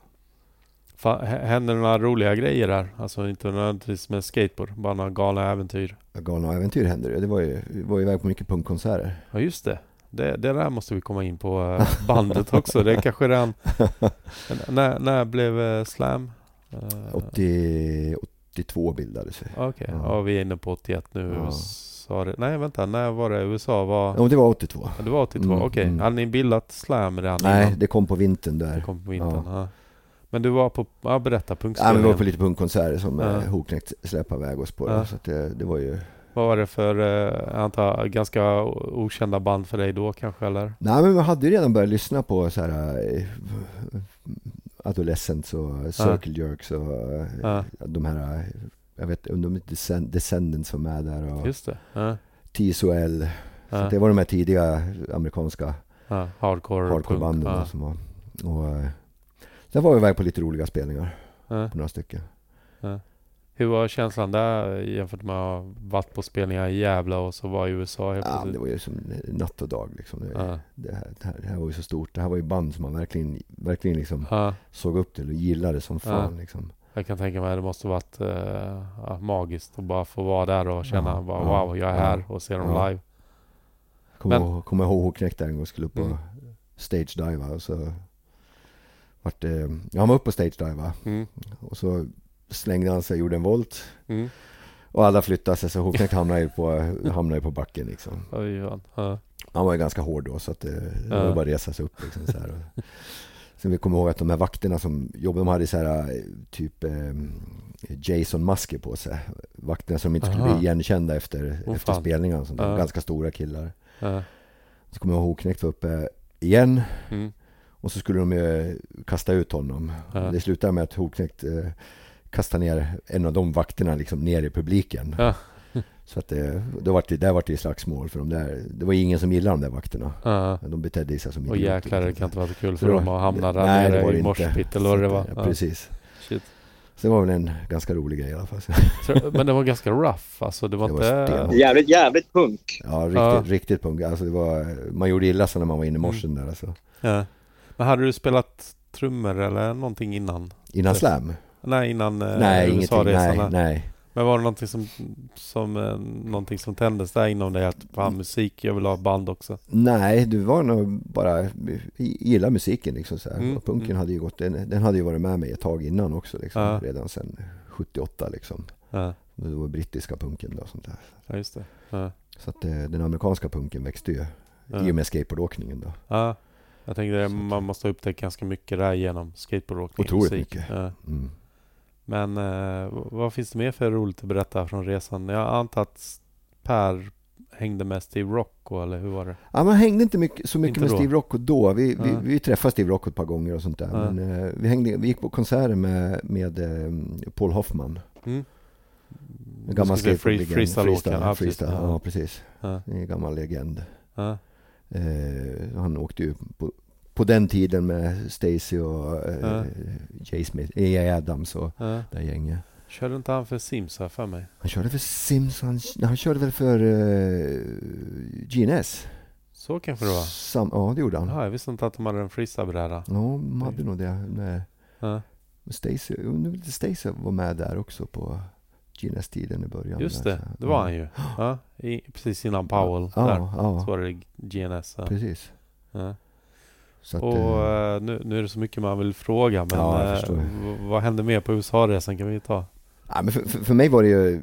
Fa- hä- Händer det några roliga grejer där? Alltså inte nödvändigtvis med skateboard. Bara några galna äventyr. Galna äventyr hände det. Det var ju, vi var ju iväg på mycket punkkonserter. Ja just det. Det, det där måste vi komma in på eh, bandet också. Det är kanske redan... när, när blev eh, Slam? Eh, 80, 82 bildades vi. Okej, Ja. ja. vi är inne på 81 nu. Ja. USA, det- nej vänta, när var det USA var... Ja, det var 82. Ja, det var 82, Mm, okej. mm. Hade ni bildat Slam redan Nej, innan? det kom på vintern Det där. kom på vintern. Ja. Men du var på... Ja, berätta Ja, men punkspelningen. vi var på lite punkkonserter som Ja. ja. Hoknekt släpade iväg oss på. Ja. Så det, det var ju... Vad var det för, eh, jag antar, ganska okända band för dig då kanske eller? Nej men vi hade ju redan börjat lyssna på så här eh, Adolescents och Circle Jerks och eh, Ja. de här, eh, jag vet de Descend- Descendants var med där och Just det. Ja. TSOL. Så Ja. det var de här tidiga amerikanska Ja. Hardcore, hardcore-banden då som var. Och, eh, sen var vi iväg på lite roliga spelningar, Ja. på några stycken. Hur var känslan där jämfört med att ha varit på spelningar i Gävle och så var i USA helt Ja, plötsligt? det var ju som natt och dag liksom. Det, Ja. det, här, det, här, det här var ju så stort. Det här var ju band som man verkligen, verkligen liksom Ja. såg upp till och gillade som fan liksom. Jag kan tänka mig att det måste varit ja, magiskt att bara få vara där och känna Ja, bara, ja, wow, jag är ja, här och ser dem ja. live. Kommer ihåg, kommer ihåg Håknekt där en gång skulle upp och Mm. stage diva och så vart ja han var uppe och stage diva Mm. och så slängde han sig och gjorde en volt Mm. och alla flyttade sig så Håknekt hamnade ju på, hamnade på backen liksom. Oj, Johan. Ja. Han var ju ganska hård då så att det, det var bara att resa sig upp liksom så här. Och, sen vi kommer ihåg att de här vakterna som jobbade, de hade så här eh, typ eh, Jason masker på sig. Vakterna som inte skulle Aha. bli igenkända efter, Åh, efter fan. spelningarna. och Sånt där. Ja. Ganska stora killar. Ja. Så kommer jag ihåg Håknekt var uppe igen Mm. Och så skulle de ju kasta ut honom. Ja. Det slutade med att Håknekt eh, kastade ner en av de vakterna liksom ner i publiken. Ja. Så att det, då var det, där var det slagsmål för de där. Det var ingen som gillade de där vakterna. Ja. De betedde sig som Och idioter, jäklar, det kan inte vara så kul för dem var- att hamna där Nej, det nere var det i inte. morspit eller vad det var. Ja, precis. Shit. Så det var väl en ganska rolig grej i alla fall. Men det var ganska rough alltså. Det var Det var inte... stenhårt. Jävligt, jävligt punk. Ja, riktigt, Ja. riktigt punk. Alltså det var, man gjorde illa sig när man var inne i morsen där alltså. Ja. Men hade du spelat trummor eller någonting innan? Innan slam? Nej, innan eh, nej. USA-resan? Nej, nej. Men var det någonting som, som, eh, någonting som tändes där inom dig? Att fan musik, jag vill ha band också? Nej, du var nog bara, gilla musiken liksom så. Mm, Och punken mm. hade ju gått, den, den hade ju varit med mig ett tag innan också liksom. Ja. Redan sedan 78 liksom. Ja, Det var brittiska punken då sånt där. ja just det. Ja. Så att eh, den amerikanska punken växte ju Ja. i och med skateboardåkningen då. ja. Jag tänkte att- man måste ha upptäckt ganska mycket där genom skateboardåkning. Otroligt musik. mycket. Ja. Mm. Men eh, vad finns det mer för roligt att berätta från resan? Jag antar att Per hängde mest i Rocco, eller hur var det? Ja, man hängde inte mycket, så mycket Inte med då? Steve Rocco då. Vi, vi, Ja. vi träffade Steve Rocco ett par gånger och sånt där. Ja. Men eh, vi, hängde, vi gick på konserter med, med eh, Paul Hoffman. Mm. En gammal skateboardlegend. freestyle-åkare. Ja, freestyle, precis. ja, precis. Ja. En gammal legend. Ja. Eh, han åkte ju på, på den tiden med Stacy och eh, Ja. Jay Smith, E.A. Adams och Ja. det gänget. Körde inte han för Sims här för mig? Han körde för Sims, han, han körde väl för uh, GNS? Så kanske det var. Sam, ja, det gjorde han. Jaha, jag visste inte att de hade en freestylebräda. Ja, de hade nog det. Med, Ja. Stacy, Stacy var med där också på GNS-tiden i början. Just det, det var han ju. Ja, i, precis innan Powell. Ja, där. ja, Så var det GNS. Ja. precis. Ja. Att, Och eh, nu, nu är det så mycket man vill fråga men Ja, v- vad hände mer på USA-resan kan vi ta? ja, men för, för, för mig var det ju,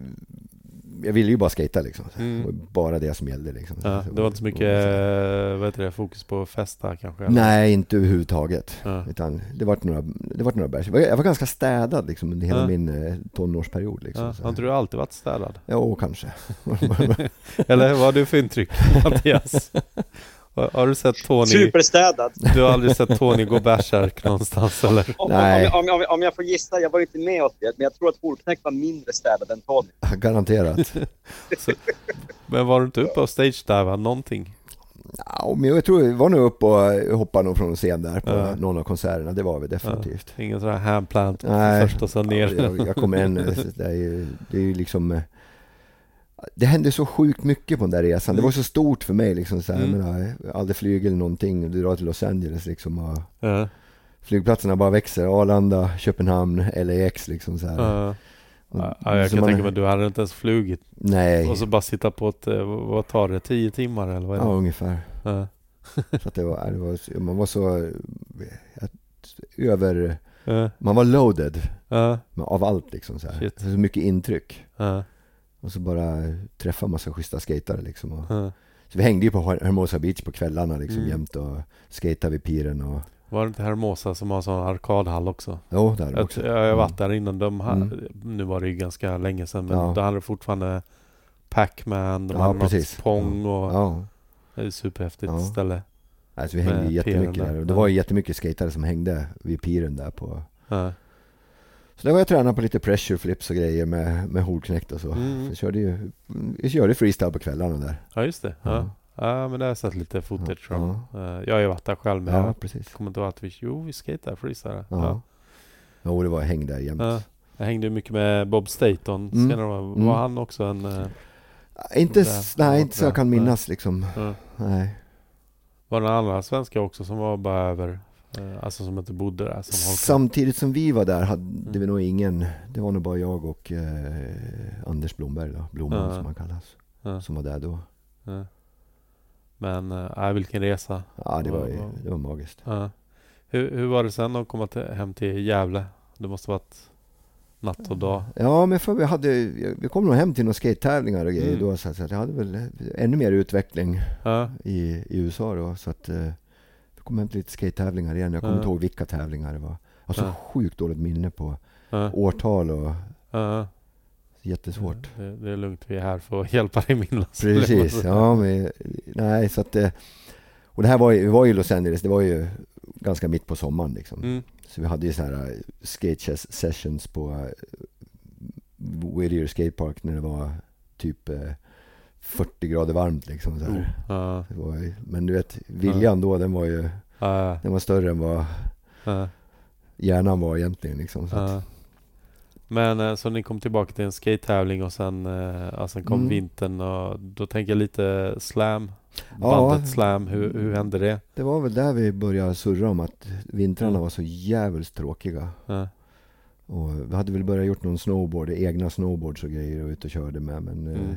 jag ville ju bara skata liksom. Mm. Bara det som gällde liksom. Ja, det var inte så mycket eh, vad heter det, fokus på festa kanske? eller? Nej, inte överhuvudtaget. Ja. Utan det var några, det var några bärs. Jag var, jag var ganska städad liksom under hela Ja. min eh, tonårsperiod. Liksom, Ja, har inte du alltid varit städad? Jo, kanske. Eller vad har du för intryck Mattias? Har, du sett Tony? Superstädad. Du har aldrig sett Tony gå bärsärk någonstans eller? Om, Nej. om, om, om, om jag får gissa, jag var inte med 81, men jag tror att Horknäckt var mindre städad än Tony. Garanterat. Men var du inte uppe och stage någonting? Ja, men jag tror vi var nog uppe och hoppade nog från scen där på Ja. någon av konserterna. Det var vi definitivt. Ingen sån här handplant först och sen ner? Ja, jag, jag kom en, det är ju, det är ju liksom eh, det hände så sjukt mycket på den där resan. Det var så stort för mig liksom så här, Mm. menar, aldrig flugit eller någonting. Du drar till Los Angeles liksom och Ja, flygplatserna bara växer. Arlanda, Köpenhamn, LAX liksom så här. ja. Och- Ja, jag kan man- tänka mig att du hade inte ens flugit Nej, och så bara sitta på ett, eh, vad tar det, 10 timmar eller vad är ja det? ungefär. Ja. Så att det var, det var, man var så eh, över, Ja, man var loaded ja, av allt liksom så här. Shit. Så mycket intryck. Och så bara träffa massa schyssta skatare liksom. Och, ja. så vi hängde ju på Hermosa Beach på kvällarna liksom Mm. jämt och skatade vid piren och Var det inte Hermosa som har sån arkadhall också? Jo, där Jag, också. jag har varit där innan de ha, Mm. Nu var det ju ganska länge sedan men Ja. då hade det fortfarande Pac-Man, de Ja, hade precis. något Pong och Ja, det är superhäftigt Ja. ställe. alltså vi hängde ju jättemycket där. där. Det var ju jättemycket skatare som hängde vid piren där på Ja. Så där var jag tränade på lite pressure flips och grejer med, med Hornknekt och så. Mm. Så jag körde ju, vi körde freestyle på kvällarna där. ja, just det. Ja. Ja. Ja. men jag sett lite footage Ja. från. Eh, Jag har ju varit där själv men Ja, jag precis. kommer inte ihåg att vi, jo vi skejtade freestyle. Ja. Ja. Jo, det var häng där jämt. Ja. Jag hängde ju mycket med Bob Staton Mm. senare. Var, Mm. han också en... eh, Inte, Där. nej, inte så jag kan minnas liksom. ja. Nej. Var det några andra svenskar också som var bara över? Eh, Alltså som inte bodde där? Som? Samtidigt som vi var där hade vi Mm. nog ingen, det var nog bara jag och eh, Anders Blomberg då, Blomman som han kallas, som var där då. Men, äh, vilken resa. Ja, det var, det var magiskt. Ja. Hur, hur var det sen att komma till, hem till Gävle? Det måste varit natt och dag. Ja, men för vi hade, vi kom nog hem till några skate-tävlingar och grejer Mm. då, så att jag hade väl ännu mer utveckling Ja, i, i USA då, så att eh, vi kom hem till lite skate-tävlingar igen. Jag kommer inte ihåg vilka tävlingar det var. Jag har så sjukt dåligt minne på årtal och jättesvårt. Det, det är lugnt, vi är här för att hjälpa dig minnas. Precis, ja men nej så att eh, Och det här var ju, vi var ju i Los Angeles, det var ju ganska mitt på sommaren liksom. Mm. Så vi hade ju så här eh, skate sessions på eh, Whittier Skate Park när det var typ 40 grader varmt liksom. Så här. Ja, ju- men du vet, viljan då den var ju ja, den var större än vad ja, hjärnan var egentligen liksom. Så att, ja. Men eh, så ni kom tillbaka till en skate-tävling och sen, eh, ja, sen kom Mm. vintern och då tänker jag lite slam. Ja. Bandet slam, hur, hur hände det? det var väl där vi började surra om att vintrarna Mm. var så jävligt tråkiga. Ja, Och vi hade väl börjat gjort någon snowboard, egna snowboards och grejer och ute och körde med. Men eh, Mm.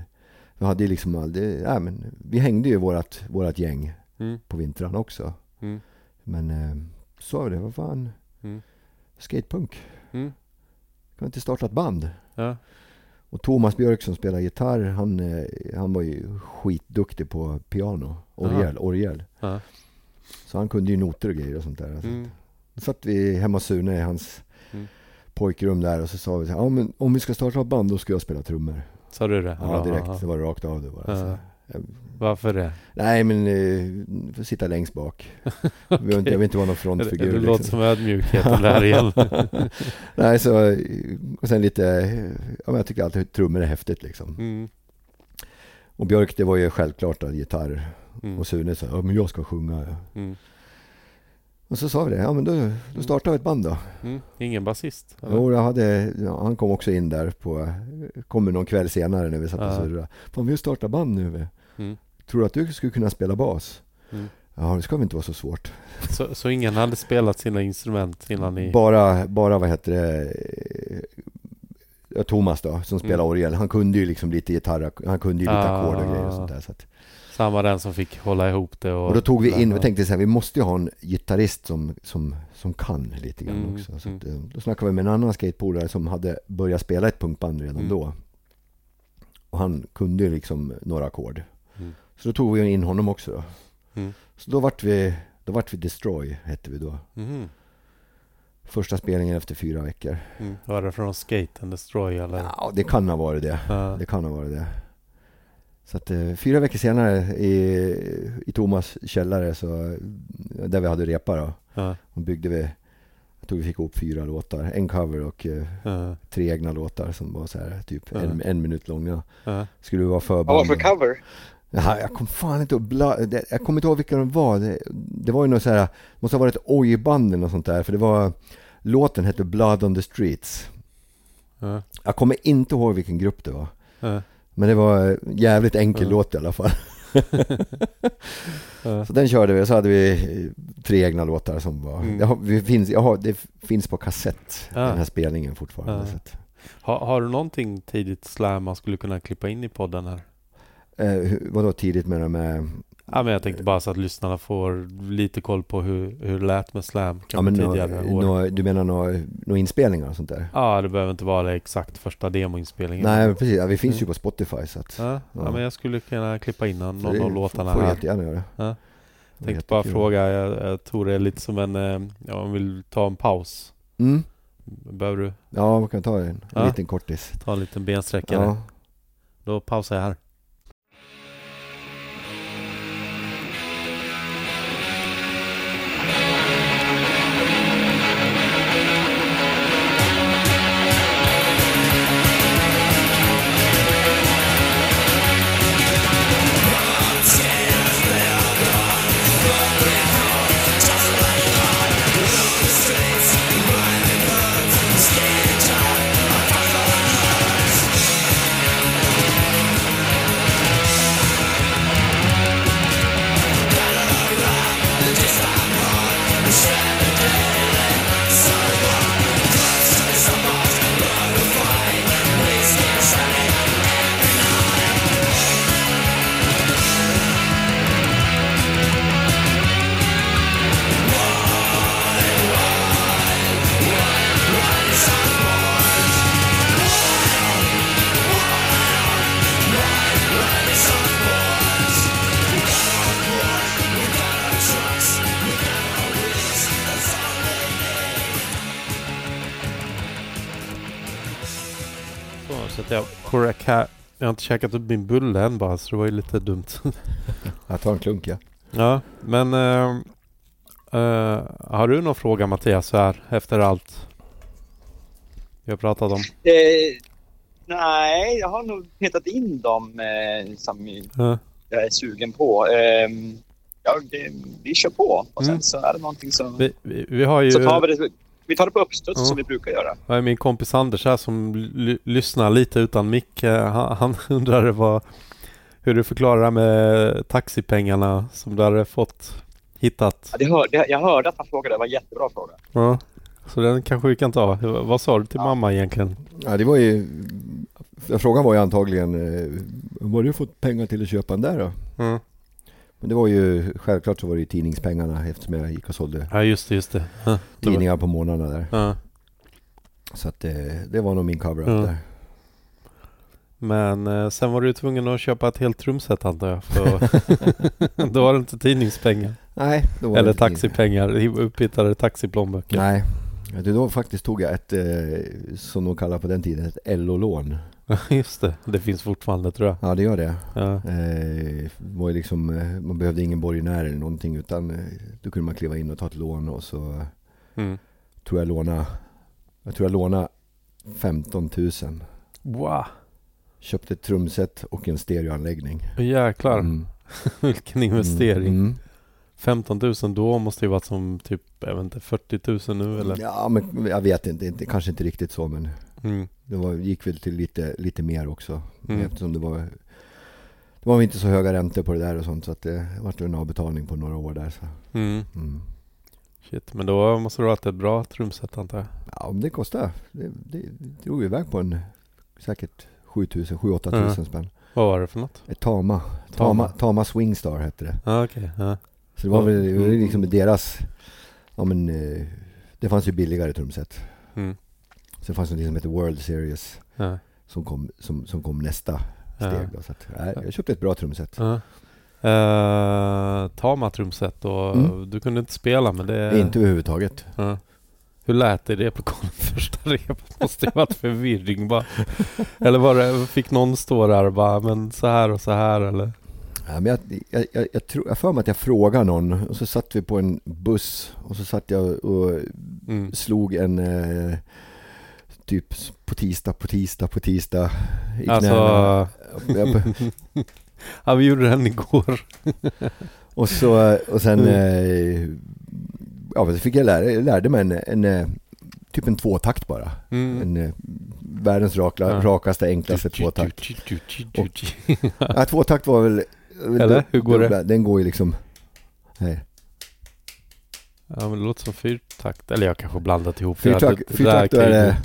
Vi hade liksom aldrig, ja, men vi hängde ju vårat, vårat gäng mm, på vintrarna också. mm, Men eh, så var det, vad fan. Mm. Skatepunk. mm, Kan inte starta ett band? ja, Och Thomas Björk som spelar gitarr, han, eh, han var ju skitduktig på piano. Orgel, orgel. ja, Så han kunde ju noter och grejer och sånt där. mm, Då satt vi hemma hos Sune i hans Mm. pojkrum där och så sa vi så här, ja men om vi ska starta ett band då ska jag spela trummor. Sa du det? Ja, direkt. Det var rakt av det bara. Så, Varför det? nej men, eh, får sitta längst bak. Jag vill inte- Jag vill inte vara någon frontfigur. det liksom. låter som ödmjukheten där igen. Nej, så, och sen lite, ja men jag tycker alltid trummor är häftigt liksom. Mm, Och Björk det var ju självklart att gitarr. mm, Och Sune sa, ja men jag ska sjunga. mm, Och så sa vi det, ja men då, då startar vi ett band då. mm. Ingen basist? Jo, jag hade, ja, han kom också in där på, kommer någon kväll senare när vi satt och Ja. surrade. Fan vi startar band nu. Mm. Tror du att du skulle kunna spela bas? Mm. Ja, det ska väl inte vara så svårt. Så, så ingen hade spelat sina instrument innan ni... Bara, bara vad heter det, eh, Thomas då, som spelar Mm. orgel, han kunde ju liksom lite gitarr, han kunde ju lite Ah. ackord och grejer och sånt där. Så att, Samma den som fick hålla ihop det och... och då tog vi in, vi tänkte så här, vi måste ju ha en gitarrist som, som, som kan lite grann Mm, också. Så mm. att, eh, då snackade vi med en annan skateboardare som hade börjat spela ett punkband redan Mm. då. Och han kunde ju liksom några ackord. Mm. Så då tog vi in honom också då. Mm. Så då vart vi, då vart vi Destroy, hette vi då. Mhm. Första spelningen efter fyra veckor. Mm. Var det från Skate and Destroy eller? Ja, det kan ha varit det. Ja. Det kan ha varit det. Så att eh, fyra veckor senare i, i Thomas källare så, där vi hade repa då, Ja. och byggde vi, jag tror vi fick ihop fyra låtar, en cover och eh, Ja. tre egna låtar som var så här typ Ja. en, en minut långa. Ja. Skulle vi vara Vad var förband. för cover? Ja, jag kommer fan inte att bla, det, Jag kommer inte ihåg vilka de var. Det, det var ju något så här, måste ha varit ett ojband eller något sånt där. För det var, låten hette Blood on the Streets. Ja. Jag kommer inte ihåg vilken grupp det var. Men det var en jävligt enkel Ja. låt i alla fall. Så den körde vi, så hade vi eh, tre egna låtar som var, Mm. det, har, vi finns, har, det finns på kassett, Ja. den här spelningen fortfarande. Ja. Har, har du någonting tidigt slam man skulle kunna klippa in i podden här? eh, vadå tidigt med de med, Ja, men jag tänkte bara så att lyssnarna får lite koll på hur, hur det lät med slam ja, men nå, tidigare år. nå, du menar några nå inspelningar och sånt där? Ja, det behöver inte vara exakt första demoinspelningen. Nej precis, ja, vi finns ju Mm. på Spotify så att Ja, ja. Men jag skulle kunna klippa in någon, det av låtarna får du här. jättegärna göra. Ja. Det Jag tänkte bara fråga, jag, jag tror det är lite som en, eh, ja, om vi vill ta en paus. Mm. Behöver du Ja, man kan ta en Ja. liten kortis. ta en liten bensträckare? Då pausar jag här. Jag har inte käkat upp min bulle än bara, så det var ju lite dumt. Jag tar en klunk ja. ja, men eh, eh, har du någon fråga Mattias så här efter allt vi har pratat om? Eh, nej, jag har nog petat in dem eh, som Ja. jag är sugen på. Eh, ja, det, vi kör på och sen Mm. så är det någonting som... Vi, vi, vi har ju... Så tar vi det, vi tar det på uppstuds Ja. som vi brukar göra. Har min kompis Anders här som ly- lyssnar lite utan mick. Eh, Han, han undrade vad, hur du förklarar det med taxipengarna som du hade fått hittat. Ja, det hör, det, jag hörde att han frågade, det var en jättebra fråga. Ja. Så den kanske vi kan ta. Vad sa du till Ja. mamma egentligen? Ja, det var ju... Frågan var ju antagligen, eh, vad har du fått pengar till att köpa den där då? Mm. Men det var ju, självklart så var det ju tidningspengarna eftersom jag gick och sålde Ja just det, just det. Ja, tidningar på morgnarna där. Ja. Så att det, det var nog min cover-up Ja. där. Men eh, sen var du tvungen att köpa ett helt trumset antar jag. För då var det inte tidningspengar. Nej, då var Eller det taxipengar. Upphittade taxiplånböcker. Nej, då faktiskt tog jag ett, eh, som de kallar på den tiden, ett LO-lån. Just det. Det finns fortfarande tror jag. Ja, det gör det. Ja. Eh, var ju liksom, eh, man behövde ingen borgenär eller någonting utan eh, då kunde man kliva in och ta ett lån och så Mm. tror jag låna jag tror jag lånade 15 000. Wow. Köpte ett trumset och en stereoanläggning. Jäklar. Mm. Vilken investering. Mm. 15 000 då måste ju varit som typ, jag vet inte, 40 000 nu eller? Ja, men jag vet inte, inte, kanske inte riktigt så men Mm. Det var, gick väl till lite, lite mer också. Mm. Eftersom det var det var inte så höga räntor på det där och sånt så att det vart en avbetalning på några år där. Så. Mm. Mm. Shit, men då måste du ha haft ett bra trumset antar jag? Ja, men det kostade. Det, det drog iväg på en säkert 7000, 7-8 tusen Ja. spänn. Vad var det för något? Ett Tama. Tama. Tama, Swingstar hette det. Ja, okej. Ja. Så det var väl det var Mm. liksom deras, ja men eh, det fanns ju billigare trumset. Mm. Sen fanns det något som heter World Series Ja. som kom, som, som kom nästa steg. Då, så att, nej, jag köpte ett bra trumset. Uh, Tama trumset och Mm. du kunde inte spela men det... Inte överhuvudtaget. Ja. Hur lät det i replokalen första repet? Måste ju varit förvirring bara. Eller var det, fick någon stå där och bara, men så här och så här eller? Ja, men jag, jag, jag, jag tror, jag för mig att jag frågade någon och så satt vi på en buss och så satt jag och Mm. slog en eh, typ på tisdag, på tisdag, på tisdag i Alltså, ja vi gjorde den igår. Och så, och sen, eh, ja så fick jag lära, lärde mig en, en eh, typ en tvåtakt bara. Mm. En eh, världens rakla, Ja. rakaste, enklaste tvåtakt. Och, Ja, tvåtakt var väl... Eller? Hur går det? Den går ju liksom... Nej. ja men det låter som fyrtakt. Eller jag kanske blandat ihop Fyrtakt, fyrtakt är det...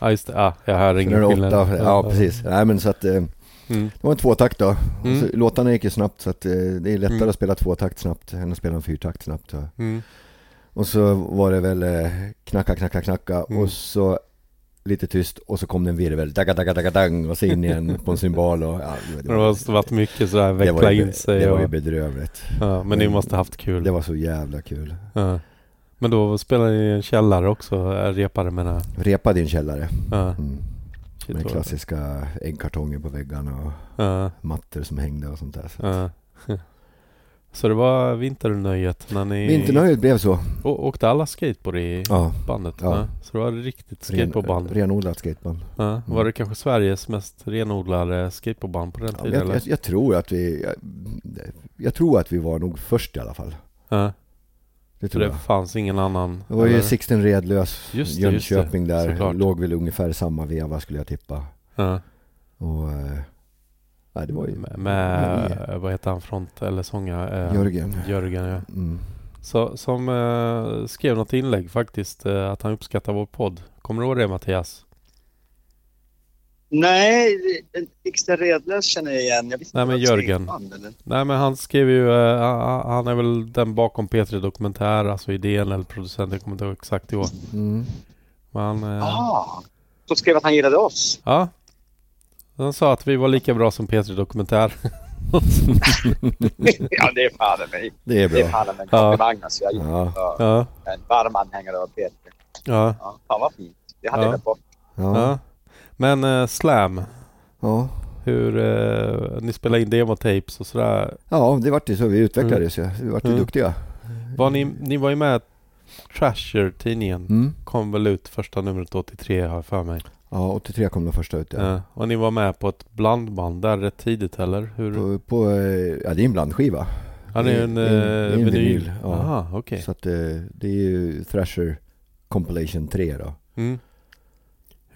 Ja just det, ja, jag hör ingen det skillnad. åtta, ja precis. Nej men så att... Eh, Mm. det var en tvåtakt då. Mm. Och så, låtarna gick ju snabbt så att eh, det är lättare Mm. att spela tvåtakt snabbt än att spela en fyrtakt snabbt. Så. Mm. Och så var det väl eh, knacka, knacka, knacka Mm. och så lite tyst och så kom det en virvel, dagga, dagga, dagga, dang och så in igen på en cymbal och ja, Det har varit mycket sådär det veckla var in sig. det var ju och, bedrövligt. ja, men ni måste haft kul. Det var så jävla kul. Ja. Men då spelade ni i en källare också, äh, repade menar jag. Repa din källare. Ja. Mm. Shit, Med klassiska äggkartonger på väggarna och Ja, mattor som hängde och sånt där. Så. ja. Så det var vinternöjet när ni Vinternöjet blev så. Å- åkte alla skateboard i Ja. bandet? Ja. Så det var riktigt Ren, skateboardband? renodlat skateband. Ja. Var det kanske Sveriges mest renodlade skateboardband på den tiden? jag, jag, jag tror att vi... Jag, jag tror att vi var nog först i alla fall. Det tror det jag. fanns ingen annan? Det var ju eller? Sixten Redlös, Just det, just det. Jönköping där. Såklart. Låg väl ungefär samma veva skulle jag tippa. Ja. Och... Eh, nej, det var ju... Med, med vad heter han, front eller sångare? Eh, Jörgen. Jörgen ja. Mm. Så, som eh, skrev något inlägg faktiskt eh, att han uppskattar vår podd. Kommer du ihåg det Mattias? Nej, Sixten Redlös känner jag igen. Jag visste Nej, men Jörgen. eller? Nej men han skrev ju, eh, han- är väl den bakom P3 Dokumentär, alltså idén eller producenten, jag kommer inte ihåg exakt i år. Mm. Men han, eh, Ah, så skrev att han gillade oss. ja. Han sa att vi var lika bra som P3 Dokumentär. ja, det är fan mig. Det är Det är bra. fan en Ja. komplimang. Alltså. Jag är Ja. ja. ja, en varm anhängare av Peter. ja, Ja, fan vad fint. Det hade Ja. jag glömt bort. Ja. Men eh, Slam, Ja. hur, eh, ni spelade in demotapes och sådär. ja, det vart ju så. Vi utvecklades ju. Vi vart ju Mm. duktiga. Var ni, ni var ju med Trasher tidningen. Mm. Kom väl ut första numret 83 har jag för mig. Ja, 83 kom den första ut. Ja. Ja. Och ni var med på ett blandband där rätt tidigt eller? Hur? På, på, eh, ja, det är en blandskiva. Ja, det är en, är en- det är eh, en vinyl. vinyl, ja. Aha, okej. Så att eh, det är ju Thrasher Compilation 3 då. Mm.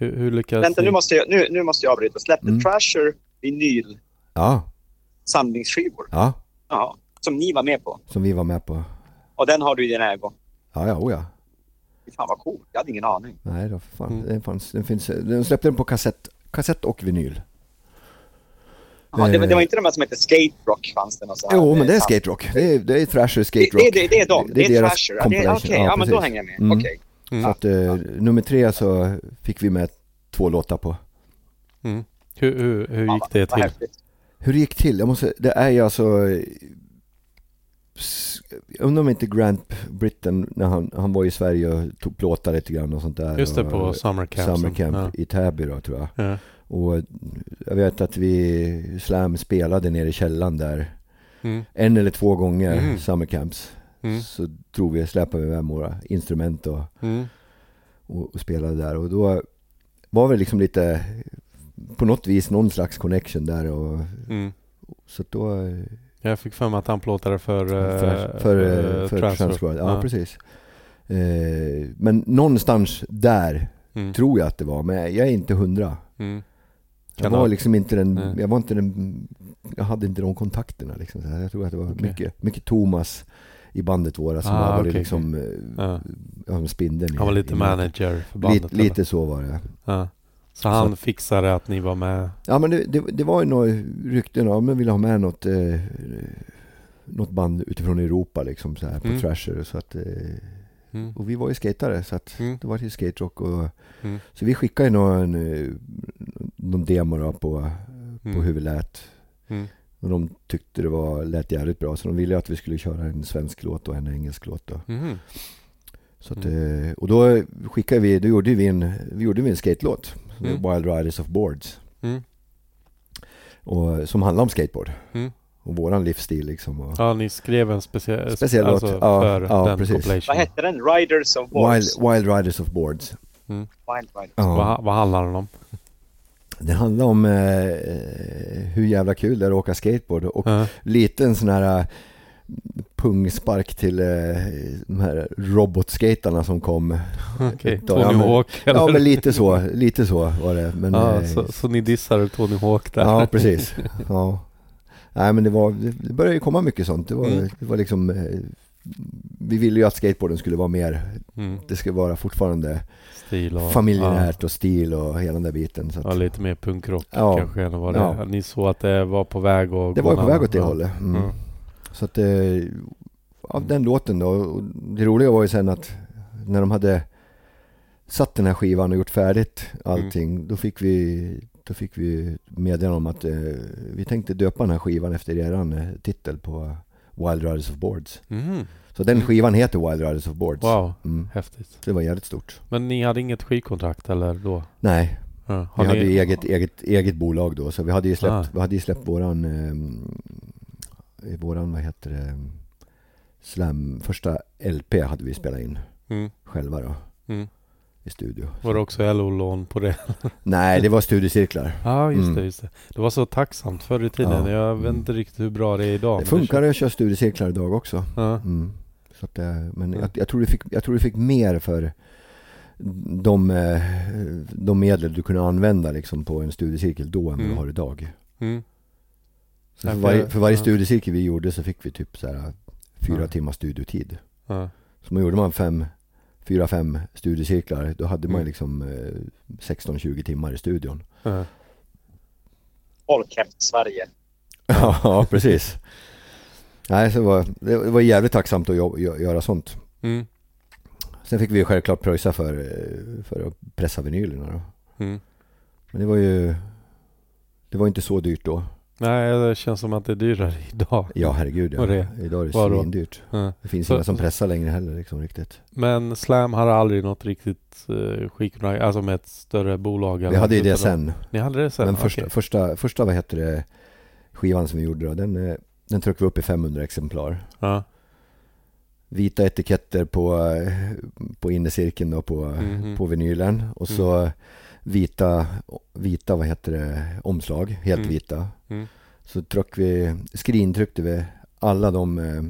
Hur, hur lyckades Vänta, ni? nu måste jag, nu, nu måste jag avbryta. Släppte Mm. Trasher vinyl Ja, samlingsskivor. ja. Ja, som ni var med på. Som vi var med på. Och den har du i din ägo. Ja, ja, oh ja. Fan vad coolt. Jag hade ingen aning. Nej då, för fan. Mm. Den, fanns, den, finns, den släppte den på kassett, kassett och vinyl. Ja, det, var- Eh. det var inte de här som hette Skate Rock fanns det här, Jo, men det är skate rock. Det är, det är Thrasher skate Det, rock. det, det, det är de. Det, är deras Thrasher. Ja, Okej, compilation. ja, men då hänger jag med. Mm. Okej. Mm. Så att eh, nummer tre så fick vi med två låtar på. Mm. Hur, hur, hur Ja, gick det till? Hur det gick till? Jag måste, det är ju alltså... Jag undrar om inte Grant Britten, när han, han var i Sverige och tog plåtar lite grann och sånt där. Just det, och, på Summer Camp. Summer Camp i Täby då tror jag. Ja. Ja. Och jag vet att vi, Slam spelade nere i källaren där. Mm. En eller två gånger, Mm. Summer Camps. Mm. Så drog vi, släpade vi med våra instrument och, Mm. och, och spelade där. Och då var det liksom lite, på något vis någon slags connection där. Och, Mm. så då eh, Jag fick för mig att han plåtade för, eh, för, för, eh, för, för Transworld. Transworld. Ja, precis. Eh, men någonstans där Mm. tror jag att det var, men jag är inte hundra. Mm. Jag var liksom inte den, Nej. jag var inte den, jag hade inte de kontakterna liksom. Jag tror att det var mycket, mycket Thomas i bandet våra som Ah, var okej, liksom, eh, Ja. spindeln. Han var lite i- manager för bandet. Lite, lite så var det. Ja. Så han fixade att ni var med? Ja men det, det, det var ju några rykten om att ville ha med något, eh, något band utifrån Europa liksom så här på Mm. Thrasher. Så att, eh, Mm. och vi var ju skatare så att Mm. det var ju skaterock. Och, Mm. Så vi skickade ju någon, eh, någon demo då på, på Mm. hur vi lät. Mm. Och de tyckte det var, lät jävligt bra så de ville att vi skulle köra en svensk låt och en engelsk låt. Då. Mhm. Så att, Mm. eh, och då skickade vi, då gjorde vi en, vi gjorde vi en skatelåt. Mm. Wild Riders of Boards. Mm. Och, som handlar om skateboard. Mm. Och våran livsstil liksom. Och, Ja, ni skrev en speciell, Speciell låt. alltså Ja, för ja, den precis. compilation. Vad hette den? Riders of Wild, Wars? Wild Riders of Boards. Mm. Wild Riders. Ja. Vad, vad handlar den om? Det handlar om eh, hur jävla kul det är att åka skateboard. Och Ja. lite en sån här eh, pungspark till eh, de här robotskatarna som kom. Ja, Tony men- Hawk eller? Ja men lite så, lite så var det. Men, ja, eh, så, så ni dissade Tony Hawk där? Ja, precis. Ja. Nej men det var, det började ju komma mycket sånt. Det var, Mm. det var liksom, eh, vi ville ju att skateboarden skulle vara mer, Mm. det skulle vara fortfarande Stil och... familjenärt och stil och hela den där biten. Så Ja, att, lite mer punkrock Ja. kanske än vad det Ja. Ni såg att det var på väg att det var på väg åt det ja. hållet. Mm. Ja. Så att, eh, av den låten då, och det roliga var ju sen att när de hade satt den här skivan och gjort färdigt allting, Mm. då fick vi då fick vi meddelande om att eh, vi tänkte döpa den här skivan efter eran eh, titel på Wild Riders of Boards. Mhm. Så den Mm. skivan heter Wild Riders of Boards. Wow, Mm. häftigt. Så det var jävligt stort. Men ni hade inget skivkontrakt eller då? Nej, Ja. Vi hade ni... ju eget, eget, eget bolag då. Så vi hade ju släppt, Ah. vi hade ju släppt våran, eh, våran, vad heter det, Slam, första LP hade vi spelat in Mm. själva då Mm. I studio. Var det också LO-lån på det? Nej, det var studiecirklar. Ja, just Mm. det, just det. Det var så tacksamt förr i tiden. Ja. Jag vet inte riktigt hur bra det är idag. Det funkar att köra studiecirklar idag också. Ja. Mm. Så att, eh, men Ja. jag, jag, tror du fick, jag tror du fick mer för de, eh, de medel du kunde använda liksom på en studiecirkel då än vad Mm. du har idag. Mm. Så för, varje, för varje ja. studiecirkel vi gjorde så fick vi typ så här fyra Ja. timmars studiotid. Så man gjorde man fem, fyra, fem studiecirklar, då hade man Mm. liksom eh, 16-20 timmar i studion. Ja. Folkhem Sverige. ja, precis. Nej, så det var, det var jävligt tacksamt att jo- gö- göra sånt. Mm. Sen fick vi ju självklart pröjsa för, eh, för att pressa vinylerna då. Mm. Men det var ju, det var inte så dyrt då. Nej, det känns som att det är dyrare idag. Ja, herregud ja. det? Idag är det Vadå? svindyrt. Ja. Det finns Så- inga som pressar längre heller liksom riktigt. Men Slam hade aldrig något riktigt uh, skivkontrakt, alltså med ett större bolag? Vi hade ju det sen. Ni hade det sen? Men första, första, första, vad heter det, skivan som vi gjorde då, den, eh, den tryckte vi upp i 500 exemplar. Ja. Vita etiketter på, eh, på innercirkeln då på, Mhm. på vinylen. Och så vita, vita, vad heter det, omslag, helt Mm. vita. Mm. Så tryck vi, skrintryckte vi alla de eh,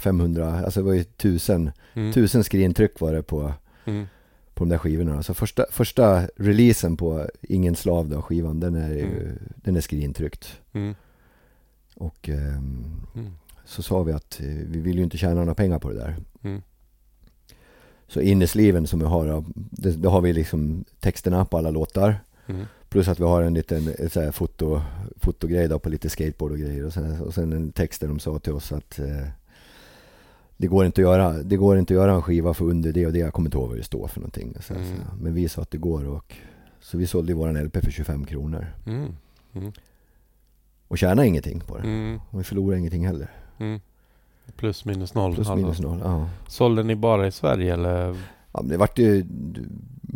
500, alltså det var ju tusen, Mm. tusen skrintryck var det på, Mm. på de där skivorna. Så första, första releasen på Ingen slav då, skivan, den är, ju, Mm. den är skrintryckt. Mm. Och Mm. så sa vi att eh, vi vill ju inte tjäna några pengar på det där. Mm. Så innersliven som vi har, då, det, då har vi liksom texterna på alla låtar. Mm. Plus att vi har en liten ett så här foto, fotogrej på lite skateboard och grejer. Och sen, och sen en text där de sa till oss att eh, det, går inte att göra, det går inte att göra en skiva för under det och det. Jag kommer inte ihåg vad det står för någonting. Så, Mm. så, men vi sa att det går och så vi sålde våran LP för 25 kronor. Mm. Mm. Och tjänade ingenting på det. Mm. Och vi förlorade ingenting heller. Plus minus noll. Plus alltså. minus noll. Ja. Sålde ni bara i Sverige eller? Ja, men det vart ju,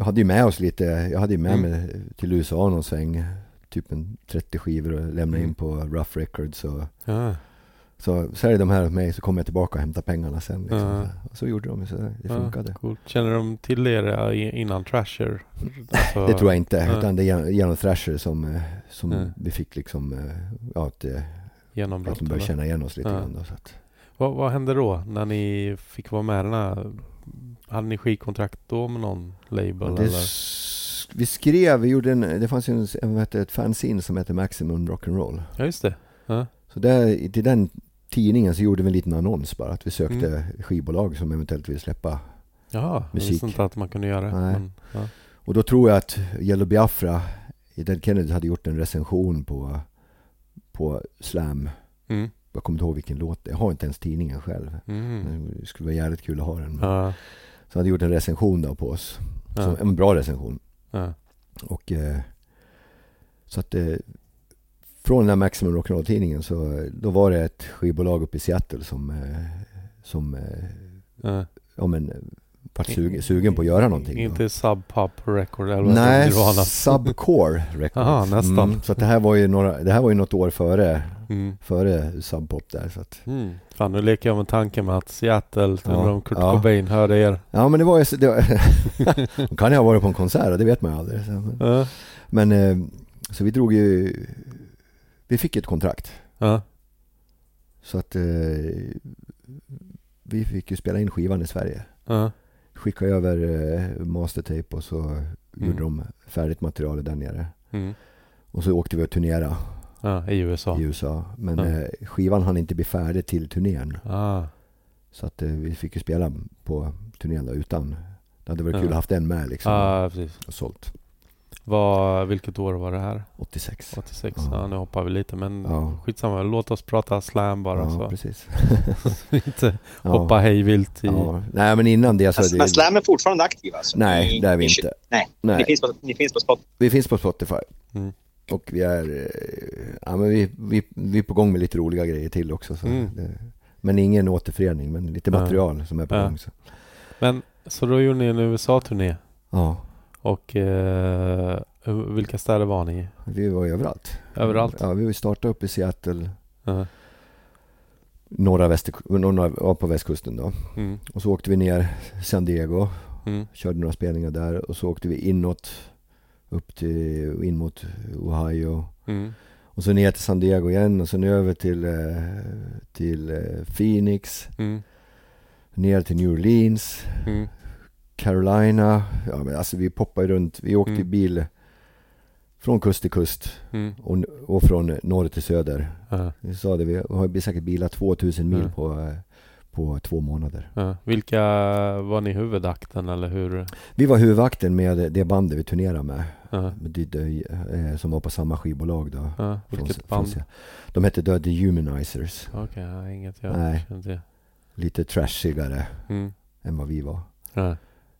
hade ju med oss lite, jag hade ju med Mm. mig till USA någon sväng. Typ en 30 skivor och lämnade Mm. in på Rough Records. Och, Ja. så säljer de här åt mig så kommer jag tillbaka och hämtar pengarna sen. Liksom. Ja. Och så gjorde de, så det Ja, funkade. coolt. Känner de till er eh, innan Trasher? Alltså, Det tror jag inte, Ja. utan det är genom- Thrasher som, eh, som Ja. vi fick liksom, eh, ja, att, att de började känna igen oss lite Ja. grann. Då, så att, Vad, vad hände då när ni fick vara med den här? Hade ni skivkontrakt då med någon label? det, eller? vi skrev, vi gjorde en, det fanns ju en, en, det, ett fanzine som heter Maximum Rock'n'Roll. Ja, just det. Ja. Så där, till den tidningen så gjorde vi en liten annons bara. Att vi sökte Mm. skivbolag som eventuellt ville släppa. Jaha, jag Musik. visste inte att man kunde göra det. Men, ja. Och då tror jag att Yellow Biafra, Dead Kennedy hade gjort en recension på, på Slam. Mm. Jag kommer inte ihåg vilken låt det. Jag har inte ens tidningen själv. Mm. Det skulle vara jävligt kul att ha den. Ja. Så han hade gjort en recension då på oss. Ja. En bra recension. Ja. Och eh, så att eh, från den här Maximum Rock'n'Roll-tidningen så eh, då var det ett skivbolag uppe i Seattle som, eh, som eh, ja, men, vart sugen, sugen på att göra någonting. Inte Sub Pop Record eller vad Nej. Subcore Records. Aha, nästan. Mm, så det här var ju några, det här var ju något år före, Mm. före Sub Pop där. Så att, Mm. Fan, nu leker jag med tanken med att Seattle, Ja. om Kurt Ja. Cobain hörde er. ja men det var ju, det var, kan ju ha varit på en konsert, det vet man ju aldrig. Så, men, men eh, så vi drog ju, vi fick ett kontrakt. Ja. Så att eh, vi fick ju spela in skivan i Sverige. Ja. Skicka över eh, mastertape och så gjorde de färdigt materialet där nere. Mm. Och så åkte vi och turnerade ja. I USA. i USA. Men Ja. eh, skivan hann inte bli färdig till turnén. Ah. Så att eh, vi fick ju spela på turnén då utan. Det hade varit kul att haft den med liksom. Ja, precis. Och sålt. Vad, vilket år var det här? 86. 86? Ja. Ja, nu hoppar vi lite men Ja. skitsamma. Låt oss prata slam bara ja, så. precis. inte Ja. hoppa hej vilt i... Ja. Nej men innan det så... Alltså, det, men Slam är fortfarande aktiva? Alltså. nej, Ni- det är vi ni- inte. Nej, Nej. Ni, finns på, ni finns på Spotify. Vi finns på Spotify. Mm. Och vi är, eh, ja, men vi, vi, vi är på gång med lite roliga grejer till också. Så Mm. det, men ingen återförening, men lite Ja. material som är på Ja. gång. Så. Men så då gjorde ni en USA-turné. Ja, Och eh, vilka städer var ni i? vi var överallt. Överallt? Ja, vi startade upp i Seattle, Ja. norra, väster, norra på västkusten då. Mm. Och så åkte vi ner San Diego, Mm. körde några spelningar där. Och så åkte vi inåt, upp till, in mot Ohio. Mm. Och så ner till San Diego igen och sen över till, eh, till eh, Phoenix. Mm. Ner till New Orleans, Mm. Carolina. Ja, men alltså vi poppade runt. Vi åkte Mm. bil från kust till kust Mm. och, och från norr till söder. Ja. Vi sa det, vi har säkert bilat 2000 mil Mm. på, eh, på två månader. Ja. Vilka var ni huvudakten eller hur? Vi var huvudakten med det bandet vi turnerade med. Det, eh, Som var på samma skivbolag då. Från- Vilket från band? Se- De hette The Dehumanizers. Okej, ja, inget jag Nej. Lite trashigare Mm. än vad vi var.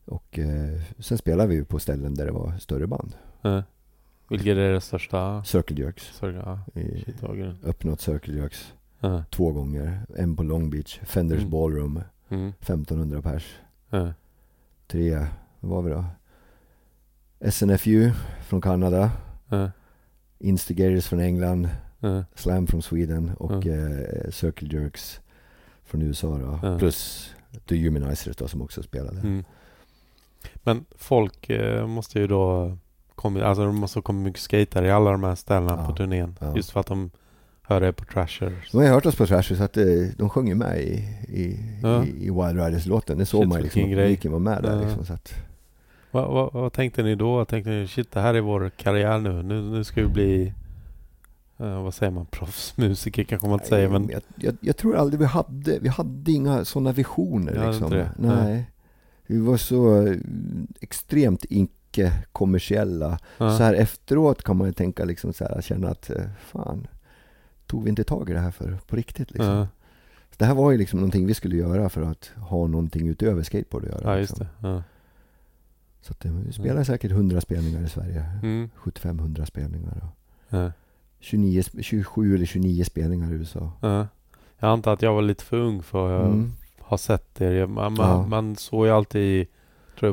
Och eh, sen spelade vi på ställen där det var större band. Ja. Vilket är det största? Circle Jerks. Ja. I, öppnat Circle Jerks Ja. två gånger. En på Long Beach, Fenders Mm. Ballroom, Mm. 1500 pers. Ja. Tre, vad var vi då? SNFU från Kanada. Instigators från England. Slam från Sweden och Mm. eh, Circle Jerks från USA då. Plus The Humanizers då som också spelade. Men folk eh, måste ju då kommit, alltså det måste ha kommit mycket skatare i alla de här ställena Ja. på turnén. Ja. Just för att de hör det på Trashers. De har ju hört oss på Thrasher så att eh, de sjöng ju med i, i, Ja. i, i Wild Riders-låten. Det såg Shit, man liksom att publiken var med där liksom. Så att, Vad, vad, vad tänkte ni då? Tänkte ni shit det här är vår karriär nu. Nu, nu ska vi bli eh, vad säger man? Proffsmusiker kanske man inte säger men jag, jag, jag tror aldrig vi hade, vi hade inga sådana visioner liksom. det? Nej. Vi var så eh, extremt icke-kommersiella. ja, Så här efteråt kan man ju tänka liksom så här, känna att eh, fan, tog vi inte tag i det här för på riktigt liksom. ja, Det här var ju liksom någonting vi skulle göra för att ha någonting utöver skateboard att göra. ja just liksom. det. Ja. Så att, eh, vi spelade säkert 100 spelningar i Sverige. Mm. 75-100 spelningar. Ja. 29, sp- 27 eller 29 spelningar i USA. Ja. Jag antar att jag var lite för ung för att Mm. Ha sett er. Man, Ja. man såg ju alltid i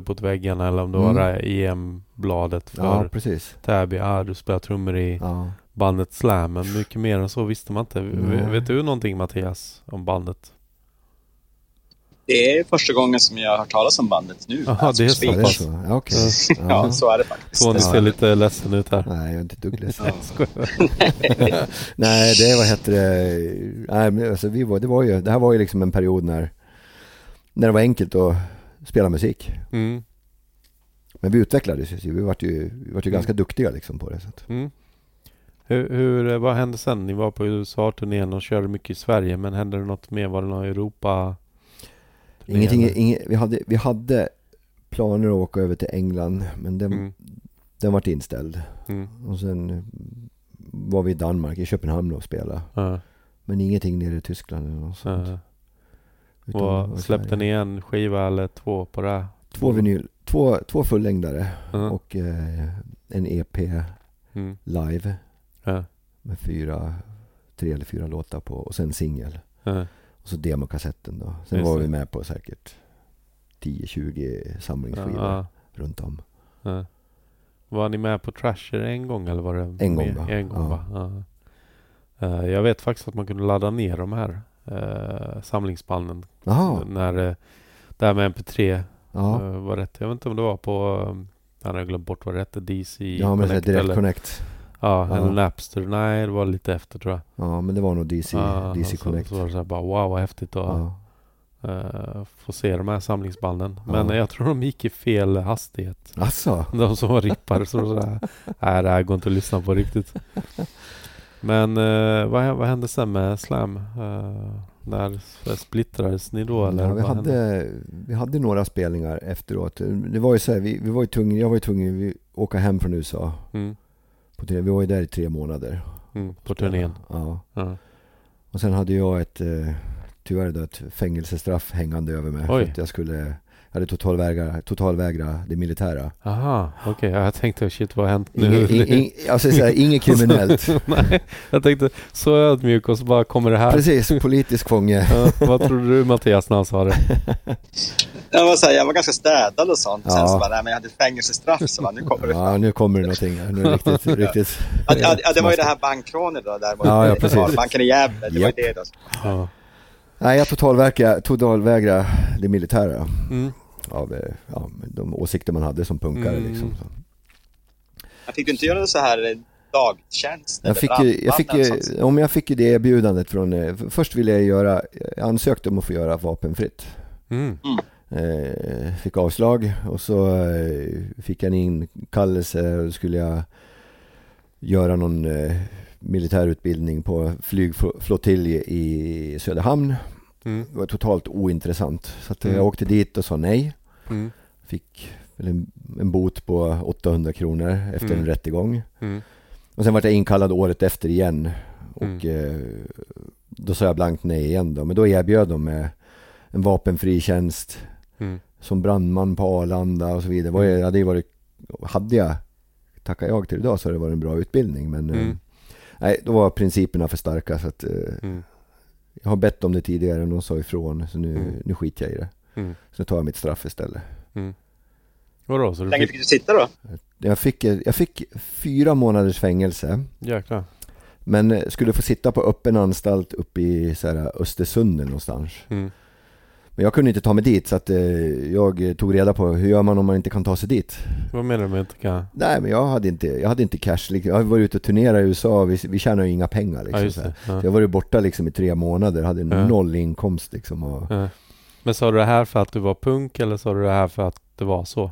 på väggarna eller om det Mm. var EM-bladet för Ja, precis. Täby. Ah, du spelar trummor i Ja. bandet Slam. Men mycket mer än så visste man inte. Nej. Vet du någonting Mattias om bandet? Det är första gången som jag har hört talas om bandet nu. Alltså, det är så Ja, det är så. Ja, okej. Ja, Ja. så är det faktiskt. Tony ser lite ledsen ut här. Nej, jag är inte ett dugg ledsen. Nej, det vad heter det? Nej, men alltså, vi var, det, var ju, det här var ju liksom en period när, när det var enkelt att spela musik. Mm. Men vi utvecklades ju. Vi vart ju, vi vart ju Mm. ganska duktiga liksom på det. Så Mm. Hur, hur, vad hände sen? Ni var på USA-turnén och körde mycket i Sverige. Men hände det något mer? Var det någon Europa? ingenting, eller? inge, vi, hade, vi hade planer att åka över till England men den, Mm. den vart inställd. Mm. Och sen eh, var vi i Danmark, i Köpenhamn och spelade. Men ingenting nere i Tyskland eller något sånt. Ja. Utan det var Och släppte Sverige. ni en skiva eller två på det? Två vinyl, två, två fullängdare Ja. och eh, en EP Mm. live Ja. med fyra, tre eller fyra låtar på och sen singel. Och så demokassetten då. Sen Just var vi med på säkert 10-20 samlingsskivor runt om. Var ni med på Trasher en gång eller var det En gång, va? En gång Ja. va? Ja. Eh, jag vet faktiskt att man kunde ladda ner de här uh, samlingsbanden. Jaha, När uh, det här med MP3 ja. eh, var rätt. Jag vet inte om det var på, um, jag har glömt bort vad det hette, DC Ja men Connect Direct eller, Connect. ja, Ja. eller Napster. Nej, det var lite efter tror jag. Ja men det var nog DC, Ja, DC och så, Connect. Så var det så här bara wow vad häftigt att Ja. eh, få se de här samlingsbanden. Men jag tror de gick i fel hastighet. Asså? De som var rippare så sådär, nej det här går inte att lyssna på riktigt. Men eh, vad, vad hände sen med Slam? Uh, när splittrades ni då eller? Ja, vi, hände? hade, vi hade några spelningar efteråt. Det var ju så här, vi, vi var ju tvungna, jag var ju tvungen att åka hem från USA. Mm, På. Vi var ju där i tre månader. mm, på turnén? Ja. Ja. Och sen hade jag ett, eh, tyvärr då, ett fängelsestraff hängande över mig. Oj. För att jag skulle, hade totalvägra, totalvägra det militära. Aha, okej. Jag tänkte shit vad har hänt nu? Inge, in, in, alltså så här, inget kriminellt. nej, jag tänkte så ödmjuk och så bara kommer det här. Precis, politisk fånge. Ja, vad trodde du Mattias när han sa det? Jag var, så här, jag var ganska städad och sånt. Sen Ja. så bara, nej men jag hade fängelsestraff. Så bara, nu kommer det Ja, nu kommer det någonting. Nu är det riktigt, riktigt. Ja, ja, ja, det var ju det här bankrånet då. Där Ja, ja, precis. Banken i Gävle. Det Japp. var ju det då. Ja. Nej, jag totalvägra, totalvägra det militära. Mm. Av eh, ja, de åsikter man hade som punkare Mm. liksom. Jag fick du inte göra så här eh, dagtjänst? Jag fick, ju, jag fick, ju- om jag fick ju det erbjudandet från, eh, först ville jag göra, jag ansökte om att få göra vapenfritt. Mm. Eh, fick avslag och så fick jag en inkallelse och då skulle jag göra någon militärutbildning på flygflottilj i Söderhamn. Mm. Det var totalt ointressant. Så att, Mm. jag åkte dit och sa nej. Mm. Fick en, en bot på 800 kronor efter Mm. en rättegång. Mm. Och sen var jag inkallad året efter igen. Och Mm. eh, då sa jag blankt nej igen då. Men då erbjöd de med en vapenfri tjänst Mm. som brandman på Arlanda och så vidare. Var jag, hade, ju varit, hade jag tackat jag till idag så hade det varit en bra utbildning. Men eh, Mm. nej, då var principerna för starka. Så att, eh, Mm. jag har bett om det tidigare och de sa ifrån. Så nu, Mm. nu skiter jag i det. Mm. Så nu tar jag mitt straff istället. Vadå, så Hur länge fick... du sitta då? Jag fick, jag fick fyra månaders fängelse. Jäklar. Men eh, skulle få sitta på öppen anstalt uppe i så här, Östersund någonstans. Mm. Men jag kunde inte ta mig dit så att eh, jag tog reda på hur gör man om man inte kan ta sig dit. Vad menar du med inte kan? Nej men jag hade inte, jag hade inte cash. Liksom. Jag har varit ute och turnerat i USA och vi, vi tjänar ju inga pengar. Liksom, Ja, så. Ja. Så jag har varit borta liksom, i tre månader, hade Ja. noll inkomst. Liksom, och, Ja. Men sa du det här för att du var punk eller sa du det här för att det var så?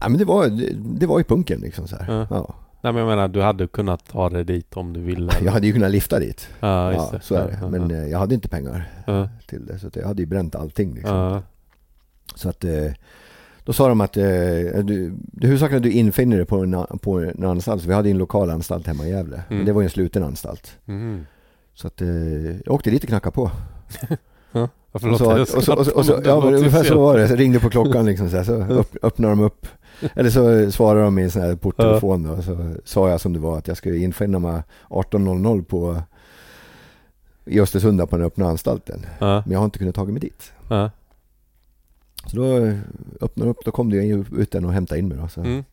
ja, men det, var, det, det var ju punken liksom. Så här. Ja. Ja. Nej men jag menar, du hade kunnat ta dig dit om du ville. Jag hade ju kunnat lifta dit. Ja, just Ja, så är det. Men ja, eh, jag hade inte pengar till det. Så jag hade ju bränt allting. Liksom. Så att eh, då sa de att eh, du, det huvudsakligen att du infinner dig på en, på en anstalt. Så vi hade ju en lokal anstalt hemma i Gävle. Men Mm. det var ju en sluten anstalt. Mm. Så att eh, jag åkte dit och knackade på. Ja, Och förlåt, så, och så, och så, och så, ja, men ungefär så var det. Så ringde på klockan liksom så, här, så upp, öppnade de upp. Eller så svarade de i en sån här porttelefon då. Så sa jag som det var att jag skulle infinna mig 18.00 på i Östersund på den öppna anstalten. Ja, Men jag har inte kunnat ta mig dit. ja. Så då öppnade de upp, då kom det ju ut en och hämtade in mig då. Så. Mm.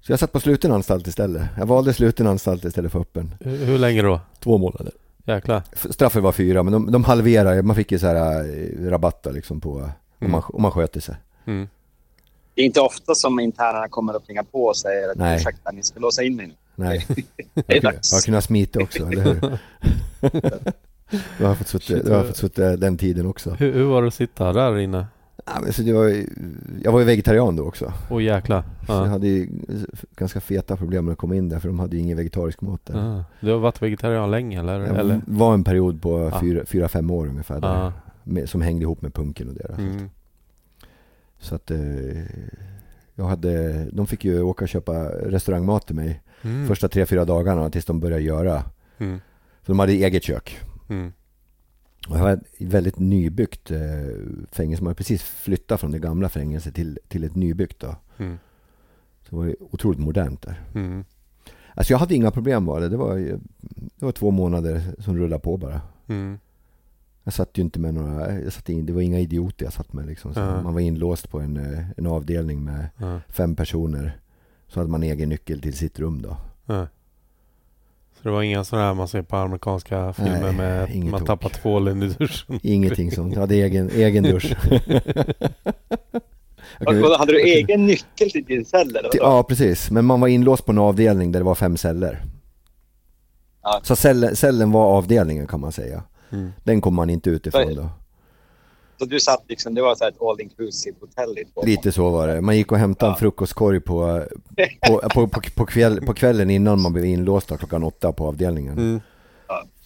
så jag satt på sluten anstalt istället. Jag valde sluten anstalt istället för öppen. Hur hur länge då? Två månader. Jäklar. Straffet var fyra, men de, de halverade. Man fick ju så här eh, rabatter liksom på om, Mm. man, om man sköter sig. Mm. Det är inte ofta som internerna kommer och plingar på och säger att Nej. ursäkta, ni ska låsa in mig nu. Nej, Det är dags. jag har kunnat smita också, eller hur? Jag har fått suttit, jag har fått suttit den tiden också. Hur, hur var det att sitta där inne? Ja, men så det var, jag var ju vegetarian då också. Åh jäklar. Så jag Ja. hade ju ganska feta problem med att komma in där för de hade ju ingen vegetarisk mat där. Ja. Du har varit vegetarian länge eller? Jag var en period på Ja. fyra, fyra fem år ungefär där, Ja. med, som hängde ihop med punken och deras. Mm. Så att eh, jag hade, de fick ju åka och köpa restaurangmat till mig Mm. första tre, fyra dagarna tills de började göra. Mm. För de hade eget kök. Mm. Och det var ett väldigt nybyggt eh, fängelse. Man hade precis flyttat från det gamla fängelset till, till ett nybyggt då. Mm. Så det var otroligt modernt där. Mm. Alltså jag hade inga problem med det. Det var, det var två månader som rullade på bara. Mm. Jag satt ju inte med några, jag satt in, det var inga idioter jag satt med liksom. Så Ja. Man var inlåst på en, eh, en avdelning med fem personer. Så hade man egen nyckel till sitt rum då. Så det var inga sådana här man ser på amerikanska filmer Nej, med man tok. tappar tvålen i duschen. Ingenting sånt. Jag hade egen, egen dusch. Vadå, Hade du egen nyckel till din cell eller? Ja, precis. Men man var inlåst på en avdelning där det var fem celler. Ja. Så cellen, cellen var avdelningen kan man säga. Mm. Den kom man inte utifrån då. Så du satt liksom, det var så här ett all inclusive hotell Lite så var det. Man gick och hämtade en Ja. frukostkorg på, på, på, på, på, kväll, på kvällen innan man blev inlåst klockan åtta på avdelningen. Mm.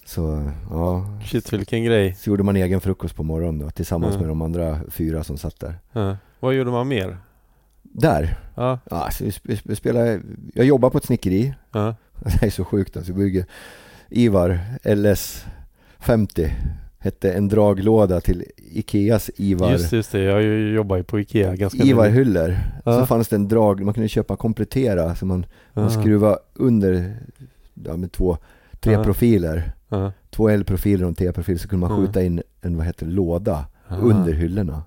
Så ja, Shit vilken grej. så gjorde man egen frukost på morgonen då, tillsammans Mm. med de andra fyra som satt där. Ja. Vad gjorde man mer? Där, Ja. ja, så vi, sp- vi spelade, jag jobbar på ett snickeri. Ja. Det är så sjukt alltså. Bygger Ivar LS50 hette en draglåda till Ikeas Ivar, Just just det. Jag jobbar ju på Ikea ganska Ivar nyligen. hyllor. Ja. Så fanns det en drag, man kunde köpa komplettera så man, man Ja. skruva under ja, med två, tre Ja. profiler. Två L-profiler och en T-profil så kunde man skjuta in en vad heter låda under hyllorna.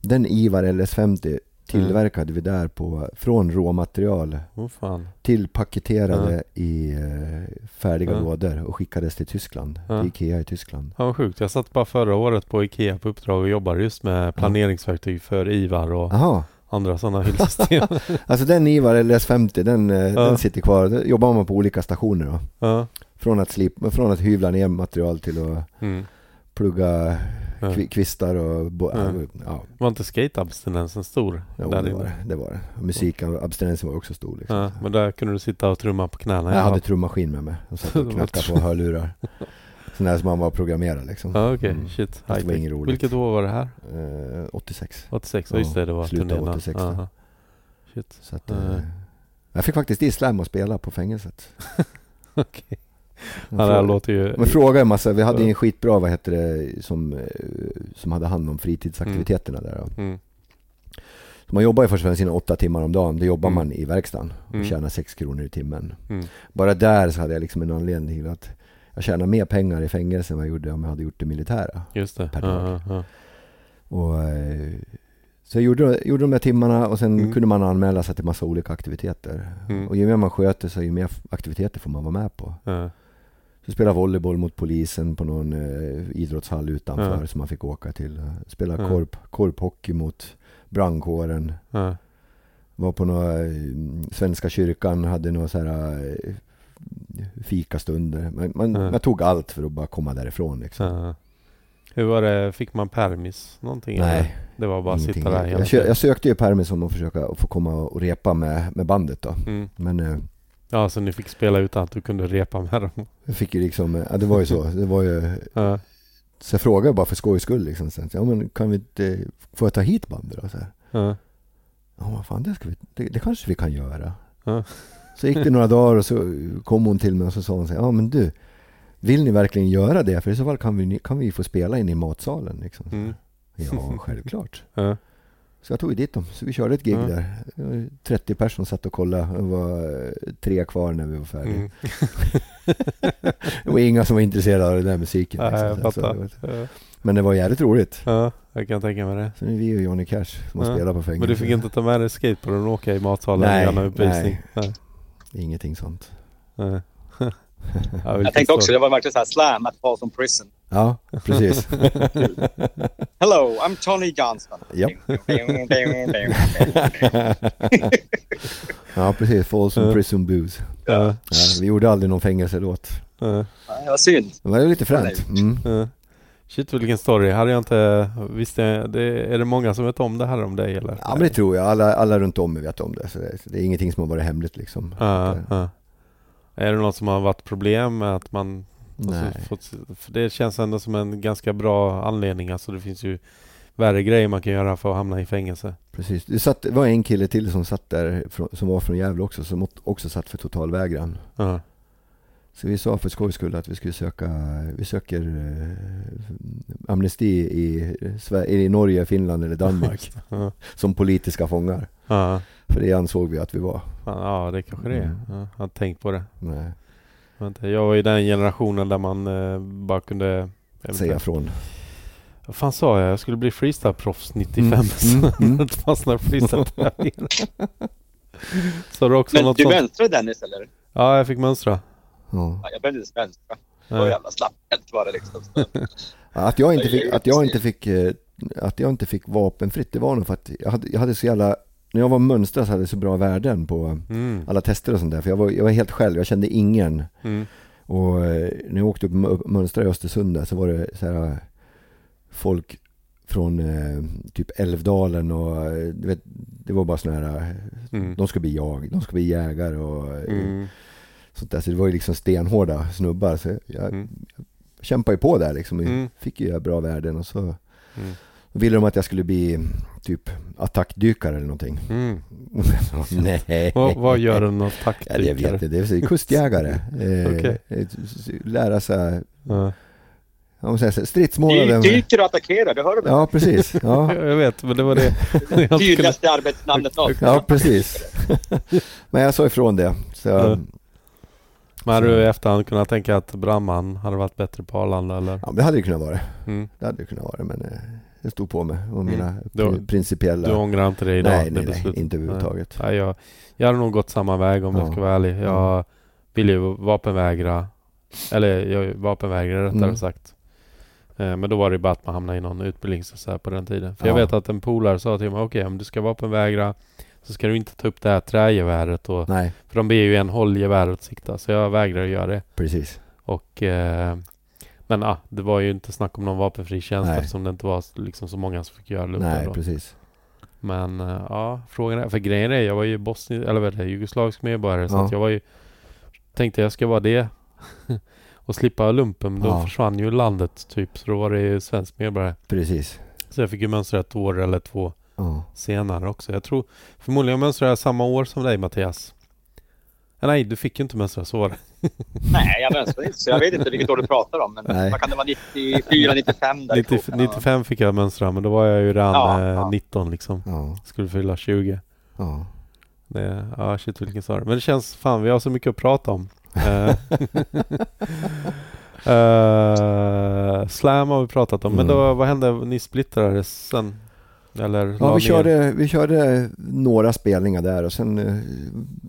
Den Ivar LS50 tillverkade vi där på, från råmaterial Åh fan. till paketerade i eh, färdiga Ja. lådor och skickades till Tyskland, till Ikea i Tyskland. Ja, vad sjukt. Jag satt bara förra året på Ikea på uppdrag och jobbade just med planeringsverktyg för Ivar och Jaha, andra sådana hyllsystem. alltså den Ivar LS50 den, eh, Ja. den sitter kvar. Där jobbar man på olika stationer då. ja. Från att, slipa, från att hyvla ner material till att Mm. plugga Ja. kvi- kvistar och bo- Ja. ja, Var inte skateabstinensen stor jo, där det, var, det, var det. Musikabstinensen var också stor liksom. Ja, men där kunde du sitta och trumma på knäna jag hade trummaskin med mig och satt och knackade på hörlurar. Där som man var programmerad liksom. Ja okej, Mm. shit. Det var inget roligt. Vilket år var det här? Eh, 86. 86? Ja just det, det var slutet av turnén. 86 då. Aha. Shit. Så att, Eh. eh, jag fick faktiskt islam att spela på fängelset. Okej. Men Det här låter ju... Men fråga en massa, vi hade Ja. en skitbra, vad heter det, som, eh, som hade hand om fritidsaktiviteterna där då. Mm. Så man jobbar ju först och främst sina åtta timmar om dagen, det jobbar Mm. man i verkstaden och Mm. tjänar sex kronor i timmen. Mm. Bara där så hade jag liksom en anledning till att jag tjänar mer pengar i fängelse än vad jag gjorde om jag hade gjort det militära. Just det. Per dag. ja, ja. Och, eh, så jag gjorde, gjorde de där timmarna och sen Mm. kunde man anmäla sig till massa olika aktiviteter. Mm. Och ju mer man sköter sig, ju mer aktiviteter får man vara med på. Ja. Så spela volleyboll mot polisen på någon eh, idrottshall utanför Ja. som man fick åka till. Spela Ja. korp, korphockey mot brandkåren. Ja. Var på några, eh, Svenska kyrkan hade några så här eh, fikastunder. Man, man, Ja. man tog allt för att bara komma därifrån liksom. Hur var det? Fick man permis? Någonting? Nej, eller? Det var bara att sitta där Jag, jag sökte ju permis om att försöka få komma och repa med, med bandet då. Mm. Men eh, Ja, så ni fick spela utan att du kunde repa med dem? jag fick ju liksom, ja det var ju så. Det var ju, Ja. så jag frågade bara för skojs skull liksom. Sen, ja men kan vi inte, får jag ta hit bandet då? Så här. Ja. Ja, vad fan, det, ska vi, det, det kanske vi kan göra. Ja. Så gick det några dagar och så kom hon till mig och så sa hon så här, ja men du, vill ni verkligen göra det? För i så fall kan vi, kan vi få spela in i matsalen. Liksom. Mm. Ja, självklart. Ja. Så jag tog ju dit dem. Så vi körde ett gig Ja. där. Det var 30 personer satt och kollade. Det var eh, tre kvar när vi var färdiga. Mm. Det var inga som var intresserade av den där musiken. Ja, liksom. jag Så- så- Ja. Men det var jävligt roligt. Ja, jag kan tänka mig det. Så nu är vi och Johnny Cash som har Ja. spelat på fängelse. Men du fick inte ta med dig skateboarden och åka i matsalen Nej, och göra uppvisning? nej. Nej. Ingenting sånt. Nej. ja, Jag vilken tänkte också, det var verkligen såhär slam at Folsom Prison. Ja, precis. Hello, I'm Tony Johnston. Japp. ja, precis. Folsom Ja. Prison Booze. Ja, Ja, vi gjorde aldrig någon fängelselåt. ja, Det var synd. Det var ju lite fränt. Mm. ja. Shit vilken story. Hade jag inte... Visst är det, är det många som vet om det här om dig eller? Ja, men det tror jag. Alla, alla runt om vet om det. Så det, det är ingenting som har varit hemligt liksom. Ja, Det- ja. Är det något som har varit problem med att man. Alltså, fått, för det känns ändå som en ganska bra anledning. Alltså det finns ju värre grejer man kan göra för att hamna i fängelse. Precis. Det, satt, det var en kille till som satt där, som var från Gävle också, som också satt för totalvägran. Ja. Så vi sa för skojs skull att vi skulle söka, vi söker eh, amnesti i, i Norge, Finland eller Danmark som politiska fångar. Ja. För det ansåg vi att vi var. Ja, det kanske det är. Mm. Ja, jag har tänkt på det. Nej, Jag var i den generationen där man eh, bara kunde... säga från. Vad fan sa jag? Jag skulle bli freestyle-proffs 95. Mm, mm, mm. Det fanns några freestyle-tävlingar. Sa du också Men något du sånt? mönstrade Dennis eller? Ja, jag fick mönstra. Ja. Ja, jag behövde inte mönstra. Det var jävla slapphänt var det liksom. Så, Att jag inte fick, att jag inte fick, eh, att jag inte fick vapenfritt, det var nog för att jag hade, jag hade så jävla, när jag var mönstrad så hade jag så bra värden på Mm. alla tester och sånt där. För jag var, jag var helt själv, jag kände ingen. Mm. Och eh, när jag åkte upp och mönstrade i Östersund där, så var det så här eh, folk från eh, typ Älvdalen och eh, du vet, det var bara såna här, Mm. de ska bli jag, de ska bli jägare och Mm. sånt där. Så det var ju liksom stenhårda snubbar. Så jag Mm. kämpade ju på där liksom. Mm. Fick ju bra värden och så Mm. ville de att jag skulle bli typ attackdykare eller någonting. Mm. Nej. Vad, vad gör en Ja, attackdykare? det jag vet inte, det är kustjägare. Eh, eh, Lära sig, Ja. ja, man säger. Dy, dyker och attackerar, det hör du väl? Ja, precis. Ja, Jag vet, men det var det. Tydligaste arbetsnamnet någonsin. ja precis. Men jag sa ifrån det. Så, Ja. Men hade du i efterhand kunnat tänka att brandman hade varit bättre på Arlanda eller? ja, det hade det kunnat vara. Mm. Det hade det kunnat vara, men eh, jag stod på mig och Mm. mina Du- pri- principiella... Du ångrar inte det idag? nej, nej, nej, inte överhuvudtaget. Nej, jag, jag hade nog gått samma väg om jag Ja. ska vara ärlig. Jag ville ju vapenvägra. Eller jag vapenvägrade rättare Mm. sagt. Eh, Men då var det ju bara att man hamnade i någon utbildning så här på den tiden. För jag Ja. vet att en polare sa till mig, okej om du ska vapenvägra så ska du inte ta upp det här trägeväret. Och, Nej, för de ber ju en håll geväret sikta. Så jag vägrade göra det. precis. Och, eh, men ah, det var ju inte snack om någon vapenfri tjänst Nej. eftersom det inte var liksom så många som fick göra luckan Nej, då. precis. Men eh, ja, frågan är, för grejen är, jag var ju bosnisk, eller vad är det, jugoslavisk medborgare så Ja. att jag var ju Tänkte jag ska vara det och slippa lumpen, men då Ja. försvann ju landet typ, så då var det ju svensk medborgare. Precis. Så jag fick ju mönstra ett år eller två Ja. senare också. Jag tror förmodligen mönstrade jag samma år som dig Mattias. Eh, Nej, du fick ju inte mönstra, så var det. Nej, jag mönstrade inte så jag vet inte vilket år du pratar om. Men Nej. vad kan det vara? 94, 95 där i 90, krokarna? 95 fick jag mönstra, men då var jag ju redan Ja, eh, ja. 19 liksom. Ja. Skulle fylla 20. Ja. Det, ja, shit vilken story. Men det känns, fan vi har så mycket att prata om. Eh, slam har vi pratat om, men Mm. då, vad hände? Ni splittrades sen? Eller Ja, vi ner? körde, vi körde några spelningar där och sen uh,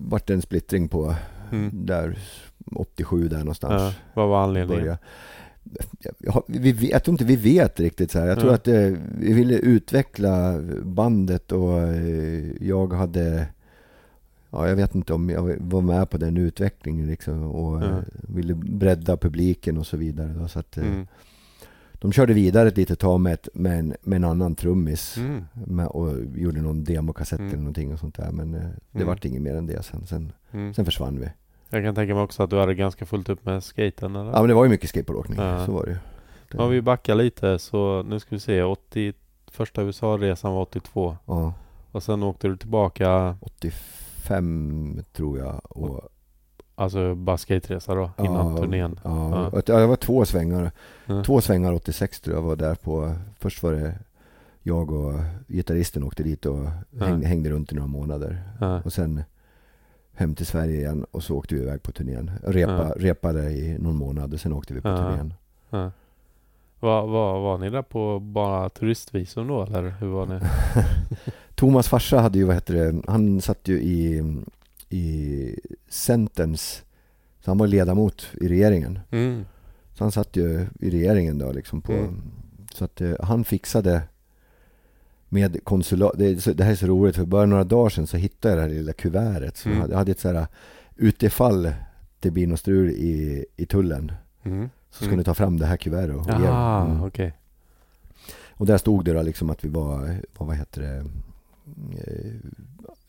vart det en splittring på Mm. där 87 där någonstans. Ja, vad var anledningen? Jag, vi, jag tror inte vi vet riktigt så här. Jag tror Ja. att eh, vi ville utveckla bandet och eh, jag hade Ja, jag vet inte om jag var med på den utvecklingen liksom och eh, Ja. ville bredda publiken och så vidare. Då, så att, eh, Mm. De körde vidare ett litet tag med, ett, med, en, med en annan trummis Mm. med, och gjorde någon demokassett Mm. eller någonting och sånt där. Men eh, det Mm. vart inget mer än det sen. Sen, Mm. sen försvann vi. Jag kan tänka mig också att du hade ganska fullt upp med skaten eller? Ja men det var ju mycket skateboardåkning. Ja. Så var det ju. Det- Om vi backar lite så nu ska vi se, 80, första USA-resan var 82 Ja, och sen åkte du tillbaka, 85 tror jag. Och, alltså bara skateresa då, innan ja, turnén. Ja, Ja. och- ja, det var två svängar. Ja. Två svängar 86 tror jag var där på. Först var det jag och gitarristen åkte dit och Ja. häng, hängde runt i några månader. Ja. Och sen hem till Sverige igen och så åkte vi iväg på turnén. Repa, Ja. Repade i någon månad och sen åkte vi på Ja. turnén. Ja. Var, var, var ni där på bara turistvisum då eller hur var ni? Thomas farsa hade ju, vad heter det, han satt ju i, i Centerns, så han var ledamot i regeringen. Mm. Så han satt ju i regeringen då liksom på, Mm. så att eh, han fixade med konsulat, det, det här är så roligt för bara några dagar sedan så hittade jag det här lilla kuvertet. Så Mm. jag hade- ett så här, utifall det blir något strul i, i tullen Mm. så ska Mm. ni ta fram det här kuvertet och ge Jaha, mm. okej. Och där stod det då liksom att vi var, vad, vad heter det, eh,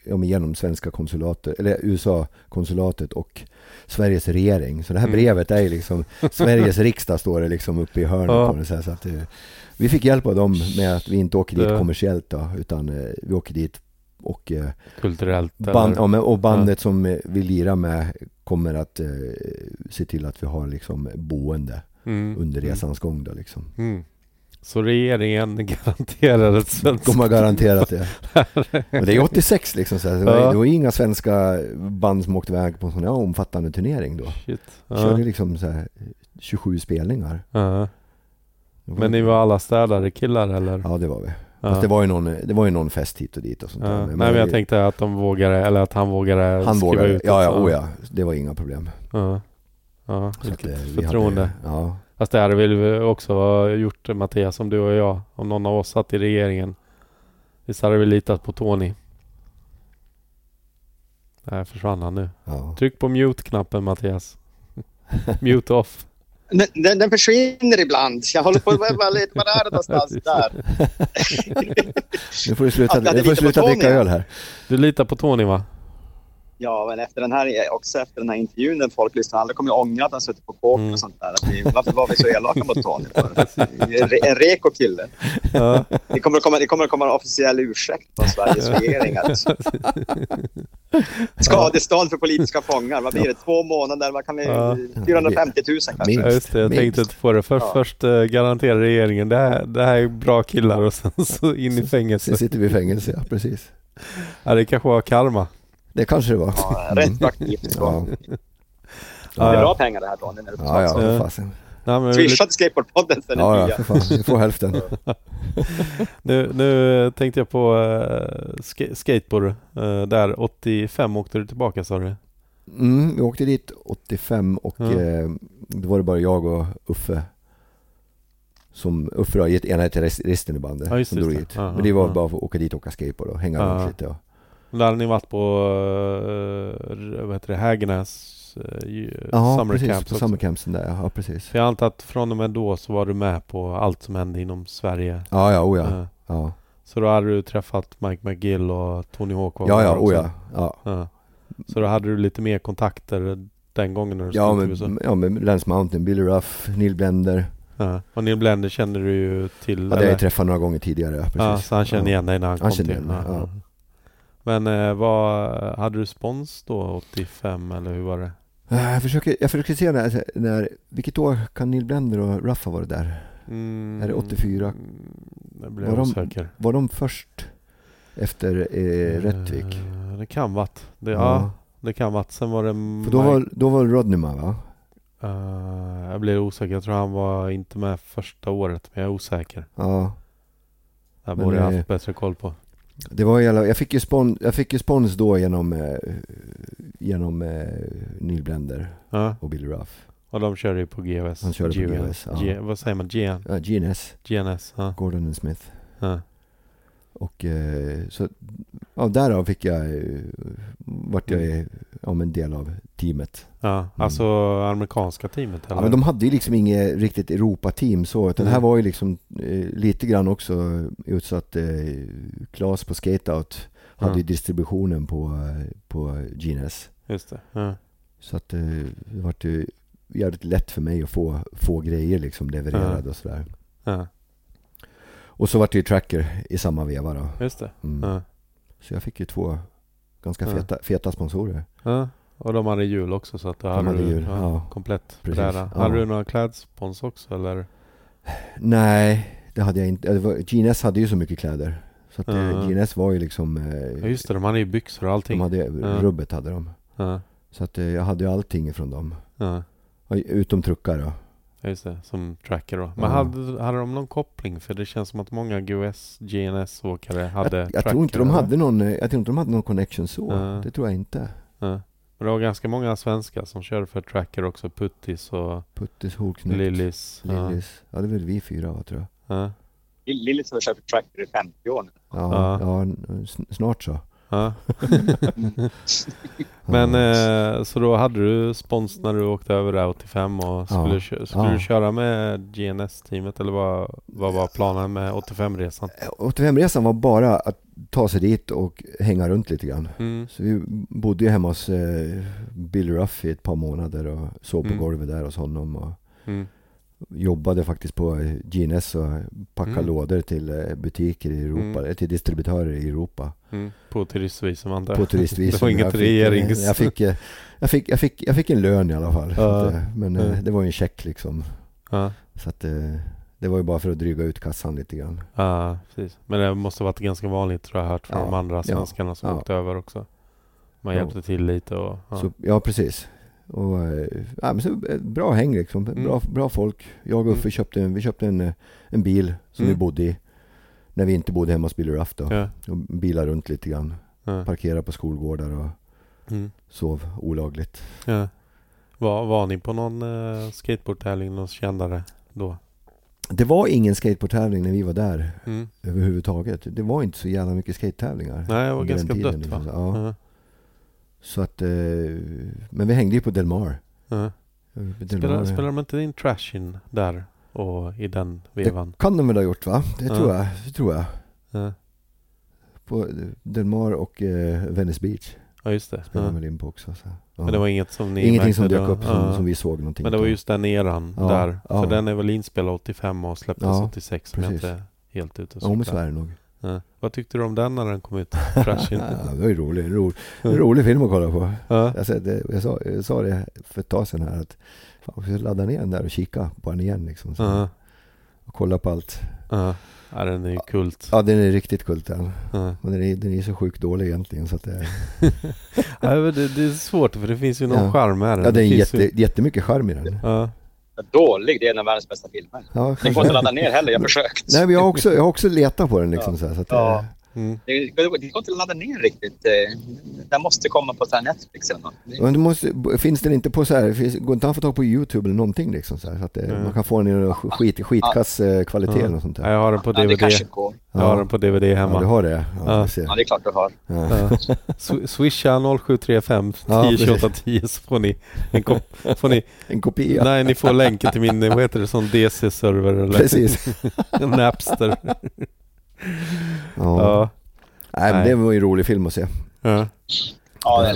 ja, men genom svenska konsulatet, eller USA-konsulatet och Sveriges regering. Så det här Mm. brevet är ju liksom, Sveriges riksdag står det liksom uppe i hörnet Ja. på det. Så, här, så att, eh, vi fick hjälp av dem med att vi inte åker dit kommersiellt då, utan eh, vi åker dit och, eh, Kulturellt band, ja, men, och bandet som eh, vi lirar med kommer att eh, se till att vi har liksom boende Mm. under resans gång då liksom. Mm. Så regeringen garanterar ett svenskt... De har garanterat det. Men det är 86 liksom så. Det, var, Ja. det var inga svenska band som åkte iväg på en sån här omfattande turnering då. Shit. Vi körde Ja. liksom så här 27 spelningar. Ja. Men ni var alla städare killar eller? Ja det var vi. Ja. Fast det var, ju någon, det var ju någon fest hit och dit och sånt Ja. där. Nej men jag tänkte att de vågade, eller att han vågade han vågade. ut Ja, ja, oh, ja. Det var inga problem. Ja. Ja, Så att, vilket eh, vi förtroende. Hade, ja. Fast det hade vi också ha gjort Mattias, om du och jag. Om någon av oss satt i regeringen. Visst hade vi litat på Tony. Där försvann han nu. ja. Tryck på mute-knappen Mattias. mute off. Den, den, försvinner ibland. Jag håller på att vara lite, var är det någonstans där? Nu får du sluta, får du lite på sluta dricka öl här. Du litar på Tony va? Ja, men efter den här, också efter den här intervjun när folk lyssnar, alla kommer ju ångra att han suttit på kåken Mm. och sånt där. Att vi, varför var vi så elaka mot Tony? En, re- en reko kille. Ja. Det kommer att komma, det kommer att komma en officiell ursäkt från Sveriges regering. Alltså. Skadestånd för politiska fångar. Vad blir det? Två månader? Vad kan vi, Ja. 450 000 kanske? Minst. Ja, just det, jag minst. tänkte på det. För, Ja. Först eh, garanterar regeringen det här, det här är bra killar och sen så in i fängelse. Sen sitter vi i fängelse, ja precis. Ja, det kanske var karma. Det kanske det var. Ja, retroaktivt. Ja, Det Ja, är ja. bra pengar det här Tony. När du ja, ja Ja. för fasen. Nej, men Swisha till Skateboardpodden sen Ja, är ja, för fan. Vi får hälften. Nu, nu eh, tänkte jag på uh, sk- skateboard. Eh, där 85 åkte du tillbaka sa du? Mm, vi åkte dit 85 och Ja. eh, då var det bara jag och Uffe. Som Uffe då, gett ena till rest- resten i bandet. Ja, just som det, drog just dit. det. Ja, Men det var ja. bara för att åka dit och åka skateboard och hänga Ja. runt lite. Ja. Där hade ni varit på uh, vad heter det, Hägernäs uh, Ja, Summer precis. Camps på summercampsen där. Ja, precis. För jag antar att från och med då så var du med på allt som hände inom Sverige. Ja, ja, oh ja. Eh, Ja, Så då hade du träffat Mike McGill och Tony Hawk ja, ja, oh ja. ja. Ja. Så då hade du lite mer kontakter den gången när du Ja, stod med, ja, med Lance Mountain, Billy Ruff, Neil Blender. Ja. Och Neil Blender kände du ju till? Ja, det har jag träffat några gånger tidigare. Precis. Ja, så han kände ja. igen dig när han, Han kom till? ja. Men eh, vad, hade du spons då 85 eller hur var det? Eh, Jag försöker, jag försöker se när, när, vilket år kan Neil Blender och Ruff ha varit där? Mm, Är det 84? mm, Jag blev Var de- osäker. Var de först efter eh, Rättvik? Eh, Det kan varit. Det, ja. Ja. det kan varit. Sen var det För då var, då var Rodney med va? Eh, jag blev osäker. Jag tror han var inte med första året, men jag är osäker. Ja. Det borde jag haft bättre koll på. Det var jävla, jag fick ju spons, jag fick ju spons då genom, eh, genom eh, Neil Blender Ja, och Billy Ruff. och de körde ju på GVS. Han körde på GVS. Ja. G, vad säger man? GN? Ja, GNS, GNS? Ja. Gordon and Smith. ja. Och eh, så, ja, därav fick jag, eh, vart jag eh, men en del av teamet. ja. Alltså amerikanska teamet eller? Ja, men de hade ju liksom inget riktigt Europa-team så, utan det här Mm. var ju liksom eh, lite grann också utsatt eh, Klas på Skateout hade ju distributionen på, på GNS. Just det. Så att eh, det vart ju jävligt lätt för mig att få, få grejer liksom levererade och sådär. Och så vart det ju Tracker i samma veva då. just det. Mm. Så jag fick ju två ganska Ja. feta, feta sponsorer. Ja. Och de hade jul också så att då hade hade du jul, ja. komplett Precis, bräda. ja. Hade du några klädspons också eller? Nej, det hade jag inte. GNS hade ju så mycket kläder. Så att eh, Ja. GNS var ju liksom... Ja Eh, just det, de hade ju byxor och allting. de hade, Ja. rubbet hade de. Ja. Så att eh, jag hade ju allting ifrån dem. Ja. Ja, Utom truckar då. Just det, som tracker då. Men Ja. hade, hade de någon koppling? För det känns som att många GOS, GNS-åkare hade Jag, jag tror inte de hade någon, eh, jag tror inte de hade någon connection så. Ja. Det tror jag inte. Ja. Men det var ganska många svenskar som körde för tracker också. Puttis och Puttis, Holknut, Lillis. Ja. Lillis. Ja, det är väl vi fyra va, tror jag. Ja. Lillis har kört för Tracker i 50 år nu. Ja, Ja. snart så. Ja. Men eh, så då hade du spons när du åkte över där 85 och skulle, Ja. kö- skulle Ja. du köra med GNS-teamet eller vad, vad var planen med 85-resan? 85-resan var bara att ta sig dit och hänga runt lite grann. Mm. Så vi bodde ju hemma hos eh, Bill Ruff i ett par månader och sov på Mm. golvet där hos honom. Och Mm. Jobbade faktiskt på GNS och packade Mm. lådor till eh, butiker i Europa, Mm. till distributörer i Europa. Mm. På turistvisum antar jag. På turistvisum. Det var inget Jag fick, eh, regerings... Jag fick, eh, jag, fick, jag, fick, jag fick en lön i alla fall. Ja. men Ja. det var ju en check liksom. Ja. Så att det var ju bara för att dryga ut kassan lite grann. ja, precis. Men det måste ha varit ganska vanligt tror jag hört från de andra svenskarna som Ja. åkte över också. Man hjälpte till lite och... Så, ja, precis. Och, eh, ja, men så, eh, bra häng liksom. Mm. Bra, bra folk. Jag och Uffe Mm. köpte, en, vi köpte en, eh, en bil som Mm. vi bodde i. När vi inte bodde hemma hos Billy Ruff då. Ja. Och bilade runt lite grann. Ja. Parkerade på skolgårdar och Mm. sov olagligt. Ja. Var, var ni på någon uh, skateboardtävling, någon kändare då? Det var ingen skateboardtävling när vi var där Mm. överhuvudtaget. Det var inte så jävla mycket skatetävlingar. Nej, det var ganska dött va? liksom. Ja. Så att, eh, men vi hängde ju på Delmar. Ja. Delmar Spelar, spelar de inte in Trashin där och i den det vevan? kan de väl ha gjort va? Det Ja. tror jag. Det tror jag. Ja, På Delmar och eh, Venice Beach ja just det. spelade Ja. väl in på också. Så. Ja. Men det var inget som ni Ingenting som dök då? upp som, som vi såg någonting Men det var just den eran där. För den är väl inspelad 85 och släpptes Ja, 86 om jag precis. inte helt ute och Ja men så cyklar. är det nog. Ja. Vad tyckte du om den när den kom ut? Trashin? Ja, det var ju rolig, ro, en rolig film att kolla på. ja. Jag, sa, det, jag, sa, jag sa det för ett tag sedan här att fan, vi ska ladda ner den där och kika på den igen liksom. Så, Ja. Och kolla på allt. Ja. ja, den är ju kult. Ja den är riktigt kult den. Ja. Men den är, den är så sjukt dålig egentligen så att det, Ja, det, det är svårt för det finns ju någon Ja. charm med den. ja, det är jätte, ju... jättemycket charm i den. Ja. Dålig, det är en av världens bästa filmer. Ja, Den går inte att ladda ner heller, jag har försökt. Nej men jag har också, jag har också letat på den liksom Ja. så, här, så att, Ja. Mm. Det, det går inte att ladda ner riktigt. Den måste komma på så här Netflix eller något. Det- Men du måste, finns den inte på så här, finns, går inte att få tag på Youtube eller någonting liksom så, här, så att det, Nej. man kan få den i skit, skitkass eh, kvalitet Ja. eller något sånt Ja, där. jag har den på Ja, det DVD. kanske går. Jag har den på DVD hemma. Ja, du har det? Ja, Ja. Ja, det är klart du har. Ja. Ja. Sw- Swisha 0735 Ja, 10 28 10 så får ni en kop- får ni, En kopia. Nej, ni får länken till min, vad heter det, sån DC-server eller Precis. Napster. Ja. Ja. Nej, men det var ju en rolig film att se. ja. Ja.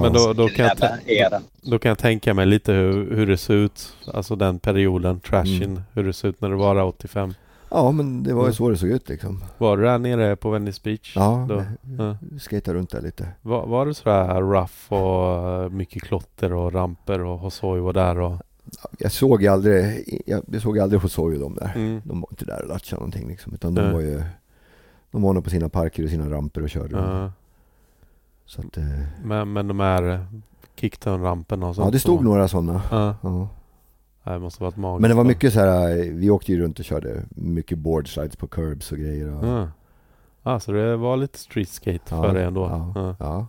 Men då, då, kan jag då kan jag tänka mig lite hur, hur det ser ut, alltså den perioden, trashin, Mm. hur det ser ut när det var 85. Ja, men det var ju Mm. så det såg ut liksom. Var du där nere på Venice Beach? Ja, Då? Ja. skejta runt där lite. Var, var det sådär rough och eh, mycket klotter och ramper och Hosoi var där och... Jag såg ju aldrig, jag, jag såg aldrig Hosoi och de där. Mm. De var inte där och latchade någonting liksom. Utan de Nej. var ju, de var nog på sina parker och sina ramper och körde. Ja. Så att, eh, Men, men de här eh, kickturn-ramperna och sånt? ja, det stod så- några sådana. Ja, Ja. det måste varit magiskt. Men det var mycket så här, vi åkte ju runt och körde mycket board slides på curbs och grejer. Och, Ja. Ja, så det var lite street skate Ja, för dig ändå? ja. Ja.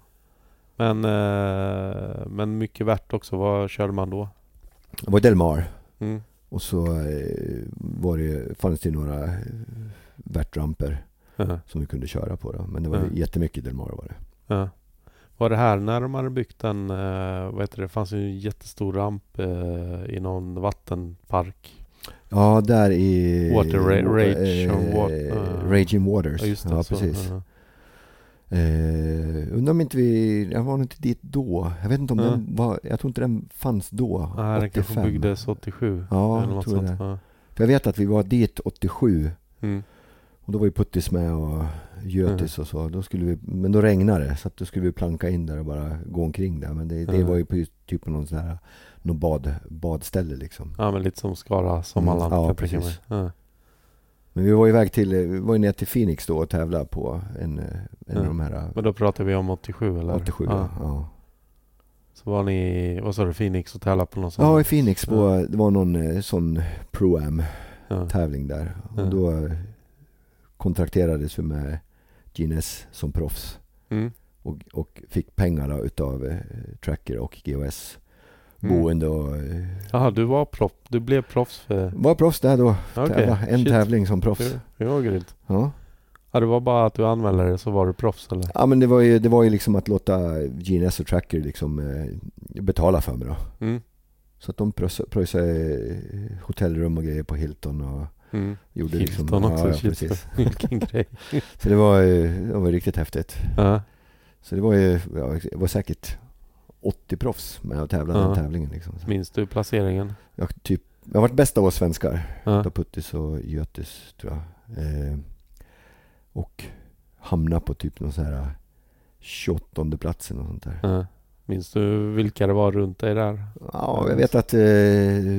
Men, eh, men mycket värt också. Vad körde man då? Det var Delmar. Mm. Och så eh, var det, fanns det några eh, värtramper Ja. som vi kunde köra på. Då. Men det var Ja. jättemycket Delmar var det. Ja. Var det här när de hade byggt en, eh, vad heter det, det fanns ju en jättestor ramp eh, i någon vattenpark. Ja, där i... Water Ra- Rage eh, on Wa- ja. Raging Waters. Ja, just det. ja precis. Ja. Eh, undrar om inte vi... Jag var nog inte dit då. Jag vet inte om Ja. den var... Jag tror inte den fanns då. Nej, den kanske 85. byggdes 87. Ja, eller jag något tror sånt. det. För jag vet att vi var dit 87. Mm. Och då var ju Puttis med och Götis och så. Då skulle vi, men då regnade det. Så att då skulle vi planka in där och bara gå omkring där. Men det, det Ja. var ju på typ någon sån här något bad, badställe liksom. ja, men lite som Skara Sommarland. Mm, ja, precis. Ja. Men vi var iväg till, vi var ju ner till Phoenix då och tävlade på en, en Ja. av de här Men då pratar vi om 87 eller? 87. Ja. Ja. Så var ni, vad sa du, Phoenix och tävlade på någon sån? ja, i Phoenix på, det var någon eh, sån Pro-Am tävling där. Och då kontrakterades vi med GNS som proffs. Mm. Och, och fick pengar utav eh, Tracker och GOS. Mm. Boende och... Eh, Jaha, du var proff, du blev proffs för... var proffs där då. Okej, Tävla. En shit. tävling som proffs. Det, var grymt. Ja. Ja, det var bara att du anmälde dig så var du proffs eller? Ja men det var ju, det var ju liksom att låta GNS och Tracker liksom eh, betala för mig då. Mm. Så att de pröjsade- pröjsade hotellrum och grejer på Hilton och Mm. gjorde Hilton liksom... också, ja, precis. Vilken grej. Så det var, det var riktigt häftigt. Ja. Så det var ju, ja, det var säkert 80 proffs med och tävlade i Ja. den tävlingen liksom. Så Minns du placeringen? jag, typ, jag har varit bäst av oss svenskar. Ja. Utav Puttis och Götis tror jag. Eh, och hamna på typ någon sån här 28 platsen och sånt där. Ja. Minns du vilka det var runt dig där? Ja, jag vet att eh,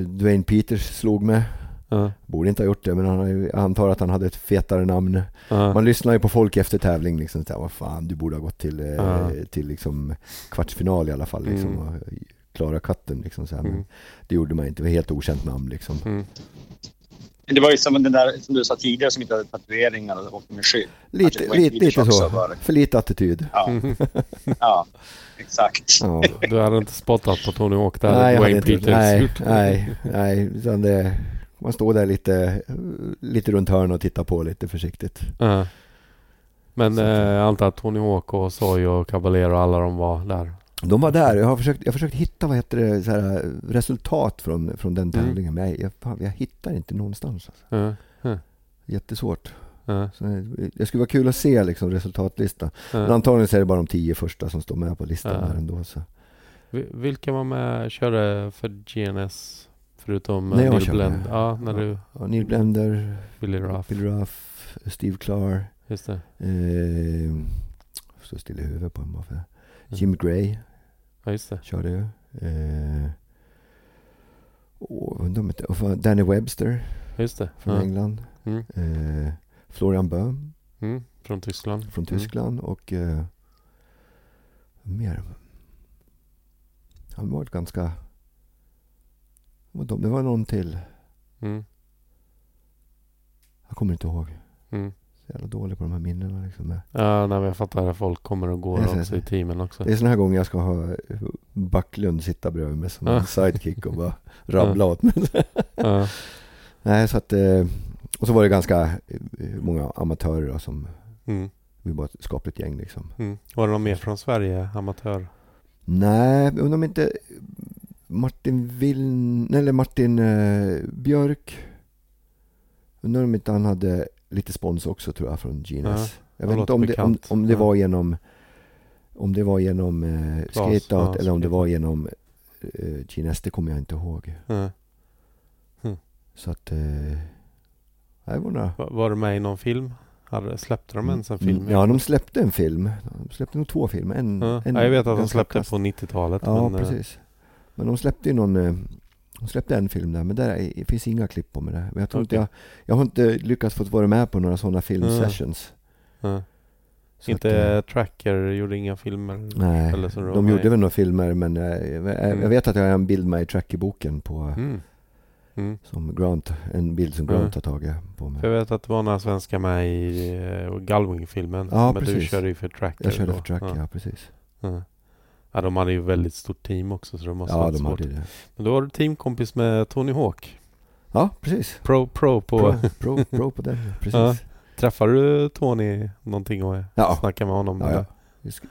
Dwayne Peters slog med. Ja. Borde inte ha gjort det, men han, antar att han hade ett fetare namn. Ja. Man lyssnar ju på folk efter tävling liksom. Så här, vad fan, du borde ha gått till, eh, Ja. till liksom kvartsfinal i alla fall. Liksom, Mm. och klara katten liksom. Så här. Men Mm. det gjorde man inte. Det var helt okänt namn liksom. Mm. Det var ju som den där som du sa tidigare som inte hade tatueringar och åkte med skydd. Lite, Dwayne lite, Peters lite så. det. För lite attityd. Ja, Mm. ja exakt. Ja. Du hade inte spottat på Tony Hawk där? Nej, jag hade Dwayne inte, Peters nej, nej, nej, det, man står där lite, lite runt hörnet och tittar på lite försiktigt. Ja. Men eh, antar att Tony Hawk och Soy och Caballero och alla de var där. De var där, jag har försökt, jag har försökt hitta vad heter det, så här, resultat från, från den Mm. tävlingen, men jag, jag, jag hittar inte någonstans. Alltså. Ja. Jättesvårt. Ja. Så det- det skulle vara kul att se liksom, resultatlistan. Men Ja. antagligen så är det bara de tio första som står med på listan Ja. där ändå. Så. Vi- Vilka var med körde för GNS? Förutom När eh, Neil körde. Blend? Ja, när du... Ja, Neil Blender, Billy Ruff. Bill Ruff, Steve Clark. Just det. Eh, står still i huvudet på en bara för Mm. Jim Gray Ja, just det. körde ju. Eh, och, och Danny Webster Just det. från Ja. England. Mm. Eh, Florian Böhm Mm. Från Tyskland. från Mm. Tyskland och eh, mer. Han var ganska... vad de- Det var någon till. Mm. Jag kommer inte ihåg. Mm. Så jävla dålig på de här minnena liksom. Ja, nej, men jag fattar att folk kommer och går också i teamen också. Det är såna här gånger jag ska ha Backlund sitta bredvid mig som en sidekick och bara rabbla åt mig. Ja. Nej, så att... eh, Och så var det ganska eh, många amatörer då, som... Mm. Vi var ett skapligt gäng liksom. Mm. Var det någon mer från Sverige? Amatör? Nej, undrar om inte Martin Wiln... Eller Martin eh, Björk. Undrar om inte han hade lite spons också tror jag från Genius. Ja, jag vet inte om det, om, om det Ja. var genom om det var genom eh, Skateout ja, eller om det var genom eh, Genius, det kommer jag inte ihåg. Ja. Så att... Eh, det var några... Var, var du med i någon film? Hade, släppte de ens en film? Mm, Ja, de släppte en film. De släppte nog två filmer. En, en ja, jag vet att de släppte på 90-talet. Ja, men, eh, precis. Men de släppte ju någon... eh, De släppte en film där, men där är, finns inga klipp på med det. Jag tror inte Okej. jag... Jag har inte lyckats få vara med på några sådana Mm. filmsessions. ja. Så Inte att, eh, Tracker gjorde inga filmer? Nej, eller så du de gjorde väl några filmer men eh, jag, Mm. jag vet att jag har en bild med i Tracky-boken på... Mm. Mm. Som Grant, en bild som. Grant har tagit på mig. För jag vet att det var några svenskar med i Galwing-filmen. Ja, men du precis. körde ju för Tracker. Jag körde då. för Tracky, ja. ja. precis. Ja. Ja, de hade ju väldigt stort team också så det måste Ja, varit de svårt. hade det. Men då var du teamkompis med Tony Hawk. Ja, precis. Pro, pro på... Pro, pro, pro på den, precis. Ja. Träffade du Tony någonting och Ja. snackade med honom? Ja, ja.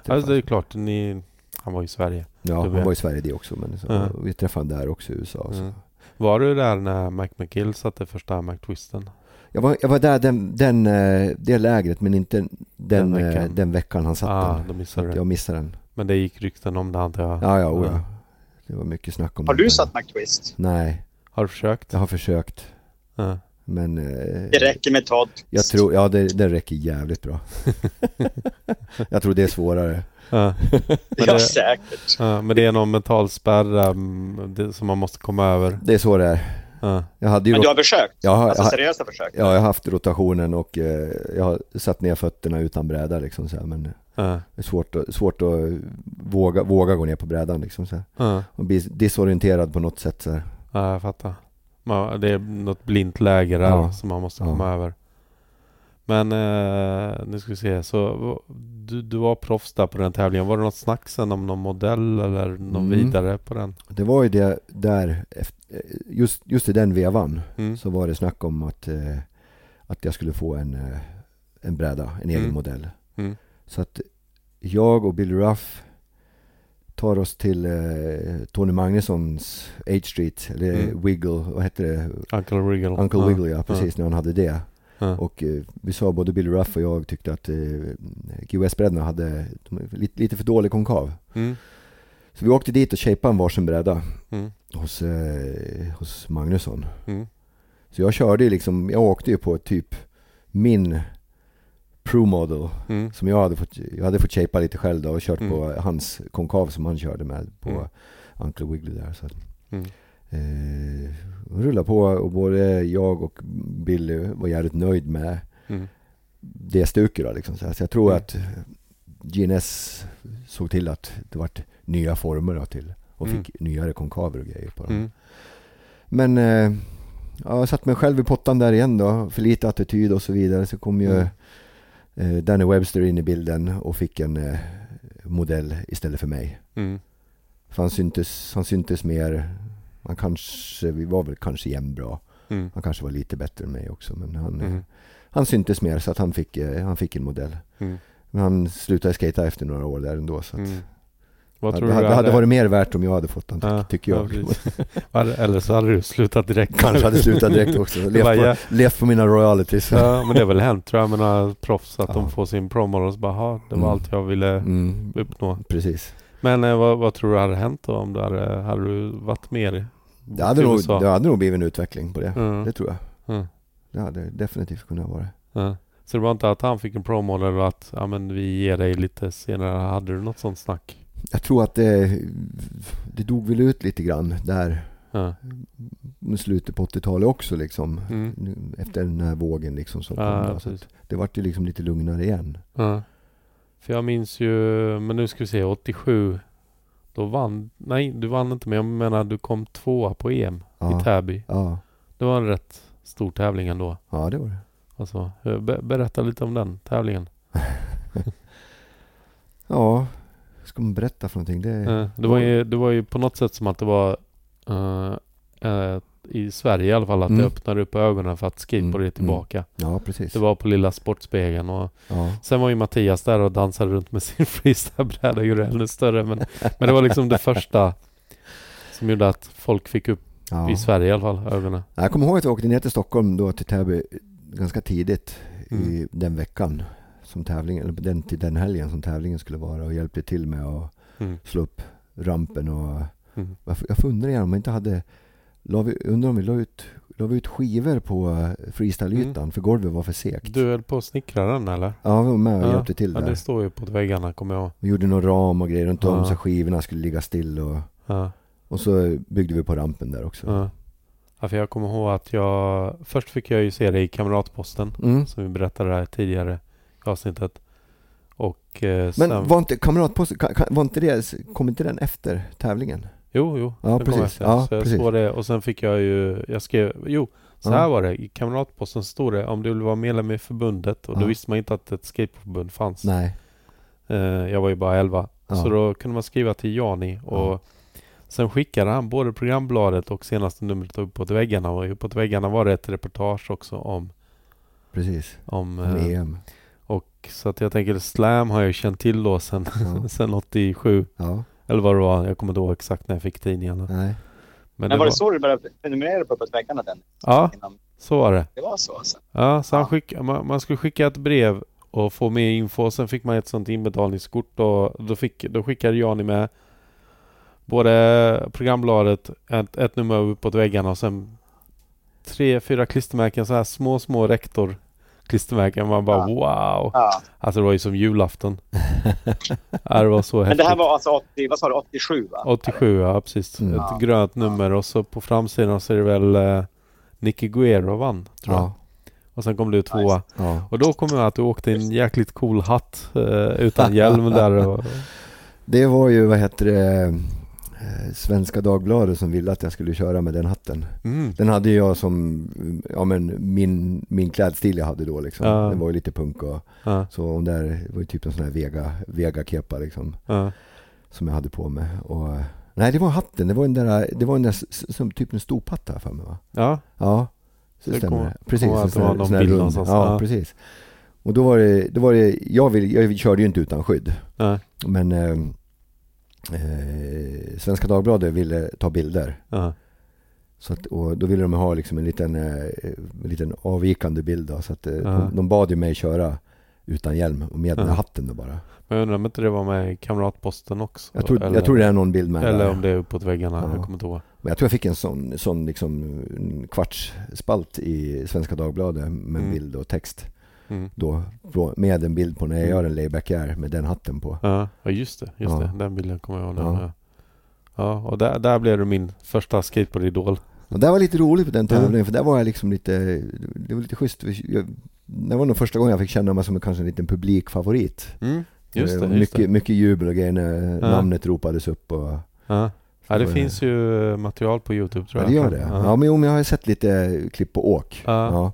Ja, det är klart. Ni, han var i Sverige. Ja, han var i Sverige det också. Men så, Ja. vi träffade honom där också i USA. Så. Mm. Var du där när Mac McGill satte första McTwisten? Jag, var, jag var där den, den, eh, det lägret men inte den, Den veckan. veckan. den veckan han satt Ah, den. jag missade den. Men det gick rykten om det antar jag? Ja, ja, oh, Ja. ja. Det var mycket snack om Har det. du satt McTwist? Nej, Har du försökt? jag har försökt. Ja. Men eh, Det räcker med Todd. jag tror, ja det, det räcker jävligt bra. jag tror det är svårare. Ja. Men, Ja, det, säkert. ja, men det är någon mental spärr um, det, som man måste komma över. Det är så det är. Ja. Jag hade ju Men du har försökt? jag har, Alltså har- seriösa försök? ja, jag har haft rotationen och eh, jag har satt ner fötterna utan bräda liksom så här, men Ja. Det är svårt att, svårt att våga, våga gå ner på brädan liksom så. Och bli disorienterad på något sätt så här. ja, jag fattar. Man, det är något blint läge där Ja. som man måste Ja. komma över. Men eh, nu ska vi se. Så du, du var proffs där på den tävlingen. Var det något snack sen om någon modell eller någon Mm. vidare på den? Det var ju det där, just, just i den vevan Mm. så var det snack om att, eh, att jag skulle få en, eh, en bräda, en egen Mm. modell. Så att jag och Billy Ruff tar oss till eh, Tony Magnussons H Street, eller Mm. Wiggle, vad hette det? Uncle Wriggle. Uncle ja. Wiggle ja, precis, när han hade det. Ja. Och eh, vi sa, både Billy Ruff och jag tyckte att eh, GOS-brädorna hade lite, lite för dålig konkav. Mm. Så vi åkte dit och shapade en varsin bräda Mm. hos, eh, hos Magnusson. Mm. Så jag körde liksom, jag åkte ju på typ min Pro Model Mm. som jag hade fått, jag hade fått shapea lite själv då och kört Mm. på hans konkav som han körde med på Mm. Uncle Wiggly där. Så att, Mm. eh, rulla på och både jag och Billy var jävligt nöjd med Mm. det stuket då liksom. Så jag tror Mm. att GNS såg till att det vart nya former då till och Mm. fick nyare konkaver och grejer på dem. Mm. Men eh, ja, jag satt mig själv i pottan där igen då, för lite attityd och så vidare. Så kom ju Danny Webster in i bilden och fick en eh, modell istället för mig. Mm. För han syntes, han syntes mer, han kanske, vi var väl kanske jämnbra. Mm. Han kanske var lite bättre än mig också men han, eh, Mm. han syntes mer så att han fick, eh, han fick en modell. Mm. Men han slutade skata efter några år där ändå så att Mm. Vad det, tror du hade, det det hade varit mer värt om jag hade fått den, Ja, tycker jag. ja, Eller så hade du slutat direkt. Kanske hade slutat direkt också. Det Levt på, levt på mina royalties. Ja, men det är väl hänt tror jag med några proffs att Ja. de får sin promo och så bara, "Ha, det var Mm. allt jag ville Mm, uppnå. precis. Men eh, vad, vad tror du hade hänt då om du hade, hade du varit mer i Det hade, nog, det hade nog blivit en utveckling på det. Mm. Det tror jag. Mm. Det hade definitivt kunnat vara. Ja. Så det var inte att han fick en promo eller att ja, men vi ger dig lite senare. Hade du något sånt snack? Jag tror att det, det dog väl ut lite grann där Ja. slutet på 80-talet också liksom. Mm. Efter den här vågen liksom som Ja, kom. Då, så det vart ju liksom lite lugnare igen. Ja. För jag minns ju, men nu ska vi se, 87. Då vann, nej du vann inte men jag menar du kom tvåa på EM i Täby. Det var en rätt stor tävling ändå. ja det var det. Alltså, eh, be, berätta lite om den tävlingen. Ja, ska man berätta för någonting? Det, Eh, Det var, ju, det var ju på något sätt som att det var eh, eh, i Sverige i alla fall att Mm. det öppnade upp ögonen för att skateboard Mm, är tillbaka. Ja, precis. Det var på lilla Sportspegeln och ja. sen var ju Mattias där och dansade runt med sin freestylebräda och gjorde det ännu större. Men, men det var liksom det första som gjorde att folk fick upp, ja. i Sverige i alla fall, ögonen. Jag kommer ihåg att jag åkte ner till Stockholm då till Täby ganska tidigt i Mm. den veckan som tävlingen, eller den, till den helgen som tävlingen skulle vara och hjälpte till med att Mm. slå upp rampen och Mm. jag, jag funderar igen om vi inte hade, la vi, undrar om vi la ut, la vi ut skivor på eh, freestyleytan för golvet var för segt. Du höll på att snickra den eller? Ja, vi var med och Ja, hjälpte till Ja, där. det står ju på väggarna kommer jag ihåg. Vi gjorde någon ram och grejer runt om Ja. så skivorna skulle ligga still och, Ja. och så byggde vi på rampen där också. Ja. Ja, för jag kommer ihåg att jag... Först fick jag ju se det i Kamratposten. Mm. Som vi berättade här tidigare avsnittet. Och eh. Men var inte kamratposten, ka- ka- var inte det, kom inte den efter tävlingen? Jo, jo. Ja, precis. Ja, så jag precis. såg det och sen fick jag ju... Jag skrev... Jo, så Ja. här var det. I Kamratposten stod det om du vill vara medlem i förbundet. Och då Ja. visste man inte att ett skateförbund fanns. Nej. Eh, jag var ju bara 11. Ja. Så då kunde man skriva till Jani och Ja. sen skickade han både programbladet och senaste numret upp uppåt väggarna. Och uppåt väggarna var det ett reportage också om, Precis. om Om eh, EM. Och så att jag tänker Slam har jag känt till då sen, Ja. sen 87. ja. Eller vad det var. Jag kommer inte ihåg exakt när jag fick tidningarna. Nej. Men, Men var det så du började prenumerera på Uppåt väggarna den? Ja, Innan så var det. det var så alltså? Ja, så han Ja. skick, man, man skulle skicka ett brev och få mer info. Sen fick man ett sånt inbetalningskort och då, fick, då skickade Jani med både programbladet, ett, ett nummer uppåt väggarna och sen tre, fyra klistermärken. Så här små, små rektor klistermärken. Man bara wow! Ja. Alltså det var ju som julafton. ja, det var så Men häftigt. det här var alltså 80, vad sa du, 87 va? 87 ja, precis. Mm. Ett Ja. grönt nummer och så på framsidan så är det väl eh, Nicky Guerrero vann, tror jag. Ja. Och sen kom du tvåa. ja. Och då kommer jag att du åkte i en jäkligt cool hatt eh, utan hjälm där. Och, Det var ju, vad heter det, Svenska Dagbladet som ville att jag skulle köra med den hatten. mm. Den hade jag som, ja men min, min klädstil jag hade då liksom. Ja. Det var ju lite punk och ja, så. Och där var ju typ en sån här Vega, Vega-kepa liksom. ja, Som jag hade på mig. Och, eh, nej det var hatten, det var den där, det var den där som typ en här för mig va? ja, Ja, så Det stämmer kom-. Precis, kom en sån här, någon sån här rund. Ja, Ja. precis. Och då var det, då var det jag, vill, jag körde ju inte utan skydd. Men eh, Svenska Dagbladet ville ta bilder. Ja. Så att, och då ville de ha liksom en liten, eh, en liten avvikande bild. Då, så att, eh, Ja. de, de bad ju mig köra utan hjälm och med den här hatten då bara. Men jag undrar om inte det var med i Kamratposten också? Jag tror, eller, jag tror det är någon bild med Eller där. om det är uppåt väggarna, Ja. jag kommer inte ihåg. Men jag tror jag fick en sån, sån liksom, kvartsspalt i Svenska Dagbladet med Mm. bild och text. Mm. Då, med en bild på när jag Mm. gör en layback air med den hatten på. Ja, ja just det, just Ja. det. Den bilden kommer jag ihåg. Ja. Ja. ja, och där, där blev du min första skateboardidol. Och det var lite roligt på den Ja. tävlingen för där var jag liksom lite, det var lite schysst. Jag, det var nog första gången jag fick känna mig som kanske en liten publikfavorit. Mm. Just Eh, det, mycket, just mycket jubel och grejer när Ja. namnet ropades upp. Och, Ja. ja, det Så, finns ju eh, material på Youtube tror ja, jag. det gör det. Ja. Ja. men, jo, men jag har sett lite klipp på åk. Ja.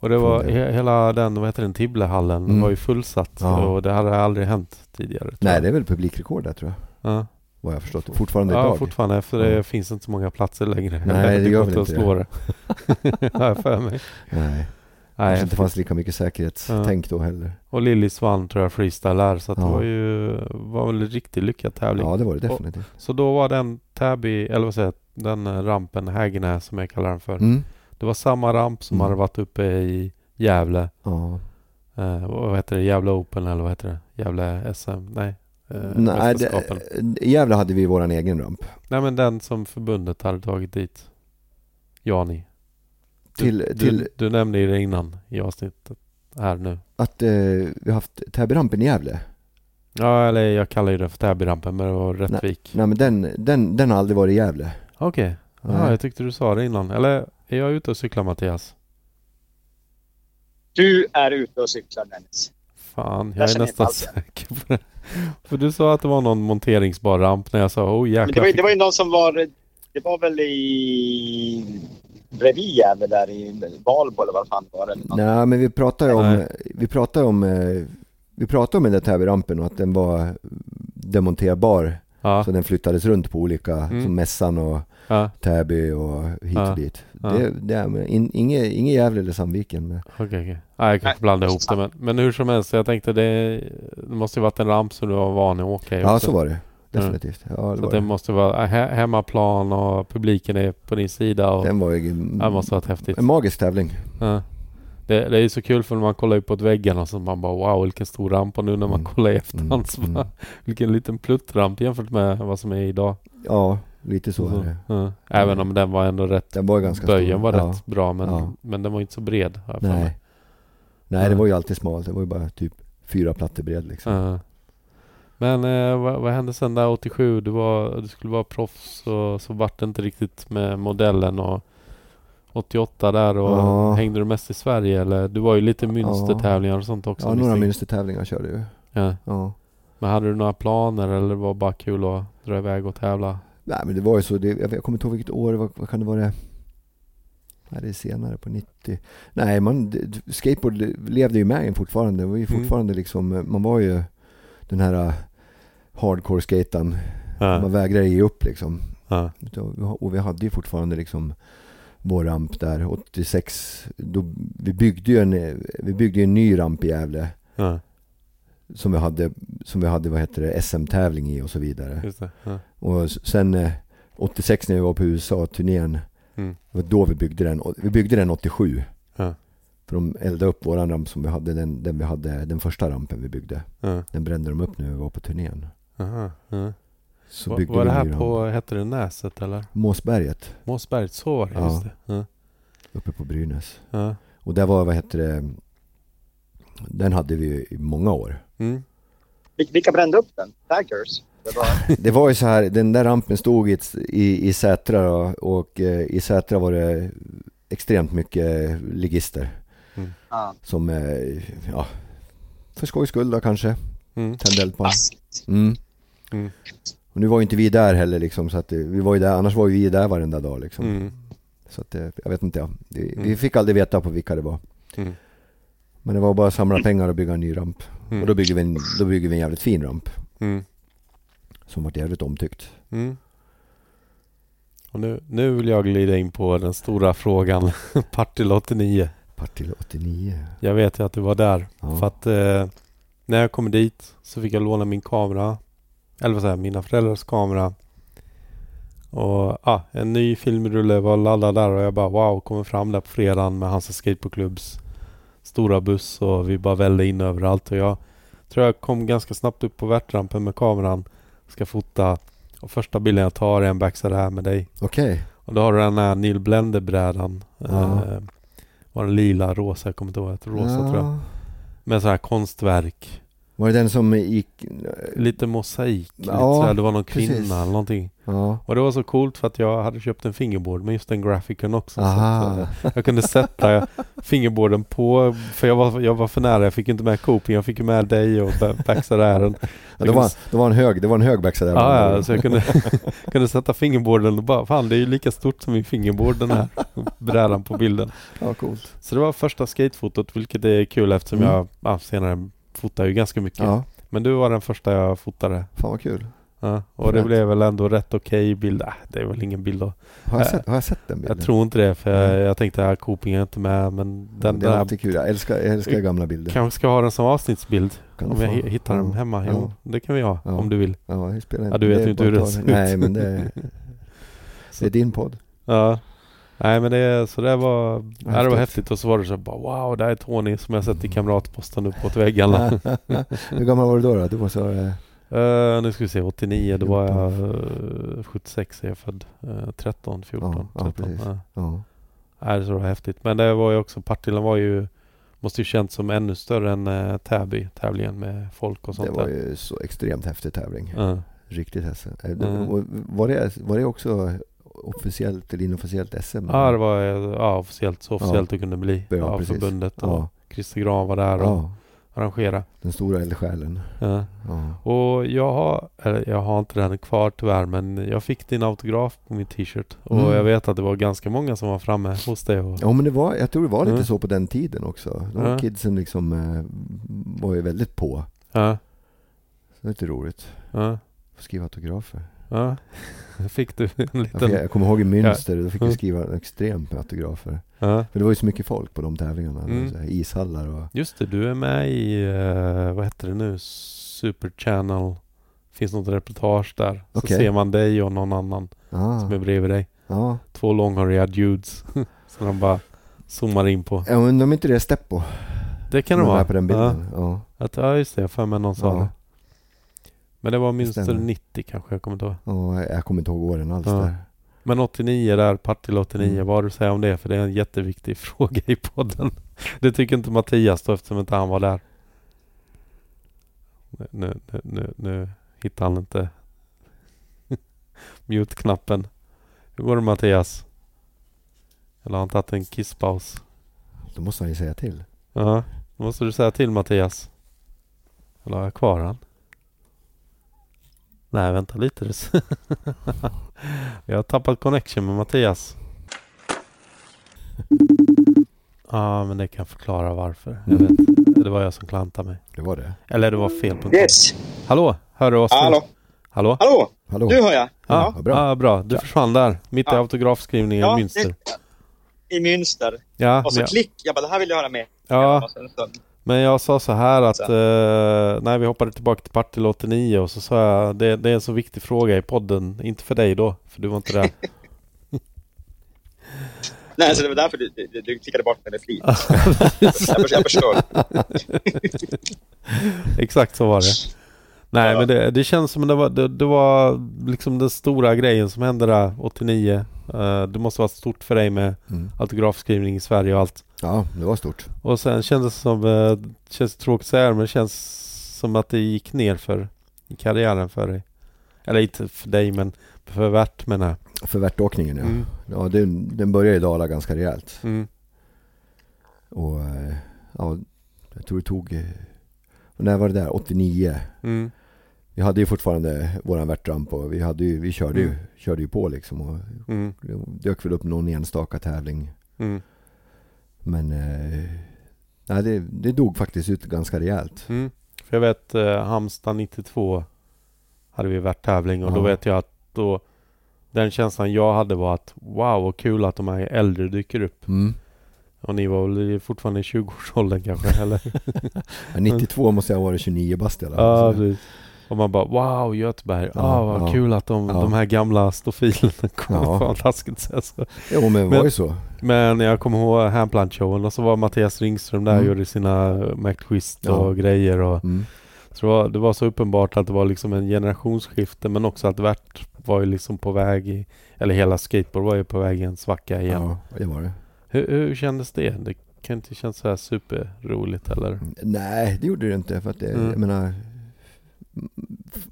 Ja. Och det var det. he- hela den, vad heter den, Tibblehallen Mm. var ju fullsatt. Ja. Och det hade aldrig hänt tidigare. Nej, det är väl publikrekord där tror jag. Ja, Vad jag förstått. Fortfarande ja idag. fortfarande. För det Ja. finns inte så många platser längre. Nej, det gör väl att inte slå det. Har jag för mig. Nej, Nej, kanske inte fanns lika mycket säkerhetstänk då heller. Och Lillis vann tror jag freestyle där. Så att det Ja. var ju var väl en riktigt lyckad tävling. Ja, det var det definitivt. Så då var den Täby, eller vad säger jag, den eh, rampen, Hägernäs som jag kallar den för. Mm. Det var samma ramp som Mm. hade varit uppe i Gävle. Ja. Eh, vad heter det? Gävle Open eller vad heter det? Gävle SM? Nej. Eh, Nej, det, Gävle hade vi våran egen ramp. Nej men den som förbundet hade tagit dit. Jani. Du, Till, till du, du nämnde ju det innan i avsnittet här nu. att eh, vi har haft Täbyrampen i Gävle. Ja eller jag kallar ju det för Täbyrampen men det var Rättvik. Nej men den, den, den har aldrig varit i Gävle. Okej. Ja, Nej. jag tyckte du sa det innan. Eller är jag ute och cyklar Mattias? Du är ute och cyklar Dennis. Fan, Jag jag är nästan säker på det. För du sa att det var någon monteringsbar ramp när jag sa oh Men jäklar. det, var, det var ju någon som var... Det var väl i... Bredvid Gävle där i Valbo eller vad fan det var. Något. Nej men vi pratar ju om, Nej. vi pratar om, eh, vi pratar om den där Täbyrampen och att den var demonterbar. Ja, Så den flyttades runt på olika, Mm. som Mässan och ja, Täby och hit Ja. och dit. Ja. Det, det är, men in, inget, inget Gävle eller Sandviken. Men, okej okej. Nej, jag kan inte blanda ihop det men, men hur som helst. Jag tänkte det, det måste ju varit en ramp som du var van att åka i ja också. så var det. Definitivt. Ja, det Så var det det. måste vara he- hemmaplan och publiken är på din sida och Den var ju det måste varit häftigt. en magisk tävling. Ja. Det, det är så kul för när man kollar upp på väggarna så man bara wow vilken stor ramp och nu när man Mm. kollar i efterhand så Mm, bara, mm. vilken liten pluttramp jämfört med vad som är idag. Ja, lite så är det. Ja. Även om den var ändå rätt, Den var ganska böjen stor. var ja. rätt bra men, Ja. men den var inte så bred. för mig. Nej. Nej, det var ju alltid smalt. Det var ju bara typ fyra plattor bred liksom. Men eh, vad, vad hände sen där 87? Du, var, du skulle vara proffs och så vart det inte riktigt med modellen och 88 där och Ja. hängde du mest i Sverige eller? Du var ju lite Münstertävlingar och sånt också. Ja, några mönstertävlingar körde ju. Ja. Ja. Men hade du några planer eller var det bara kul att dra iväg och tävla? Nej men det var ju så, det, jag, kommer inte ihåg vilket år, vad, vad kan det vara? Nej det är senare på 90. Nej man, skateboard levde ju med en fortfarande. Det var ju Mm. fortfarande liksom, man var ju den här uh, hardcore skatan Man Ja. vägrade ge upp liksom. Ja. Och vi hade ju fortfarande liksom vår ramp där 86. Då, vi byggde ju en, vi byggde en ny ramp i Gävle. Ja. Som vi hade, som vi hade vad heter det, SM-tävling i och så vidare. Det. Ja. Och sen eh, 86 när vi var på USA-turnén. Mm. Var då vi byggde den. Vi byggde den 87. Ja. För de eldade upp våran ramp som vi hade, den, den vi hade, den första rampen vi byggde. Ja. Den brände de upp när vi var på turnén. Aha. Ja. Så Var, var det här på, hette det Näset eller? Måsberget, Måsberget, så var det. Ja. Just det. Ja. uppe på Brynäs. Och där var, vad heter det, den hade vi i många år. Mm. Vil- Vilka brände upp den? Daggers? Det var... Det var ju så här, den där rampen stod i, i, i Sätra då, och eh, i Sätra var det extremt mycket ligister Ja. som, eh, ja, för skojs skull då kanske, Mm. tände eld på mm. Mm. Och nu var ju inte vi där heller liksom, så att eh, vi var ju där, annars var ju vi där varenda dag liksom. Mm. Så att, eh, jag vet inte, ja. vi, vi Mm. fick aldrig veta på vilka det var. Mm. Men det var bara att samla pengar och bygga en ny ramp. Mm. Och då bygger, vi en, då bygger vi en jävligt fin ramp, Mm. som vart jävligt omtyckt. Mm. Och nu, nu vill jag glida in på den stora frågan. Partille 89. Partille 89. Jag vet ju att du var där. Ja. För att eh, när jag kom dit så fick jag låna min kamera. Eller vad säger jag, mina föräldrars kamera. Och ja, en ny filmrulle var laddad där och jag bara wow, kommer fram där på fredagen med Hansa Skateboardklubbs stora buss och vi bara vällde in överallt och jag tror jag kom ganska snabbt upp på värtrampen med kameran. Ska fota och första bilden jag tar är en backside här med dig. Okej. Och då har du den här Neil Blender-brädan. Ja. Eh, var den lila, rosa, jag kommer inte ihåg. Rosa tror jag. Med så här konstverk. Var det den som gick... Lite mosaik. Lite Ja, så här, det var någon precis. kvinna eller någonting. Ja. Och det var så coolt för att jag hade köpt en fingerboard med just den grafiken också. Så Aha. att, eh, jag kunde sätta fingerboarden på, för jag var, jag var för nära. Jag fick inte med Cooping, jag fick med dig och ba- backside Ja, det, var, det var en hög, det var en hög backside där. Ja, ja, så jag kunde, kunde sätta fingerboarden och bara, fan det är ju lika stort som min fingerboard den här brädan på bilden. ja, coolt. Så det var första skatefotot vilket är kul eftersom Mm. jag ja, senare fotar ju ganska mycket. Ja, Men du var den första jag fotade. fan vad kul. Ja, och det Fränt. blev väl ändå rätt okej bild. Äh, det är väl ingen bild då. Har jag Äh, sett, har jag sett den bilden? Jag tror inte det för jag, Nej. jag tänkte att Cooping är inte med men den det är där alltid kul. Jag älskar, jag älskar gamla bilder. kanske ska ha den som avsnittsbild. Kan om jag få? hi- hittar den Ja. hemma. Ja. Jo, det kan vi ha Ja. om du vill. Ja, det spelar Ja, du vet det är ju inte hur det ta ser ut. Nej, men det, det är din podd. Ja. Nej men det, så det var, ja, det var Häftigt. häftigt och så var det så bara wow, det här är Tony som jag sett i kamratposten uppåt väggarna. Hur gammal var du då? då? Du var så... eh, Uh, nu ska vi se, 89, då var jag uh, 76 är jag född. Uh, 13, 14, Ja, ja, 13. precis. Ja. Ja. Nej, så det var häftigt. Men det var ju också, Partille var ju, måste ju känts som ännu större än uh, Täby, tävlingen med folk och sånt Det var där. ju så extremt häftig tävling. Riktigt häftigt. Eh, Var, det, var det också officiellt eller inofficiellt SM? Ja, det var ja, officiellt, så officiellt det kunde bli Ja, av precis. förbundet. Och Ja, Christer Gran var där och ja, arrangerade. den stora eldsjälen. Ja. Ja. Och jag har, eller jag har inte den kvar tyvärr men jag fick din autograf på min t-shirt. Och Mm. jag vet att det var ganska många som var framme hos dig. Och, ja, men det var, jag tror det var lite Mm. så på den tiden också. De Ja. kidsen liksom eh, var ju väldigt på. ja, Så det är lite roligt. ja, Få skriva autografer. Ja. Fick du en Ja, liten... jag, kommer ihåg i Münster, då fick jag skriva extremt med autografer. Ja. För det var ju så mycket folk på de tävlingarna. Mm. Så ishallar och... Just det, du är med i, eh, vad heter det nu, Super Channel. Finns något reportage där. Så Okej. ser man dig och någon annan Ah, som är bredvid dig. ja. Två långhåriga dudes. som de bara zoomar in på. Jag undrar om inte det är Steppo Det kan det vara. på den bilden. Ja. Ja, att, ja just det, jag för mig någon sa Ja. det. Men det var minst stämmer. 90 kanske, jag kommer inte ihåg. Ja, jag kommer inte ihåg åren alls Ja. där. Men 89 där, Partille 89, Mm. vad har du att säga om det? För det är en jätteviktig fråga i podden. Det tycker inte Mattias då eftersom inte han var där. Nu, nu, nu, nu, nu hittar han inte mute-knappen. Hur går det Mattias? Eller har han tagit en kisspaus? Då måste han ju säga till. Ja, då måste du säga till Mattias. Eller har jag kvar han? Nej, vänta lite. Jag har tappat connection med Mattias. Ja, men det kan förklara varför. Jag vet. Det var jag som klantade mig. Det var det. Eller det var fel punkt. Yes. Hallå, hör du oss? Hallå. Hallå? Hallå. Hallå? Nu hör jag. Ja, vad bra. bra. Ja, bra. Du Ja. försvann där. Mitt i Ja. autografskrivningen Ja, i Münster. det- I Münster. Ja, Och så men, klick. Jag bara, det här vill jag höra med. ja, Men jag sa så här att Så. eh, när vi hoppade tillbaka till Partille 89 och så sa jag det, det är en så viktig fråga i podden. Inte för dig då, för du var inte där. Nej, så det var därför du, du, du klickade bort mig med flit. jag förstår. Exakt så var det. Nej men det, det känns som det var, det, det var liksom den stora grejen som hände där 89. Eh, det måste vara stort för dig med Mm. autografskrivning i Sverige och allt. Ja, det var stort. Och sen kändes det som, det känns tråkigt att säga men det känns som att det gick ner för karriären för dig. Eller inte för dig men för Vert menar jag. För värtåkningen ja. Mm. Ja, den, den började i dala ganska rejält. Mm. Och eh, ja, jag tror det tog... Och när var det där? 89. Mm. Vi hade ju fortfarande våran värtramp och vi, hade ju, vi körde, ju, Mm. körde ju på liksom. Och Mm. dök väl upp någon enstaka tävling. Mm. Men eh, nej, det, det dog faktiskt ut ganska rejält. Mm. För jag vet eh, Halmstad 92 hade vi varit tävling och då Ja. vet jag att då den känslan jag hade var att wow vad kul att de här äldre dyker upp. Mm. Och ni var väl fortfarande i 20-årsåldern kanske? Eller? Ja, 92 måste jag ha varit 29 bast i alla ja, fall. så- precis. Och man bara wow, Göteborg. Ja, ah, vad ja. kul att de, Ja. de här gamla stofilerna kommer. Ja. Fan taskigt så. Jo men det var Men- ju så. Men jag kommer ihåg Hampland-showen och så var Mattias Ringström där och Mm. gjorde sina McTwist Ja. och grejer. Och, Mm. så det, var, det var så uppenbart att det var liksom en generationsskifte men också att Värt var ju liksom på väg i, eller hela skateboard var ju på väg i en svacka igen. Ja, det var det. Hur, hur kändes det? Det kan inte kännas så här superroligt eller? Nej, det gjorde det inte. För att det, Mm. jag menar,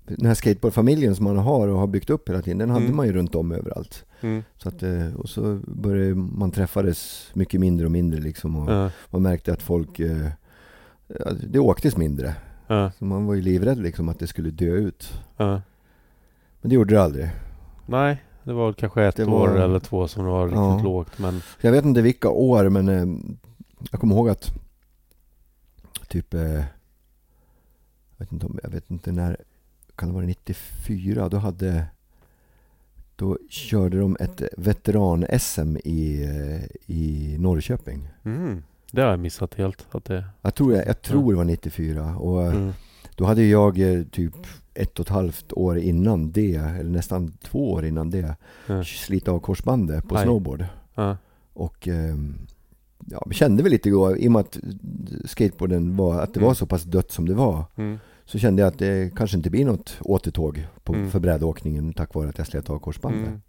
den här skateboardfamiljen som man har och har byggt upp hela tiden, den hade Mm. man ju runt om överallt. Mm. Så att, eh, och så började man träffades mycket mindre och mindre liksom. Och Ja, man märkte att folk, eh, det åktes mindre. Så man var ju livrädd liksom att det skulle dö ut. Men det gjorde det aldrig. Nej, det var väl kanske ett var- år eller två som det var riktigt Ja. lågt men Jag vet inte vilka år men eh, jag kommer ihåg att typ, eh, jag, vet inte om, jag vet inte när, kan det vara 94? Då hade, då körde de ett veteran-SM i, eh, i Norrköping. mm, det har jag missat helt. Att det, Jag tror, jag, jag tror det var 94 och eh, mm. Då hade jag eh, typ ett och ett halvt år innan det, eller nästan två år innan det, Ja. slit av korsbandet på Aj. snowboard. Ja, Och ehm, ja, kände väl lite då, i och med att skateboarden var, att det var Mm. så pass dött som det var. mm, Så kände jag att det kanske inte blir något återtåg på, Mm. för brädåkningen tack vare att jag slet av korsbandet. mm,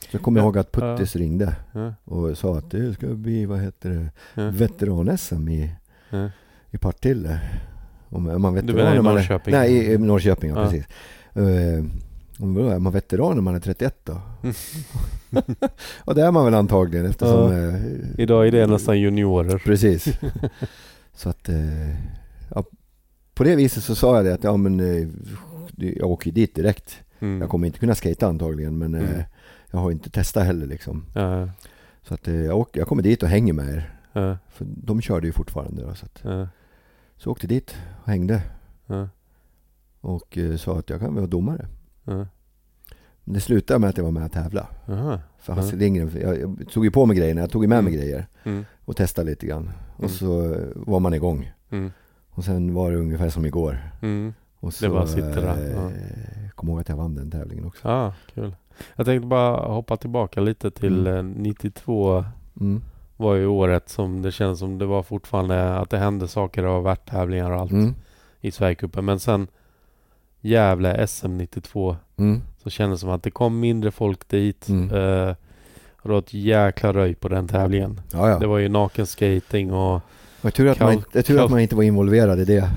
Så jag kommer Ja, ihåg att Puttis ringde ja, och sa att det ska bli, vad heter det, ja, veteran-SM i, ja. i Partille. Om man Du menar i man är- Norrköping? Nej, i, Norrköping, ja, Ja. precis. Uh, är man veteran när man är 31 då? Och det är man väl antagligen eftersom... Ja. eh, Idag är det nästan juniorer. Precis. så att, eh, ja, på det viset så sa jag det att ja men eh, jag åker dit direkt. Mm. Jag kommer inte kunna skata antagligen men eh, Mm. jag har inte testat heller liksom. Ja, Så att eh, jag, åker, jag kommer dit och hänger med er. För de körde ju fortfarande då. Så, att, så jag åkte dit och hängde ja, och eh, sa att jag kan vara domare. ja. Men det slutade med att jag var med och tävla. Aha. För Hasse. Lindgren, jag, jag tog ju på mig grejerna, jag tog ju med mig Mm. grejer Mm. och testade lite grann. Och Mm. så eh, var man igång. Mm. Och sen var det ungefär som igår. Mm. Och så, Det bara sitter där, eh, ja. Kom ihåg att jag vann den tävlingen också. Ja, kul. Jag tänkte bara hoppa tillbaka lite till Mm. eh, 92 Mm. Var ju året som det känns som det var fortfarande att det hände saker och värttävlingar och allt Mm. i Sverigecupen. Men sen Gävle SM 92 Mm. så kändes det som att det kom mindre folk dit. Mm. Eh, och det var ett jäkla röj på den tävlingen. Ja, ja. Det var ju nakenskating och... Det var tur att, man, är tur att man inte var involverad i det.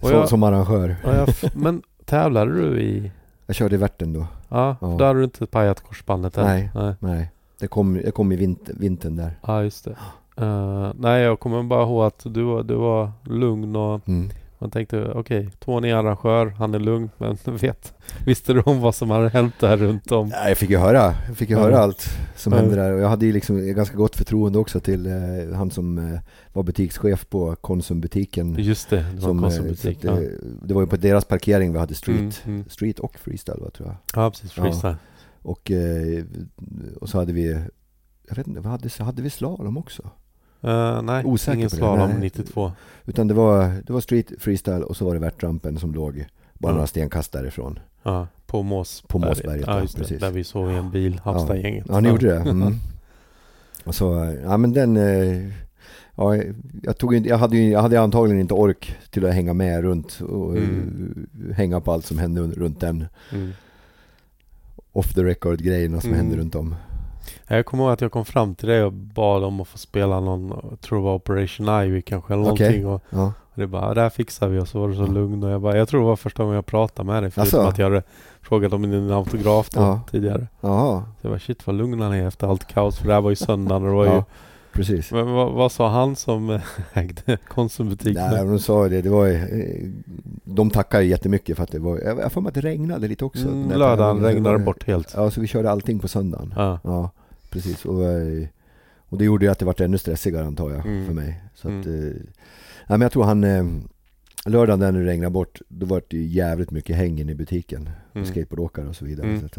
Och Så, jag- Som arrangör. och jag men tävlade du i... Jag körde i Värten då. Ja, Ja. då hade du inte pajat korsbandet än? Nej. Nej. Nej. Det kom, det kom i vinter, vintern där. Ja, just det. Eh, nej, jag kommer bara ihåg att du var, du var lugn och Mm. man tänkte okej, Tony är arrangör, han är lugn, men vet, visste du om vad som hade hänt där runt om? Ja, jag fick ju höra, jag fick ju höra allt som Ja. hände där. Och jag hade ju liksom ganska gott förtroende också till eh, han som eh, var butikschef på Konsumbutiken. Just det, det var Som, en eh, konsumbutik. att, Ja. det var ju på deras parkering vi hade street. Mm, mm. Street och freestyle va, tror jag. ja, precis. Ja. Och, eh, och så hade vi, jag vet inte, hade, så hade vi slalom också? Eh, nej, Osäker ingen slalom nej. 92. Utan det var, det var street, freestyle och så var det värtrampen som låg bara Ja. några stenkast därifrån. Ja, på Mås. På Måsberget, Ja, ja, just precis. Där vi såg i en bil, Halmstadgänget. Ja, ni gjorde det? Mm. Och så, ja men den, eh, ja, jag, tog inte, jag, hade ju, jag hade antagligen inte ork till att hänga med runt och Mm. hänga på allt som hände runt den Mm. Off the record grejerna som Mm. hände runt om. Jag kommer ihåg att jag kom fram till dig och bad om att få spela någon, tror det var Operation Ivy kanske eller Okej. någonting. Och Ja. det bara, det här fixar vi och så var du så Ja. lugn och jag bara, jag tror det var första gången jag pratade med dig förutom Asså? att jag hade frågat om din autograf då, Ja. tidigare. Jaha, Så jag bara, shit vad lugn han är efter allt kaos för det här var ju söndagen och det var ju ja, precis. Men vad, vad sa han som eh, ägde Konsumbutiken? Nej, de sa det, det var eh, de tackade jättemycket för att det var, jag för mig att det regnade lite också. Mm, lördagen. Det regnade var- bort helt. Ja, så vi körde allting på söndagen. Ja. Ja, precis. Och, eh, och det gjorde ju att det vart ännu stressigare antar jag Mm. för mig. Så att, Mm. nej, men jag tror han, lördagen när det regnade bort, då var det ju jävligt mycket hängen i butiken. Mm. Skateboardåkare och så vidare. Mm. Så att,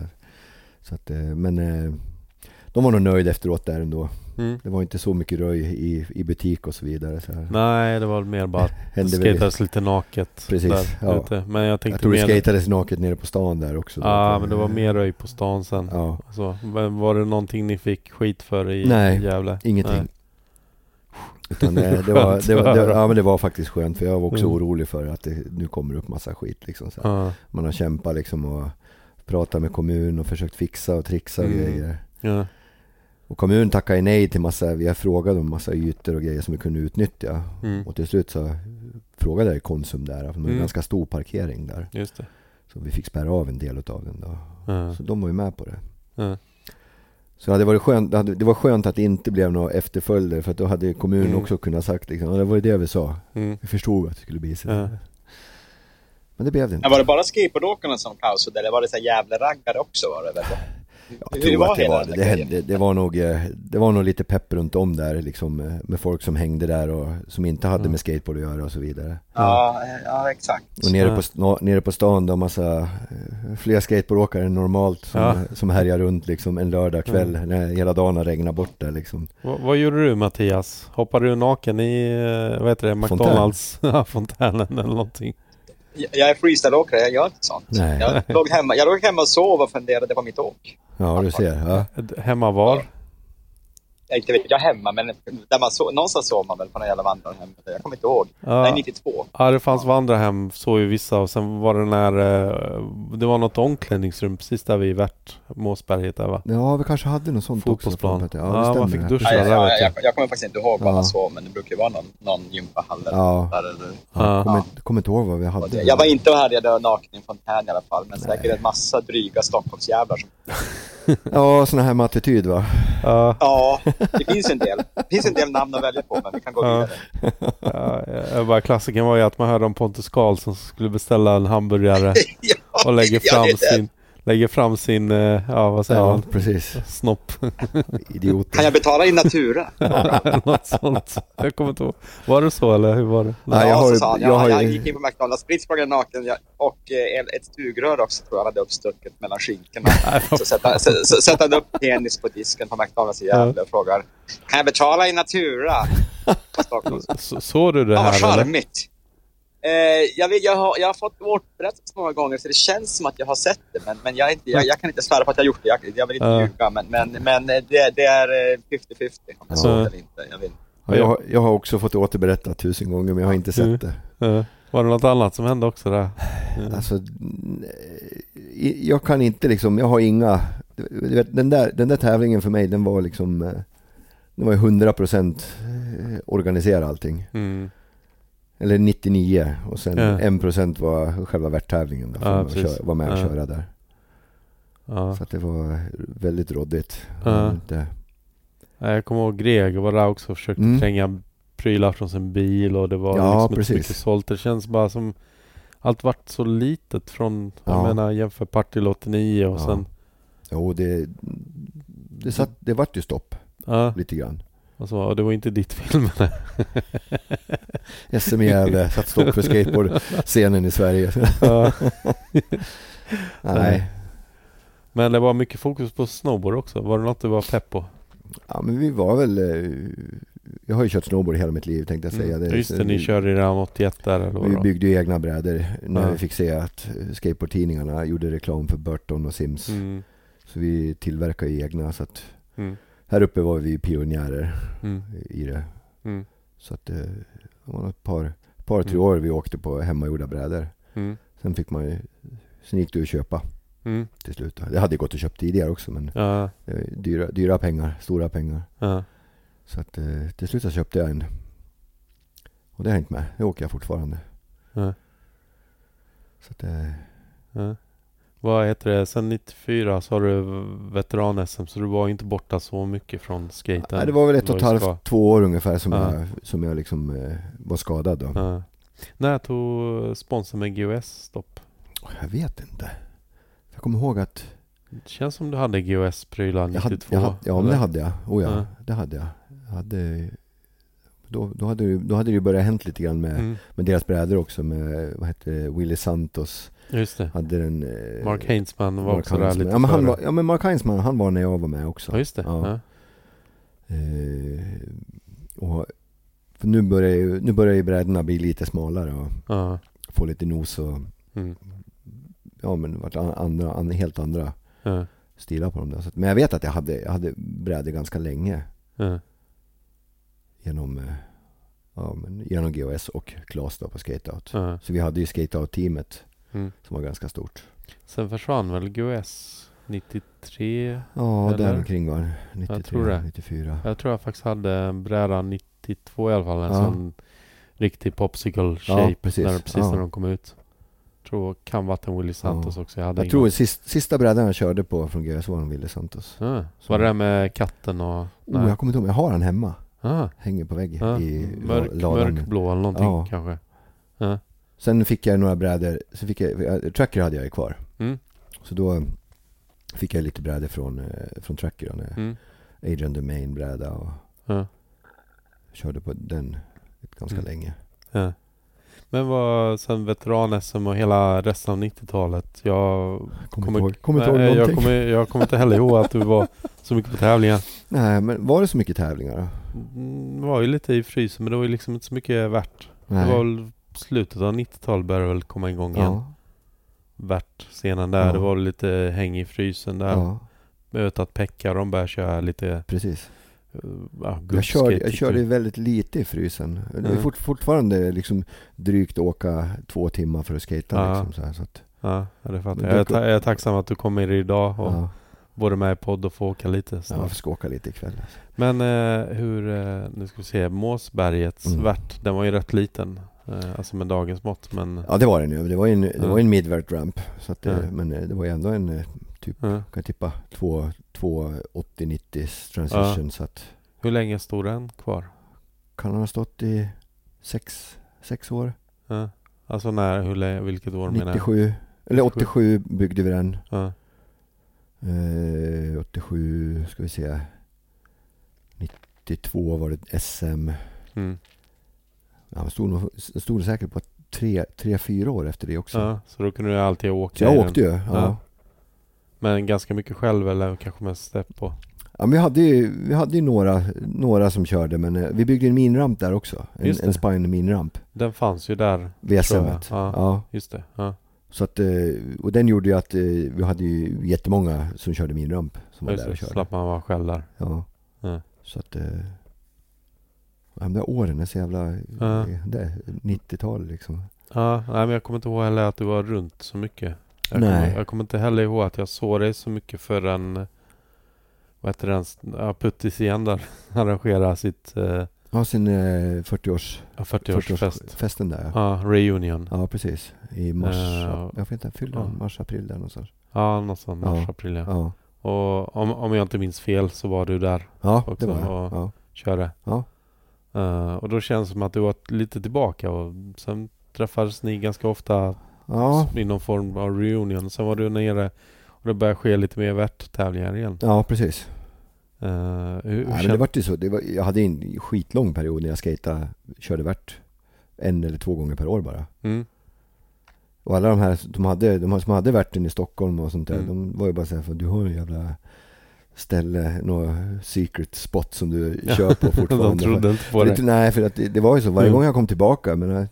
så att, men de var nog nöjda efteråt där ändå. Mm. Det var inte så mycket röj i, i butik och så vidare. Så. Nej, det var mer bara att det skatades lite naket. Precis, där ja. ute. Men jag Jag tänkte tror det mer... skatades naket nere på stan där också. Ja, men det var mer röj på stan sen. Ja, Så, var det någonting ni fick skit för i Nej, Gävle? ingenting. Nej. Utan det, det, var, det, var, det, ja, men det var faktiskt skönt för jag var också Mm. orolig för att det nu kommer upp massa skit. Liksom, så. Ja, Man har kämpat liksom och pratat med kommun och försökt fixa och trixa och Mm. grejer. ja, Och kommun tackade nej till massa, vi har frågat om massa ytor och grejer som vi kunde utnyttja. mm, Och till slut så frågade jag Konsum där, för det var en Mm. ganska stor parkering där. just det. Så vi fick spärra av en del av den då. Ja, Så de var ju med på det. ja, Så det hade varit skönt, det, hade, det var skönt att det inte blev några efterföljder för att då hade kommunen Mm. också kunnat sagt liksom, "Ja, det var ju det vi sa. mm, Vi förstod att det skulle bli så. Ja. Men det blev det inte. Men var det bara skateboardåkarna som kaosade eller var det så här jävla raggare också? Var det? Jag tror var att det var det. Det, hände, det, var nog, eh, det var nog lite pepp runt om där liksom eh, med folk som hängde där och som inte hade Mm. med skateboard att göra och så vidare. Ja, ja exakt. Och nere, på, nere på stan då massa eh, fler skateboardåkare än normalt som, Ja. som härjar runt liksom en lördagkväll när hela dagen har regnat bort där liksom. Vad, vad gjorde du Mattias? Hoppade du naken i, vad heter det, McDonalds ja, fontänen eller någonting? Jag är freestyleåkare, jag gör inte sånt. Nej. Jag låg hemma, jag låg hemma och sov och funderade på mitt åk. Ja du ser. Ja. Hemma var? Inte vet jag hemma, men där man sov, någonstans sov man väl på någon jävla vandrarhem. Jag kommer inte ihåg. Nej, Ja, 92. ja, det fanns vandrarhem, såg ju vissa och sen var det när eh, Det var något omklädningsrum precis där vid Värt, Måsberget där va? ja vi kanske hade något sånt Fotbollsplan. också. Ja, Ja, det man fick ja. duscha. Nej, där jag, vet jag, jag. jag kommer faktiskt inte ihåg Ja. man sov, men det brukar ju vara någon, någon gympahall eller Ja. något där. Eller, Ja. Kommer, kommer inte ihåg vad vi hade. jag var inte och härjade naken i en fontän i alla fall, men säkert en massa dryga Stockholmsjävlar som Ja, sån här med attityd va. Ja, Ja, det finns en del. Det finns en del namn att välja på, men vi kan gå vidare. ja, ja, bara klassikern var ju att man hörde om Pontus Karlsson som skulle beställa en hamburgare Ja, och lägger fram sin Lägger fram sin, eh, ja vad säger Ja, man? precis. Snopp. Idioter. Kan jag betala in natura? Något sånt. Jag kommer inte ihåg. Var det så eller hur var det? Nej, jag ja, har så ju- sa han. jag Jag, har jag, gick in på McDonalds, spritt sprang naken och eh, ett stugrör också tror jag hade uppstucket mellan skinkorna. Så sätter han- upp penis på disken på McDonalds i Gävle och frågar Kan jag betala i natura? På Stockholm. Så, såg du det Ja, vad här eller? charmigt. Eh, jag, vet, jag, har, jag har fått återberättat många gånger så det känns som att jag har sett det. Men, men jag, inte, jag, jag kan inte svära på att jag har gjort det. Jag, jag vill inte Ja. ljuga. Men, men, men det, det är eh, 50-50 om jag såg det eller inte. Jag vill. Ja, jag, har- jag har också fått återberättat tusen gånger men jag har inte sett Mm. det. Ja. Var det något annat som hände också där? Ja. Alltså, mm, i- jag kan inte liksom, jag har inga... Den, där, den där tävlingen för mig, den var liksom... eh, Den var ju 100% eh, organisera allting. Mm. Eller 99 och sen Ja. 1% var själva värttävlingen. Där Ja, ja, var med och Ja. köra där. Ja. Så att det var väldigt råddigt. Ja. Inte, Jag kommer ihåg Greg var där också och försökte Mm. tränga prylar från sin bil och det var Ja, liksom inte precis. så mycket sålt. Det känns bara som allt vart så litet från, jag Ja. menar jämför Partille 89 och Ja. sen jo, det, det, satt, det vart ju stopp lite grann. Och, så, och det var inte ditt film. SM i Gävle satt stopp för skateboardscenen i Sverige. ja. Nej. Men det var mycket fokus på snowboard också. Var det något du var pepp på? Ja men vi var väl... eh, Jag har ju kört snowboard hela mitt liv tänkte jag säga. Mm. Just det, ni körde redan 81 där eller vi byggde ju egna brädor när Ja. vi fick se att skateboardtidningarna gjorde reklam för Burton och Sims. Mm. Så vi tillverkar ju egna så att Mm. Här uppe var vi pionjärer Mm. i det. Mm. Så att eh, det var ett par, par tre Mm. år vi åkte på hemmagjorda brädor. Mm. Sen fick man ju, sen gick det att köpa Mm. till slut. Det hade gått att köpa tidigare också men Ja, det dyra, dyra pengar, stora pengar. ja. Så att eh, till slut så köpte jag en. Och det har hängt med. Det åker jag fortfarande. Ja. Så att, eh, Ja. Vad heter det? Sen 94 så har du veteran-SM så du var inte borta så mycket från skaten. nej, det var väl ett och ett halvt, två år ungefär som Ja. jag, som jag liksom eh, var skadad då. Ja. När tog sponsorn med GOS stopp? Jag vet inte. Jag kommer ihåg att Det känns som du hade GOS-prylar jag hade, 92. jag hade, ja men det hade jag. Oh ja, Ja. det hade jag. jag hade, då, då, hade, då hade det ju börjat hänt lite grann med, Mm. med deras brädor också med, vad hette det, Willy Santos. Just det. Hade den... eh, Mark Hainsman var Mark också där Heinzman. lite ja, men han före. var, ja men Mark Heinzman han var när jag var med också. Ja, just det. Ja. Ja. Eh, och för nu börjar ju, nu börjar ju brädorna bli lite smalare och Ja. få lite nos och Mm. ja men vart an- andra, an, helt andra Ja. stilar på dem där. Så att, men jag vet att jag hade, jag hade brädor ganska länge Ja. genom, eh, ja, men genom GOS och Klas då på Skateout. Ja. Så vi hade ju Skateout-teamet Mm. som var ganska stort. Sen försvann väl GOS 93? Ja, Eller? där omkring var det. 93, tror det. 94. Jag tror jag faktiskt hade en bräda 92 i alla fall. En Ja. sån riktig popsicle Ja, shape. precis. När, precis Ja. när de kom ut. Tror kan varit en Willy Santos också. Jag, hade Jag tror sist, sista brädan jag körde på från GS var en Wille Santos. Ja. Var det där med katten och... Oh, jag kommer inte ihåg, jag har han hemma. Ah, Hänger på väggen ja. i Mörk, ladan. mörkblå eller någonting Ja. kanske. Sen fick jag några brädor, sen fick jag, jag- Tracker hade jag kvar. Mm. Så då fick jag lite brädor från, eh, från Tracker. när Mm. Agent Domain bräda och Ja. körde på den ganska Mm. länge. Ja. Men vad sen veteran-SM och hela resten av 90-talet? Jag Kommer, kommer, ihåg, kommer inte ihåg Nej, jag, kommer, jag kommer inte heller ihåg att du var så mycket på tävlingar. Nej, men var det så mycket tävlingar då? Mm, Det var ju lite i frysen men det var ju liksom inte så mycket värt. Nej. Det var väl slutet av 90-talet började väl komma igång igen. ja, Värt scenen där. Ja. Det var lite häng i frysen där. ja, att Pekka de började köra lite precis. uh, ja, Jag körde, jag körde väldigt lite i frysen. Det är Mm. fort, fortfarande liksom drygt åka två timmar för att skata Ja. liksom så här, så att, Ja, ja, det fattar jag. Jag är, jag är tacksam att du kommer idag och ja, både med i podd och får åka lite ja, snart. jag ska åka lite ikväll. Alltså. Men eh, hur, eh, nu ska vi se, Måsbergets Mm. värt, den var ju rätt liten. Eh, alltså med dagens mått men... Ja det var den ju. Det var ju en, det var en midvert ramp. Så att, det- Ja. Men eh, det var ju ändå en, eh, typ, kan jag tippa, två, två 80-90 transition. Så att, Hur länge stod den kvar? kan han ha stått i sex, sex år? Alltså när, hur vilket år menar jag? 97, eller 87 byggde vi den. Eh, 87, ska vi se. 92 var det SM. Mm. Han stod, stod säkert på tre, tre, fyra år efter det också. ja. Så då kunde du alltid åka Så jag åkte ju. Ja. Ja. Men ganska mycket själv eller kanske mest stepp på? Ja, vi hade ju, vi hade ju några, några som körde men eh, vi byggde en minramp där också. En, en spine minramp Den fanns ju där. vid SM. Tror jag. Ja. Ja. Just det. Ja. Så att, eh, och den gjorde ju att eh, vi hade ju jättemånga som körde minramp som var Just där och körde. Slapp man vara själv där. Ja. Ja. Så att de där åren är så jävla, Ja. det är 90-tal liksom. Ja, nej, men jag kommer inte ihåg heller att du var runt så mycket. Jag, Nej. Kommer, jag kommer inte heller ihåg att jag såg dig så mycket förrän vad heter den? Ja, Puttis igen där arrangerar sitt eh, Ja, sin eh, 40-års, 40-årsfest. 40-årsfesten där ja. Ja, reunion. Ja, precis. I mars, Eh, jag vet inte, fyllde ja. mars, april där någonstans. Ja, något sånt. Ja. Mars, april ja. Ja, Och om, om jag inte minns fel så var du där ja Också, det var jag. och- Ja. körde. Ja. Eh, och då känns det som att du var lite tillbaka och sen träffades ni ganska ofta Ja. i någon form av reunion. Sen var du nere och det började ske lite mer värttävlingar igen. ja, precis. Uh, hur, hur Nej, men känn- det var ju så. Var, jag hade en skitlång period när jag skejtade, körde värt en eller två gånger per år bara. mm, Och alla de här, de hade, de som hade värten i Stockholm och sånt där, Mm. de var ju bara såhär, du har en jävla ställe, något secret spot som du kör på de fortfarande. trodde inte på det. nej, för att det, det var ju så. Varje Mm. gång jag kom tillbaka, men jag,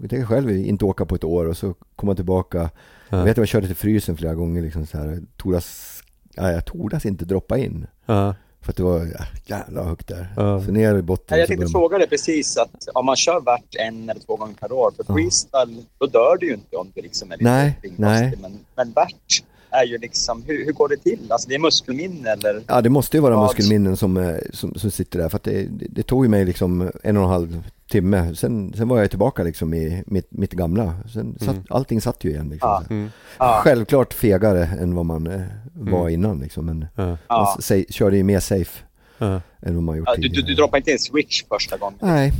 jag tänker själv inte åka på ett år och så komma tillbaka. Ja. Jag vet att jag körde till frysen flera gånger liksom så här. Tordas, ja, jag tordas inte droppa in. Ja, För att det var ja, jävla högt där. Ja. Så ner i botten. Nej, jag tänkte fråga dig precis att om man kör värt en eller två gånger per år, för freestyle, då dör du ju inte om du liksom är lite Nej, nej. Men, men värt är ju liksom, hur, hur går det till? Alltså det är muskelminne eller? Ja, det måste ju vara muskelminnen som, eh, som, som sitter där. För att det, det, tog ju mig liksom en och en halv timme. Sen, sen var jag tillbaka liksom i mitt, mitt gamla. Sen satt, Mm. allting satt ju igen liksom. Ja. Så. mm, Självklart fegare än vad man eh, var Mm. innan liksom. Men ja, man säg, körde ju mer safe ja. än vad man gjort Ja, du, du, tidigare. du droppar inte en switch första gången? Nej.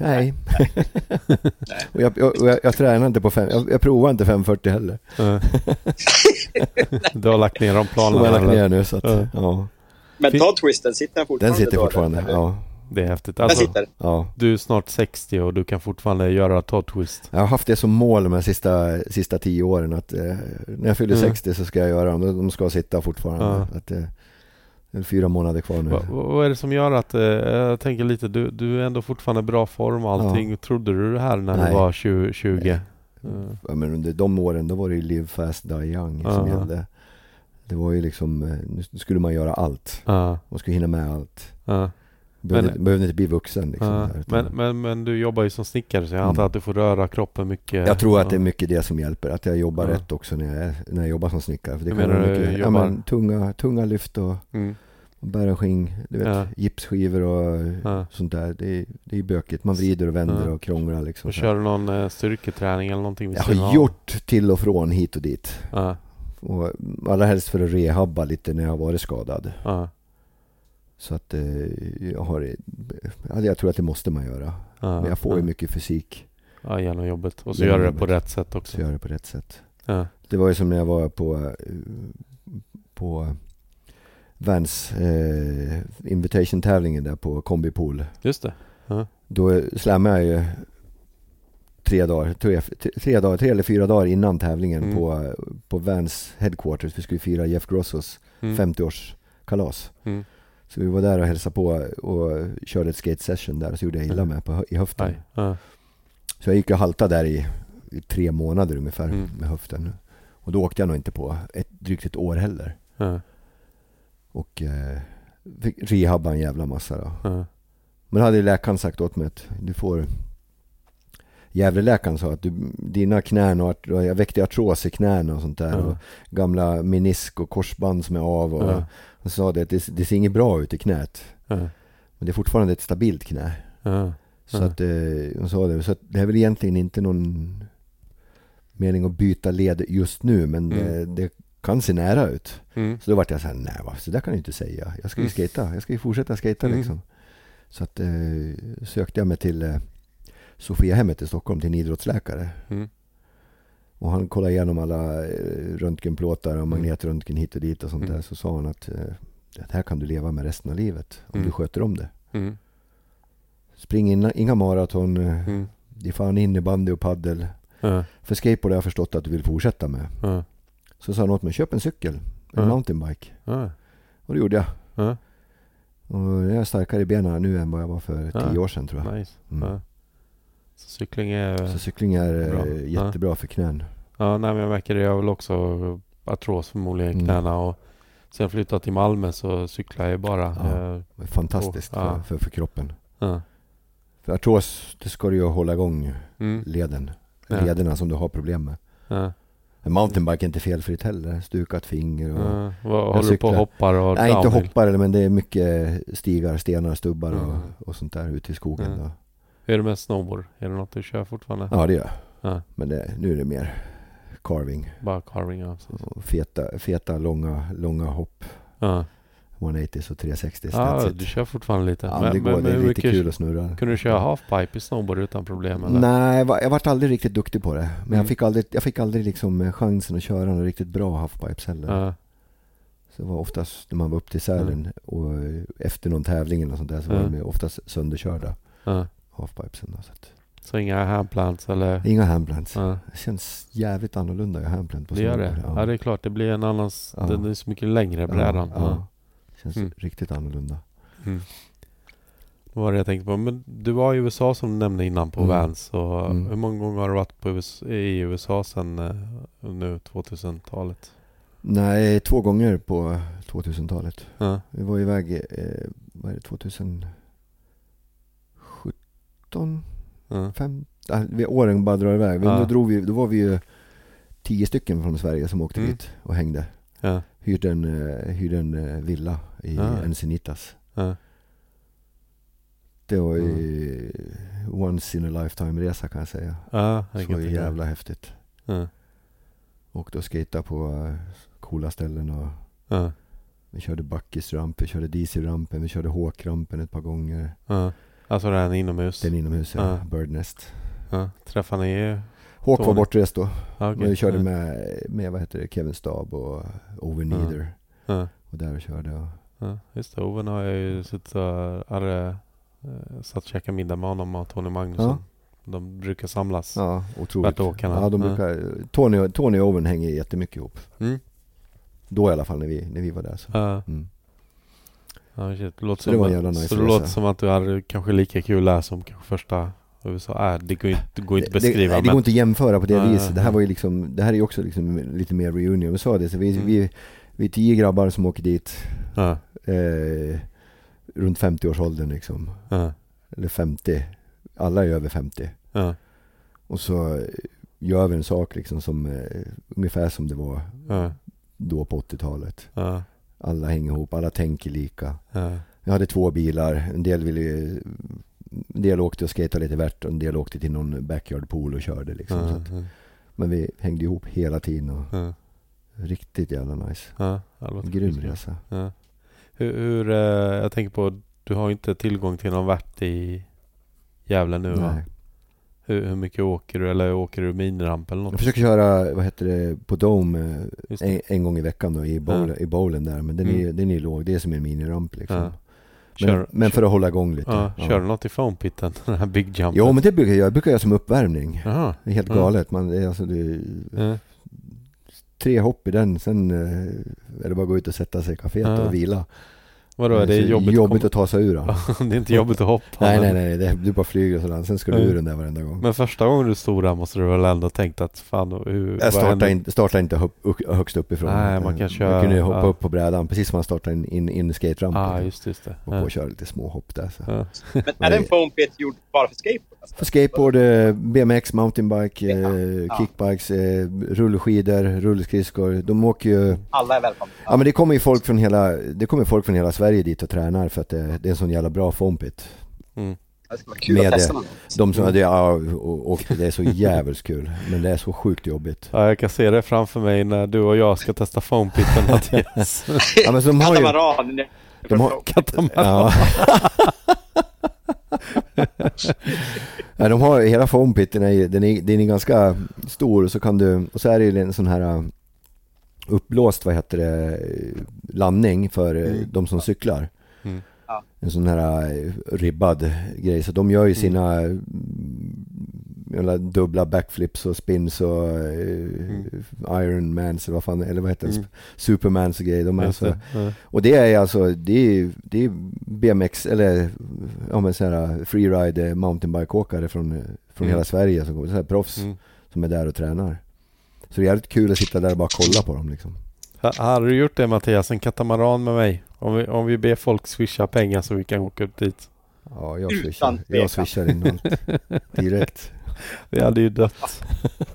Nej. och jag, jag, och jag, jag tränar inte på fem, jag, jag provar inte 540 heller. du har lagt ner de planerna? jag har lagt eller? ner nu så att, Ja. ja. Men ta twisten, sitter den fortfarande Den sitter då, fortfarande. eller? Ja. Det är häftigt. Den Alltså, sitter? ja. du är snart 60 och du kan fortfarande göra Todd Twist. Jag har haft det som mål de här sista, sista tio åren att eh, när jag fyller Mm. 60 så ska jag göra dem. De ska sitta fortfarande. Ja. Att, eh, Det är fyra månader kvar nu. Va, va, vad är det som gör att, eh, jag tänker lite, du, du är ändå fortfarande i bra form och allting. Trodde du det här när Nej. du var 20? 20? Nej. Mm. Ja, men under de åren, då var det ju live fast, die young som Ja. gällde. Det var ju liksom, eh, nu skulle man göra allt. Ja, Man skulle hinna med allt. ja, Behövde, Men- inte bli vuxen liksom. ja. där, Men, men, men du jobbar ju som snickare så jag Mm. antar att du får röra kroppen mycket. jag tror att Ja. det är mycket det som hjälper, att jag jobbar Ja. rätt också när jag, är, när jag jobbar som snickare. För det Hur kan vara mycket, ja, jobbar? men, tunga, tunga lyft och, Mm. och bära skinn, du vet, Ja. gipsskivor och Ja. sånt där. Det är, det är bökigt. Man vrider och vänder Ja. och krånglar liksom. Och kör du någon eh, styrketräning eller någonting? Jag har gjort till och från hit och dit. Ja, Och allra helst för att rehabba lite när jag har varit skadad. Ja, Så att eh, jag har, ja, jag tror att det måste man göra. ja, Men jag får ju ja. mycket fysik, Ja, genom jobbet. Och så Genom gör du det på rätt sätt så också. jag gör det på rätt sätt. Ja, Det var ju som när jag var på, eh, på Vans eh, invitation-tävlingen där på kombipool. just det. Då slammade jag ju tre dagar, tre, tre, dagar, tre eller fyra dagar innan tävlingen Mm. på, på Vans headquarters. Vi skulle fira Jeff Grossos Mm. 50-årskalas. Mm. Så vi var där och hälsade på och körde ett skate session där och så gjorde jag illa Mm. mig på, hö- i höften. Ja, Så jag gick och haltade där i, i tre månader ungefär Mm. med höften. Och då åkte jag nog inte på ett, drygt ett år heller. ja, Och eh, fick rehabba en jävla massa då. ja, Men hade läkaren sagt åt mig att du får Gävleläkaren sa att du, dina knän och jag väckte artros i knäna och sånt där. Ja. Och gamla menisk och korsband som är av. Och Ja. Han sa det att det, det ser inget bra ut i knät. Men det är fortfarande ett stabilt knä. Så att, eh, hon sa det. Så att det är väl egentligen inte någon mening att byta led just nu. Men Mm. det, det kan se nära ut. Mm. Så då vart jag såhär, nej va, så där kan du inte säga. Jag ska ju Mm. skata. Jag ska ju fortsätta skata Mm. liksom. Så att eh, sökte jag mig till eh, Sofiahemmet i Stockholm till en idrottsläkare. Mm. Och han kollade igenom alla eh, röntgenplåtar och magnetröntgen hit och dit och sånt Mm. där. Så sa han att eh, det här kan du leva med resten av livet om Mm. du sköter om det. Mm. Spring inga, inga maraton, eh, Mm. det är fan innebandy och paddel. Ja, För skateboard har jag förstått att du vill fortsätta med. Så sa han åt mig, köp en cykel, en mountainbike. Och det gjorde jag. ja, Och jag är starkare i benen nu än vad jag var för tio år sedan tror jag. nice. Mm. Ja. Så cykling är... Så cykling är Bra. eh, jättebra för knän. Ja, nej, men jag märker det. Jag har väl också artros förmodligen i Mm. knäna och sen jag flyttat till Malmö så cyklar jag ju bara. Ja. Eh, Fantastiskt ja. för, för, för kroppen. Ja. För artros, det ska du ju hålla igång Mm. leden. Ja. Lederna som du har problem med. Ja. Mountainbike är inte felfritt heller. Stukat finger och... Ja. Vad, håller du på cyklar. och hoppar och Nej, inte downhill? hoppar men det är mycket stigar, stenar, stubbar och, Mm. och sånt där ute i skogen. Mm. Då. Hur är det med snowboard? Är det något du kör fortfarande? Ja, det gör jag. Ja. Men det, nu är det mer carving. Bara carving ja. Och feta, feta långa, långa hopp. Ja, 180 och 360 ja du kör fortfarande lite. Ja, det går. det är lite mycket- kul att snurra. Kunde du köra halfpipe i snowboard utan problem eller? Nej, jag var- vart aldrig riktigt duktig på det. Men Mm. jag fick aldrig, jag fick aldrig liksom eh, chansen att köra några riktigt bra halfpipes heller. Ja, Så det var oftast när man var upp till Sälen och eh, efter någon tävling eller sånt där så var Mm. de oftast sönderkörda ja. Halfpipesen. då, Så att, Så inga handplants eller? inga handplants. Ja. Det känns jävligt annorlunda göra handplant på Det gör det? snowboard. Ja. det är klart. Det blir en annan... Ja. Den är så mycket längre brädan. Ja, ja. Känns Mm. riktigt annorlunda. Mm. Vad var det jag tänkte på? Men du var i USA som du nämnde innan på Mm. Vans. Och Mm. Hur många gånger har du varit på USA, i USA sedan eh, nu 2000-talet? Nej, två gånger på 2000-talet. Ja. Vi var iväg, eh, vad är det, 2017? Ja. Fem, äh, vi, åren bara drar iväg. Vi, Ja. då, drog vi, då var vi ju tio stycken från Sverige som åkte Mm. dit och hängde. Ja. Hyrde en, eh, hyrde en eh, villa i Ja. Encinitas. Ja. Det var ju Mm. once in a lifetime resa kan jag säga. Ja, jag mig. jävla häftigt. Ja. Och skejtade på eh, coola ställen och Ja. vi körde vi körde DC-rampen, vi körde Håk-rampen ett par gånger. Ja. Alltså den inomhus? Den inomhus, Ja. ja. Birdnest. Ja. Träffade ni... Håk var bortrest då. Okej. Men vi körde med, med vad heter det, Kevin Staab och Owe Neither. Och där och körde. Och, Ja, just det. Owen har jag ju suttit och hade, eh, satt och käkat middag med honom och Tony Magnusson. De brukar samlas. ja, otroligt. Ja, de brukar, Tony, Tony och Owen hänger jättemycket ihop. Mm. Då i alla fall när vi, när vi var där. Så. Mm. Ja, shit. Det låter Så det som, var en nice så det låter som att du hade kanske lika kul där som kanske första USA är. Det går inte, det går inte att det, beskriva nej, det men... går inte att jämföra på det Nej, viset. Det här var ju liksom, det här är ju också liksom lite mer reunion. Vi sa det, så vi, Mm. vi, vi är tio grabbar som åker dit. Ja, Eh, runt 50-årsåldern liksom. ja, Eller 50. Alla är över 50. ja, Och så gör vi en sak liksom som eh, ungefär som det var då på 80-talet. Alla hänger ihop, alla tänker lika. ja, Jag hade två bilar. En del ville en del åkte och skatade lite värt och en del åkte till någon backyard pool och körde liksom. Så ja, att, men vi hängde ihop hela tiden och riktigt jävla nice. ja, Grym resa. Hur, hur eh, jag tänker på, du har inte tillgång till någon vart i Gävle nu va? Hur, hur mycket åker du? Eller åker du miniramp eller något? Jag försöker köra, vad heter det, på Dome eh, en, en gång i veckan då i, bowl, i bowlen där. Men den, är, Mm. den är låg, det är som en miniramp liksom. Ja. Men, Kör, men för att hålla igång lite. ja, Kör du något i foampitten? Den här big jumpen? Jo men det brukar jag jag brukar göra som uppvärmning. Jaha. Det är helt Ja. galet. Man, är alltså, det, Ja. tre hopp i den, sen eh, är det bara att gå ut och sätta sig i kaféet Ja. och vila. Vadå, är det så jobbigt, jobbigt att att ta sig ur den. det är inte jobbigt att hoppa? Nej nej nej, det, du bara flyger och sådär. Sen ska du Ja. ur den där varenda gång. Men första gången du stod där måste du väl ändå tänkt att fan hur... Jag startade händer? inte, startade inte upp- högst uppifrån. Nej, man kan Jag köra- kunde hoppa ja. upp på brädan precis som man startar in, in, in i skaterampen. Ja, ah, just, just det. och Ja. och köra lite små hopp där. Så. Ja. Men är det en foam pit gjord bara för skateboard? Alltså? För skateboard, eh, BMX, mountainbike, Ja, eh, ja. kickbikes, eh, rullskidor, rullskridskor. De åker ju... Alla är välkomna. Ja men det kommer ju folk från hela, det kommer folk från hela Sverige dit och tränar för att det, det är en sån jävla bra foampit. Mm. Kul Med att det. testa. De som, ja, och, och det är så jävligt kul. Men det är så sjukt jobbigt. ja, jag kan se det framför mig när du och jag ska testa foampitten Mattias. Ja men så de har ju... Katamaran. De har, Katamaran. ja. de har hela är, ju- den är, den är ganska stor och så kan du, och så är det ju en sån här uppblåst, vad heter det, landning för Mm. de som cyklar. Mm. En sån här uh, ribbad grej. Så de gör ju sina mm. dubbla backflips och spins och uh, Ironmans eller vad fan, eller vad heter det? Mm. Supermans och grejer. De är alltså, det. Ja. och det är alltså, det är, det är BMX eller ja men sådana freeride mountainbike-åkare från, från Mm. hela Sverige som kommer, så här proffs Mm. som är där och tränar. Så det är jävligt kul att sitta där och bara kolla på dem liksom. Ha- Hade du gjort det Mattias, en katamaran med mig? Om vi, om vi ber folk swisha pengar så vi kan åka upp dit. Ja, jag swishar, jag swishar in allt direkt. Vi hade ju dött.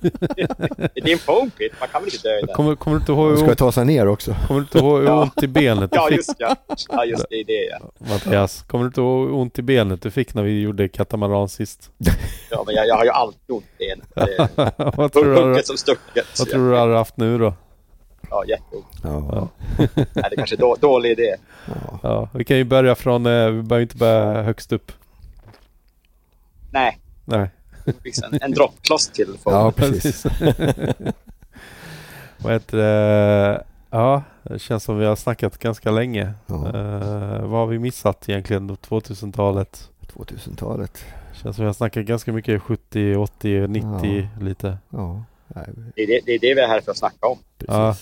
Det är en foam pit, man kan väl inte dö i den? Kommer, kommer du inte ihåg hur Ska jag ont, ta sig ner också? kommer du inte ihåg hur Ja. ont i benet du Ja, fick? just ja. Ja, just det. det är det. Mattias, kommer du inte ihåg hur ont i benet du fick när vi gjorde katamaran sist? Ja, men jag, jag har ju alltid ont i benet. Vad tror du, Hugget som stucket. vad tror du du hade haft nu då? Ja, jätteont. Ja. Nej, det är kanske är då, dålig idé. ja. Ja, vi kan ju börja från, eh, vi behöver inte börja högst upp. Nej, Nej. Fixa en, en droppkloss till foam. ja, precis. Vad heter det? Ja, det känns som vi har snackat ganska länge. Ja. Eh, vad har vi missat egentligen då 2000-talet? 2000-talet. Känns som vi har snackat ganska mycket 70, 80, 90 lite. Ja, nej, Det, är det, det är det vi är här för att snacka om. precis. Ja,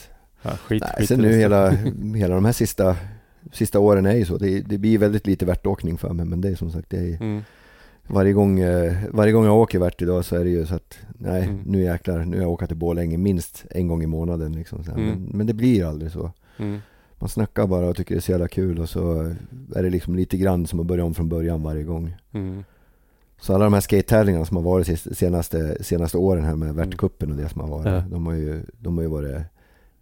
Ja, skit, Nej, skit sen nu hela, hela de här sista, sista åren är ju så. Det, det blir väldigt lite värtåkning för mig men det är som sagt, det är, Mm. Varje, gång, eh, varje gång jag åker värt idag så är det ju så att nej Mm. nu jäklar, nu har jag åkt till Borlänge minst en gång i månaden liksom. Mm. Men, men det blir aldrig så. Mm. Man snackar bara och tycker det är så jävla kul och så är det liksom lite grann som att börja om från början varje gång. Mm. Så alla de här skate-tävlingarna som har varit senaste, senaste åren här med värtcupen och det som har varit. Ja. De, har ju, de har ju varit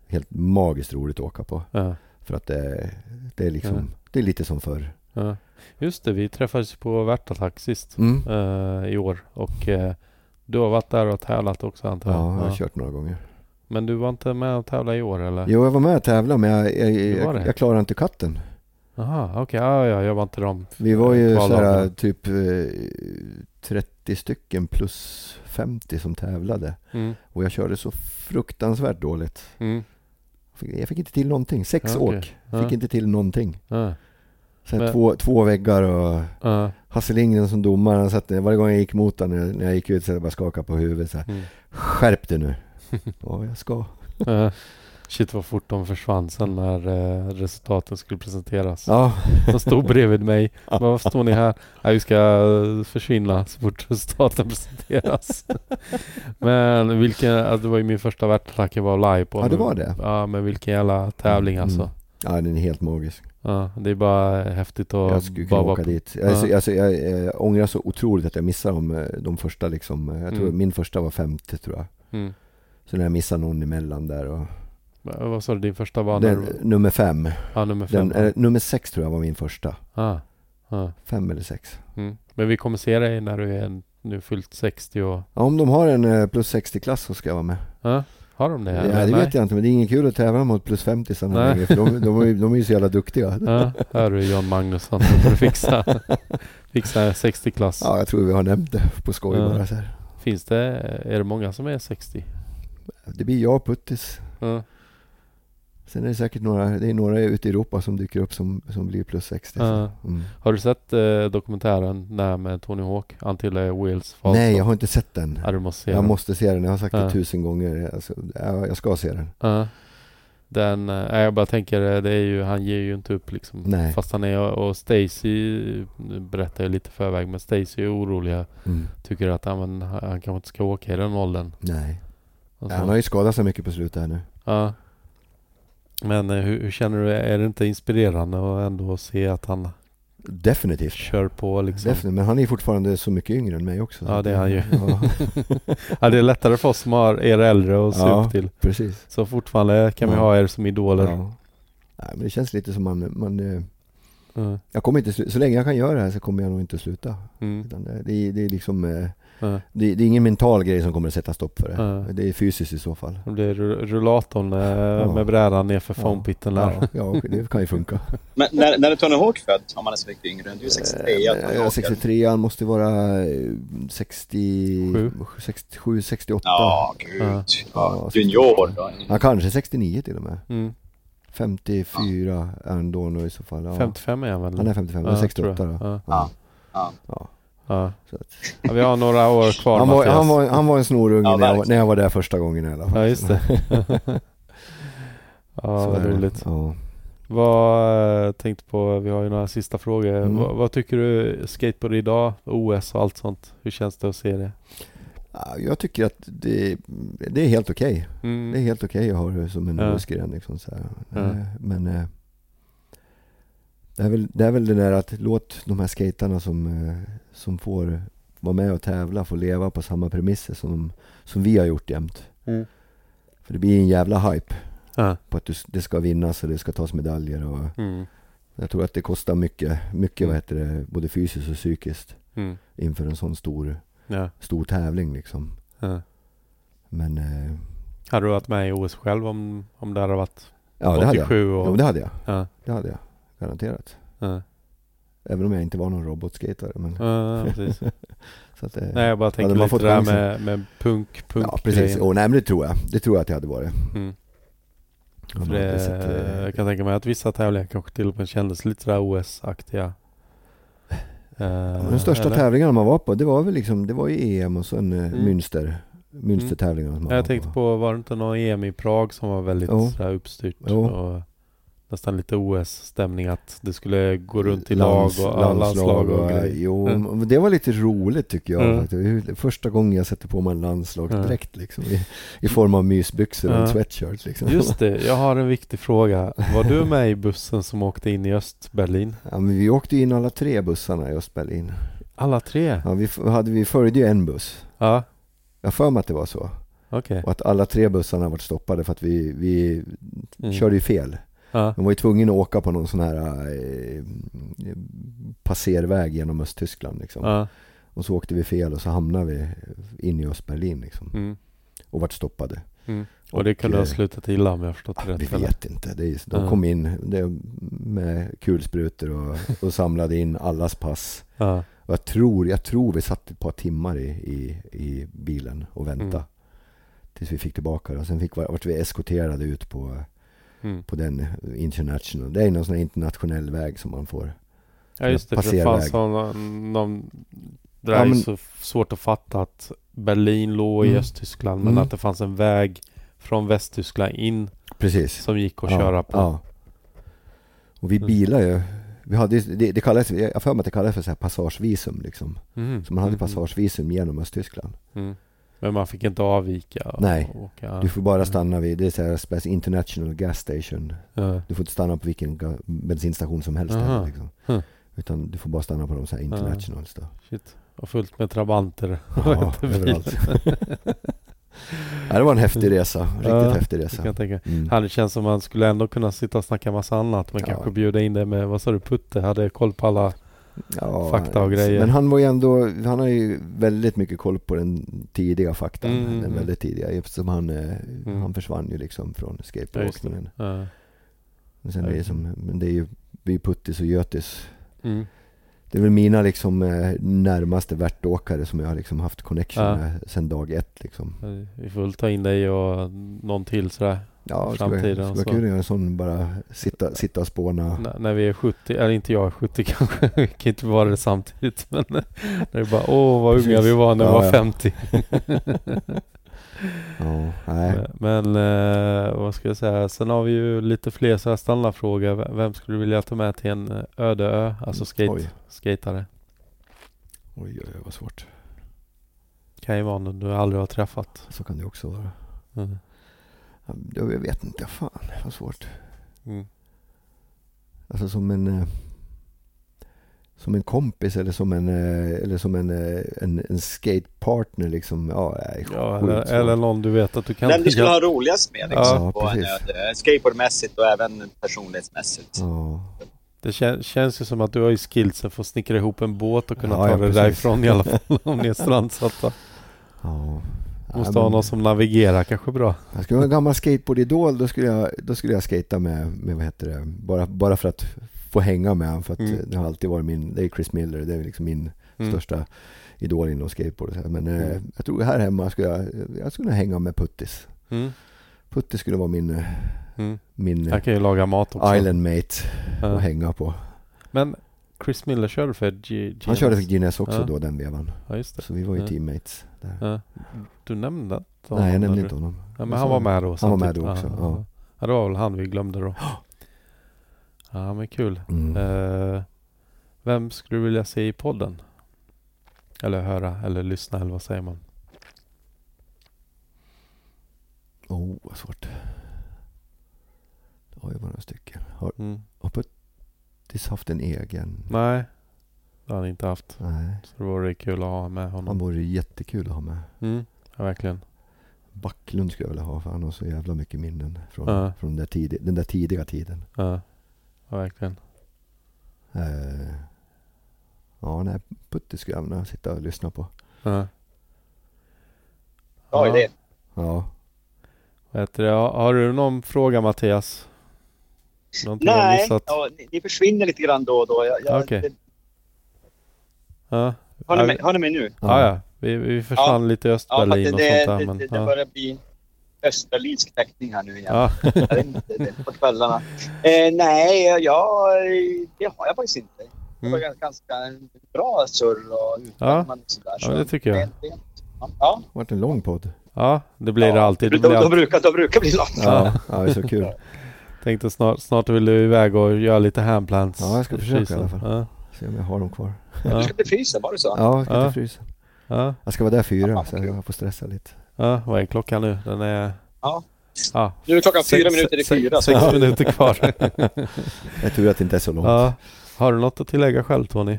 helt magiskt roligt att åka på. Ja. För att det, det är liksom, Ja. det är lite som förr. Ja. Just det, vi träffades på Värtattack sist Mm. eh, i år och eh, du har varit där och tävlat också antar jag? Ja, jag har Ja. kört några gånger. Men du var inte med och tävla i år eller? Jo, jag var med och tävlade men jag, jag, jag, jag klarade inte katten. Jaha, okej. Ja, ja, jag var inte dem. Vi var ju Kvallagarna. såhär typ eh, 30 stycken plus 50 som tävlade. Mm. Och jag körde så fruktansvärt dåligt. Mm. Fick- Jag fick inte till någonting. Sex Ja, okej. åk. Ja. Fick inte till någonting. Ja. Sen två, två väggar och Ja. Hasse Lindgren som domare. Han satt, varje gång jag gick mot honom när- jag gick ut så jag bara skakade på huvudet så här. Mm. Skärp dig nu. ja, jag ska. Ja. Shit vad fort de försvann sen när eh, resultaten skulle presenteras. Ja, De stod bredvid mig. Men varför står ni här? Nej, vi ska eh, försvinna så fort resultaten presenteras. men vilken, alltså, det var ju min första värtattack jag var live på. ja det var det. Ja men vilken jävla tävling alltså. Mm. Ja, den är helt magisk. Ja, det är bara häftigt att Jag skulle kunna åka dit. Jag, är så- Ja. alltså, jag, jag ångrar så otroligt att jag missade de, eh, de första liksom. eh, Jag tror Mm. min första var femte tror jag. Mm. Så när jag missade någon emellan där och... Vad sa du, din första var Den, du- nummer fem. Ja, nummer fem. Den, eh, nummer sex tror jag var min första. ah, ah, Fem eller sex. mm. Men vi kommer se dig när du är nu fyllt 60 och... Ja, om de har en eh, plus 60-klass så ska jag vara med. Ja, har de det? Ja, eller? det Nej. vet jag inte men det är ingen kul att tävla mot plus 50 sådana Nej. längre för de, de, är, ju- de är ju så jävla duktiga. Ja, hör du Jan Magnusson. Nu får du fixa, fixa 60-klass. Ja, jag tror vi har nämnt det på skoj Ja. bara så här. Finns det, är det många som är 60? Det blir jag och Puttis. Ja. Sen är det säkert några, det är några ute i Europa som dyker upp som, som blir plus 60. så. Ja. Mm. Har du sett eh, dokumentären där med Tony Hawk? Until Wheels Fall Nej, jag har inte sett den. Ja, du måste se Jag den. måste se den, jag har sagt det Ja. tusen gånger. Alltså, ja, jag ska se den. Ja. Den, eh, nej, jag bara tänker, eh, det är ju, han ger ju inte upp liksom. Nej. Fast han är, och Stacy nu berättar jag lite förväg, men Stacy är oroliga. Mm. Tycker att ja, men, han kanske inte ska åka i den åldern. Nej. Och så. Han har ju skadat sig mycket på slutet här nu. Ja. Men eh, hur, hur känner du, är det inte inspirerande och ändå se att han Definitivt. kör på liksom? Definitivt. Men han är fortfarande så mycket yngre än mig också. så Ja, att det är han ju. Ja, ja, det är lättare för oss som har er äldre att se Ja. upp till. precis. Så fortfarande kan vi ha er som idoler. Ja. Nej, men det känns lite som man, man eh, Ja. jag kommer inte, så länge jag kan göra det här så kommer jag nog inte att sluta. Mm. Det, det, är- det är liksom, eh, Ja. det, det är ingen mental grej som kommer att sätta stopp för det. Ja. Det är fysiskt i så fall. Det blir ru- rullatorn eh, med brädan nerför Ja. foampitten där. Ja, ja, det kan ju funka. Men när, när är Tony Hawk född? Om man är så mycket yngre. Du är 63. Eh, jag men, Tony ja, Hawk. 63 han måste vara eh, 60, 67, 68. Ja, gud. Ja. Ja. Junior då. Han kanske 69 till och med. Mm. 54 är han då nu i så fall. Ja. 55 är han väl? Han är 55, Ja, ja, 68 tror jag. då. Ja. Ja. Ja. Ja. Ja. Så att, Ja, vi har några år kvar han, var, han, var, han var en snorunge Ja, när, jag, när jag var där första gången i alla fall. Ja, just det. ja, Så vad roligt. Ja. Vad eh, tänkte på, vi har ju några sista frågor. Mm. Vad, vad tycker du skateboard idag? OS och allt sånt. Hur känns det att se det? Ja, Jag tycker att det, det är helt okej. Mm. Det är helt okej att ha det som en Ja. OS-gren. Liksom, så. Ja. Eh, Men eh, det, är väl, det är väl det där att låt de här skaterna som, som får vara med och tävla få leva på samma premisser som, som vi har gjort jämt. Mm. För det blir en jävla hype Ja. på att du, det ska vinnas och det ska tas medaljer. Och Mm. jag tror att det kostar mycket, mycket Mm. vad heter det, både fysiskt och psykiskt Mm. inför en sån stor, Ja. stor tävling. Liksom. Ja. Men eh, Hade du varit med i OS själv om, om det hade varit ja, det hade jag. 87 och... Jo, det hade jag. Ja. Det hade jag. Garanterat. Ja. Även om jag inte var någon robotskatare. Men, Ja, precis. så att, Nej, jag bara tänker man lite det där chansen- med, med punk, punk ja, precis. Oh, nej, men det tror jag. Det tror jag att jag hade varit. Mm. Man det, hade sett, eh, jag kan tänka mig att vissa tävlingar kanske till och med kändes lite sådär OS-aktiga. Eh, de största eller? tävlingarna man var på, det var väl liksom, det var ju EM och sen eh, Mm. Münster. Münstertävlingarna man Jag tänkte på, var det inte någon EM i Prag som var väldigt Jo. sådär uppstyrt? Jo. Och nästan lite OS-stämning att det skulle gå runt i lag och landslag och, eh, grejer. Jo, Mm. det var lite roligt tycker jag. Mm. faktiskt. Första gången jag sätter på mig en landslagsdräkt Mm. liksom, i, i form av mysbyxor och en sweatshirt. Liksom. Just det, jag har en viktig fråga. Var du med i bussen som åkte in i Östberlin? Ja, men vi åkte in alla tre bussarna i Östberlin. Alla tre? Ja, vi, hade, vi följde ju en buss. Ja, Jag för mig att det var så. okej. Och att alla tre bussarna varit stoppade för att vi, vi Mm. körde ju fel. Ja, De var ju tvungna att åka på någon sån här eh, passerväg genom Östtyskland liksom. ja, Och så åkte vi fel och så hamnade vi in i Östberlin liksom. mm, Och vart stoppade. mm. Och det kunde ha eh, slutat illa om jag förstått det Vi rätt? eller? vet inte. Det är, de kom in med kulsprutor och, och samlade in allas pass. Ja, Och jag tror, jag tror vi satt ett par timmar i, i, i bilen och väntade. Mm. Tills vi fick tillbaka det. Och sen fick, vart vi eskorterade ut på, mm. på den international. Det är någon sån här internationell väg som man får. ja just det, för det fanns någon, någon det Ja, där är men- så svårt att fatta att Berlin låg i Mm. Östtyskland men Mm. att det fanns en väg från Västtyskland in precis. som gick att ja, köra på. Ja. Och vi Mm. bilar ju. Vi hade, det, det kallades, jag har för mig att det kallades för så här passagevisum liksom. Mhm. Så man hade Mhm. passagevisum genom Östtyskland. Mm. Men man fick inte avvika? Nej. Åka. Du får bara stanna vid, det är så här International Gas Station. Ja. Du får inte stanna på vilken bensinstation som helst heller, liksom. Huh. Utan du får bara stanna på de så här internationals då. Shit. Och fullt med trabanter. Ja, överallt. ja, det var en häftig resa. Riktigt Ja, häftig resa. kan tänka. Mm. Det känns som man skulle ändå kunna sitta och snacka massa annat men Ja. kanske bjuda in det med, vad sa du, Putte? Hade koll på alla... Ja, fakta och grejer. Men han var ju ändå, han har ju väldigt mycket koll på den tidiga faktan. Mm, den mm. väldigt tidiga eftersom han, eh, Mm. han försvann ju liksom från skateboardåkningen. Ja. Men sen Ja, är det det. som, men det är ju, vi är Puttis och Götis. Mm. Det är väl mina liksom eh, närmaste värtåkare som jag har liksom haft connection Ja. med sen dag ett liksom. Vi får väl ta in dig och någon till sådär. Ja, det skulle vara- Framtiden skulle och vara så. kul att göra en sån bara sitta, sitta och spåna. N- när vi är 70, eller inte jag är 70 kanske, vi kan inte vara det samtidigt men när det är bara åh vad unga vi var när vi Ja, var ja. 50. Ja, nej. Men eh, vad ska jag säga, sen har vi ju lite fler så här standardfrågor. Vem skulle du vilja ta med till en eh, öde ö? Alltså skate, Oj. skatare. Oj, oj, oj, vad svårt. Kan ju vara någon du aldrig har träffat. Så kan det också vara. Mm. Ja, Jag vet inte, fan vad svårt. Mm. Alltså som en eh, som en kompis eller som en, eh, eller som en, eh, en, en skatepartner liksom. Ja, nej, Ja, eller, eller någon du vet att du kan... Vem du skulle ha roligast med liksom, Ja, på en. Skateboardmässigt och även personlighetsmässigt. Ja, Det kän, känns ju som att du har ju skillsen för att snickra ihop en båt och kunna Ja, ta ja, det precis. därifrån i alla fall om ni är strandsatta. ja. Måste Ja, ha någon som navigerar kanske bra. Jag skulle vara en gammal skateboardidol, då skulle jag, då skulle jag skata med, med vad heter det, bara, bara för att få hänga med honom. För att Mm. det har alltid varit min, det är Chris Miller, det är liksom min Mm. största idol inom skateboard. Men eh, Mm. jag tror här hemma skulle jag, jag skulle hänga med Puttis. Mm. Puttis skulle vara min, Mm. min Jag kan ju laga mat också. island mate Ja. att hänga på. Men Chris Miller körde för G- Han körde för Guinness också Ja. då den vevan. Ja just det. Så vi var ju Ja. teammates där. Ja. Du nämnde inte Nej, jag honom, nämnde inte honom. Ja, men han var med då Han var med då också, Ja, ja. det var väl han vi glömde då. Ja men kul. Mm. Eh, vem skulle du vilja se i podden? Eller höra eller lyssna eller vad säger man? Oh, vad svårt. Det har ju bara några stycken. Har, Mm. har Puttis haft en egen? Nej, det har han inte haft. Nej. Så det vore kul att ha med Han honom. vore jättekul att ha med. Mm. Ja, verkligen. Backlund skulle jag vilja ha för han har så jävla mycket minnen från, Ja. från den, där tidig, den där tidiga tiden. Ja, ja verkligen. Eh, ja, nej, Puttis skulle jag vilja sitta och lyssna på. Ja. Bra Ja. idé. Det? Har har du någon fråga Mattias? Någonting Nej, ja, ni, ni försvinner lite grann då och då. Jag, jag, Okej. det, Ja. har, ni Ja, mig, har ni mig nu? Ja, ja. Vi, vi försvann lite i Ja, för att Östberlin det, och det, sånt där. det, Men, det, det ja. börjar bli österländsk täckning här nu igen. Ja. Det- på kvällarna. Eh, nej, ja, det har jag faktiskt inte. Det var Mm. ganska bra surr och utlämnande och sådär. Ja, det tycker jag. rent. Ja, Ja, det har varit en lång podd. ja, det blir det ja. alltid. Det De, blir de, alltid. brukar, de brukar bli långt. Ja, ja det är så kul. Tänkte snart, snart vill du iväg och göra lite handplants. Ja, jag ska i försöka i frysen. alla fall. Ja, Se om jag har dem kvar. Du ja, ska till frysen, var det så? Ja, jag ska Ja. till frysen. ja, Jag ska vara där fyra Ja, så jag får stressa lite. ja. Vad är klockan nu? Den är... Ja. Ja. Nu är klockan fyra Sex- minuter i sex- fyra. Sex minuter kvar. Jag tur att det inte är så långt. ja. Har du något att tillägga själv Tony?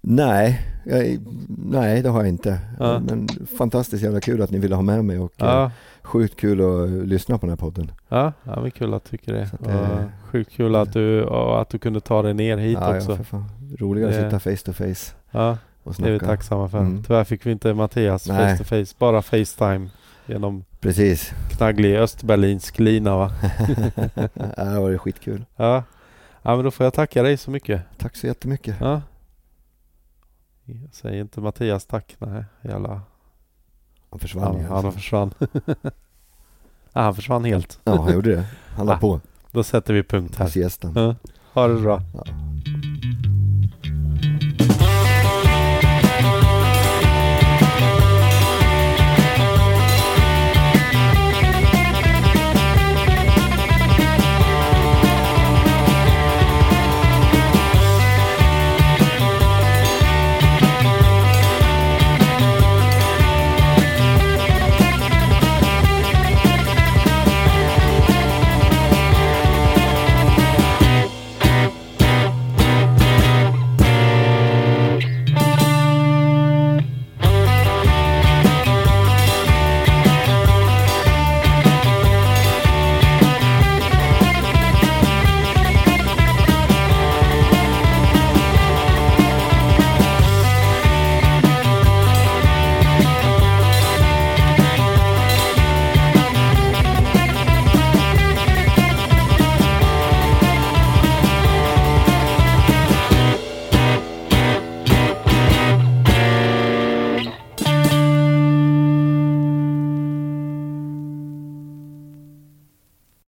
Nej, jag, nej det har jag inte. Ja. Men fantastiskt jävla kul att ni ville ha med mig och eh, Ja, sjukt kul att lyssna på den här podden. ja, ja men kul att du tycker det. Att Och det- Sjukt kul att du, att du kunde ta dig ner hit ja, också. Ja, för fan. Roligare Det- att sitta face to face Ja, det är vi tacksamma för. Mm. Tyvärr fick vi inte Mattias Nej. face to face, bara Facetime genom Precis. knagglig östberlinsk lina va? ja, det var skitkul. Ja. ja, men då får jag tacka dig så mycket. Tack så jättemycket. Ja. Jag säger inte Mattias tack, nej. Jävla... Han försvann Han, han försvann. ja, han försvann helt. Ja, han gjorde det. Han la Ah. på. Då sätter vi punkt På här. Ja. Ha det bra. Ja.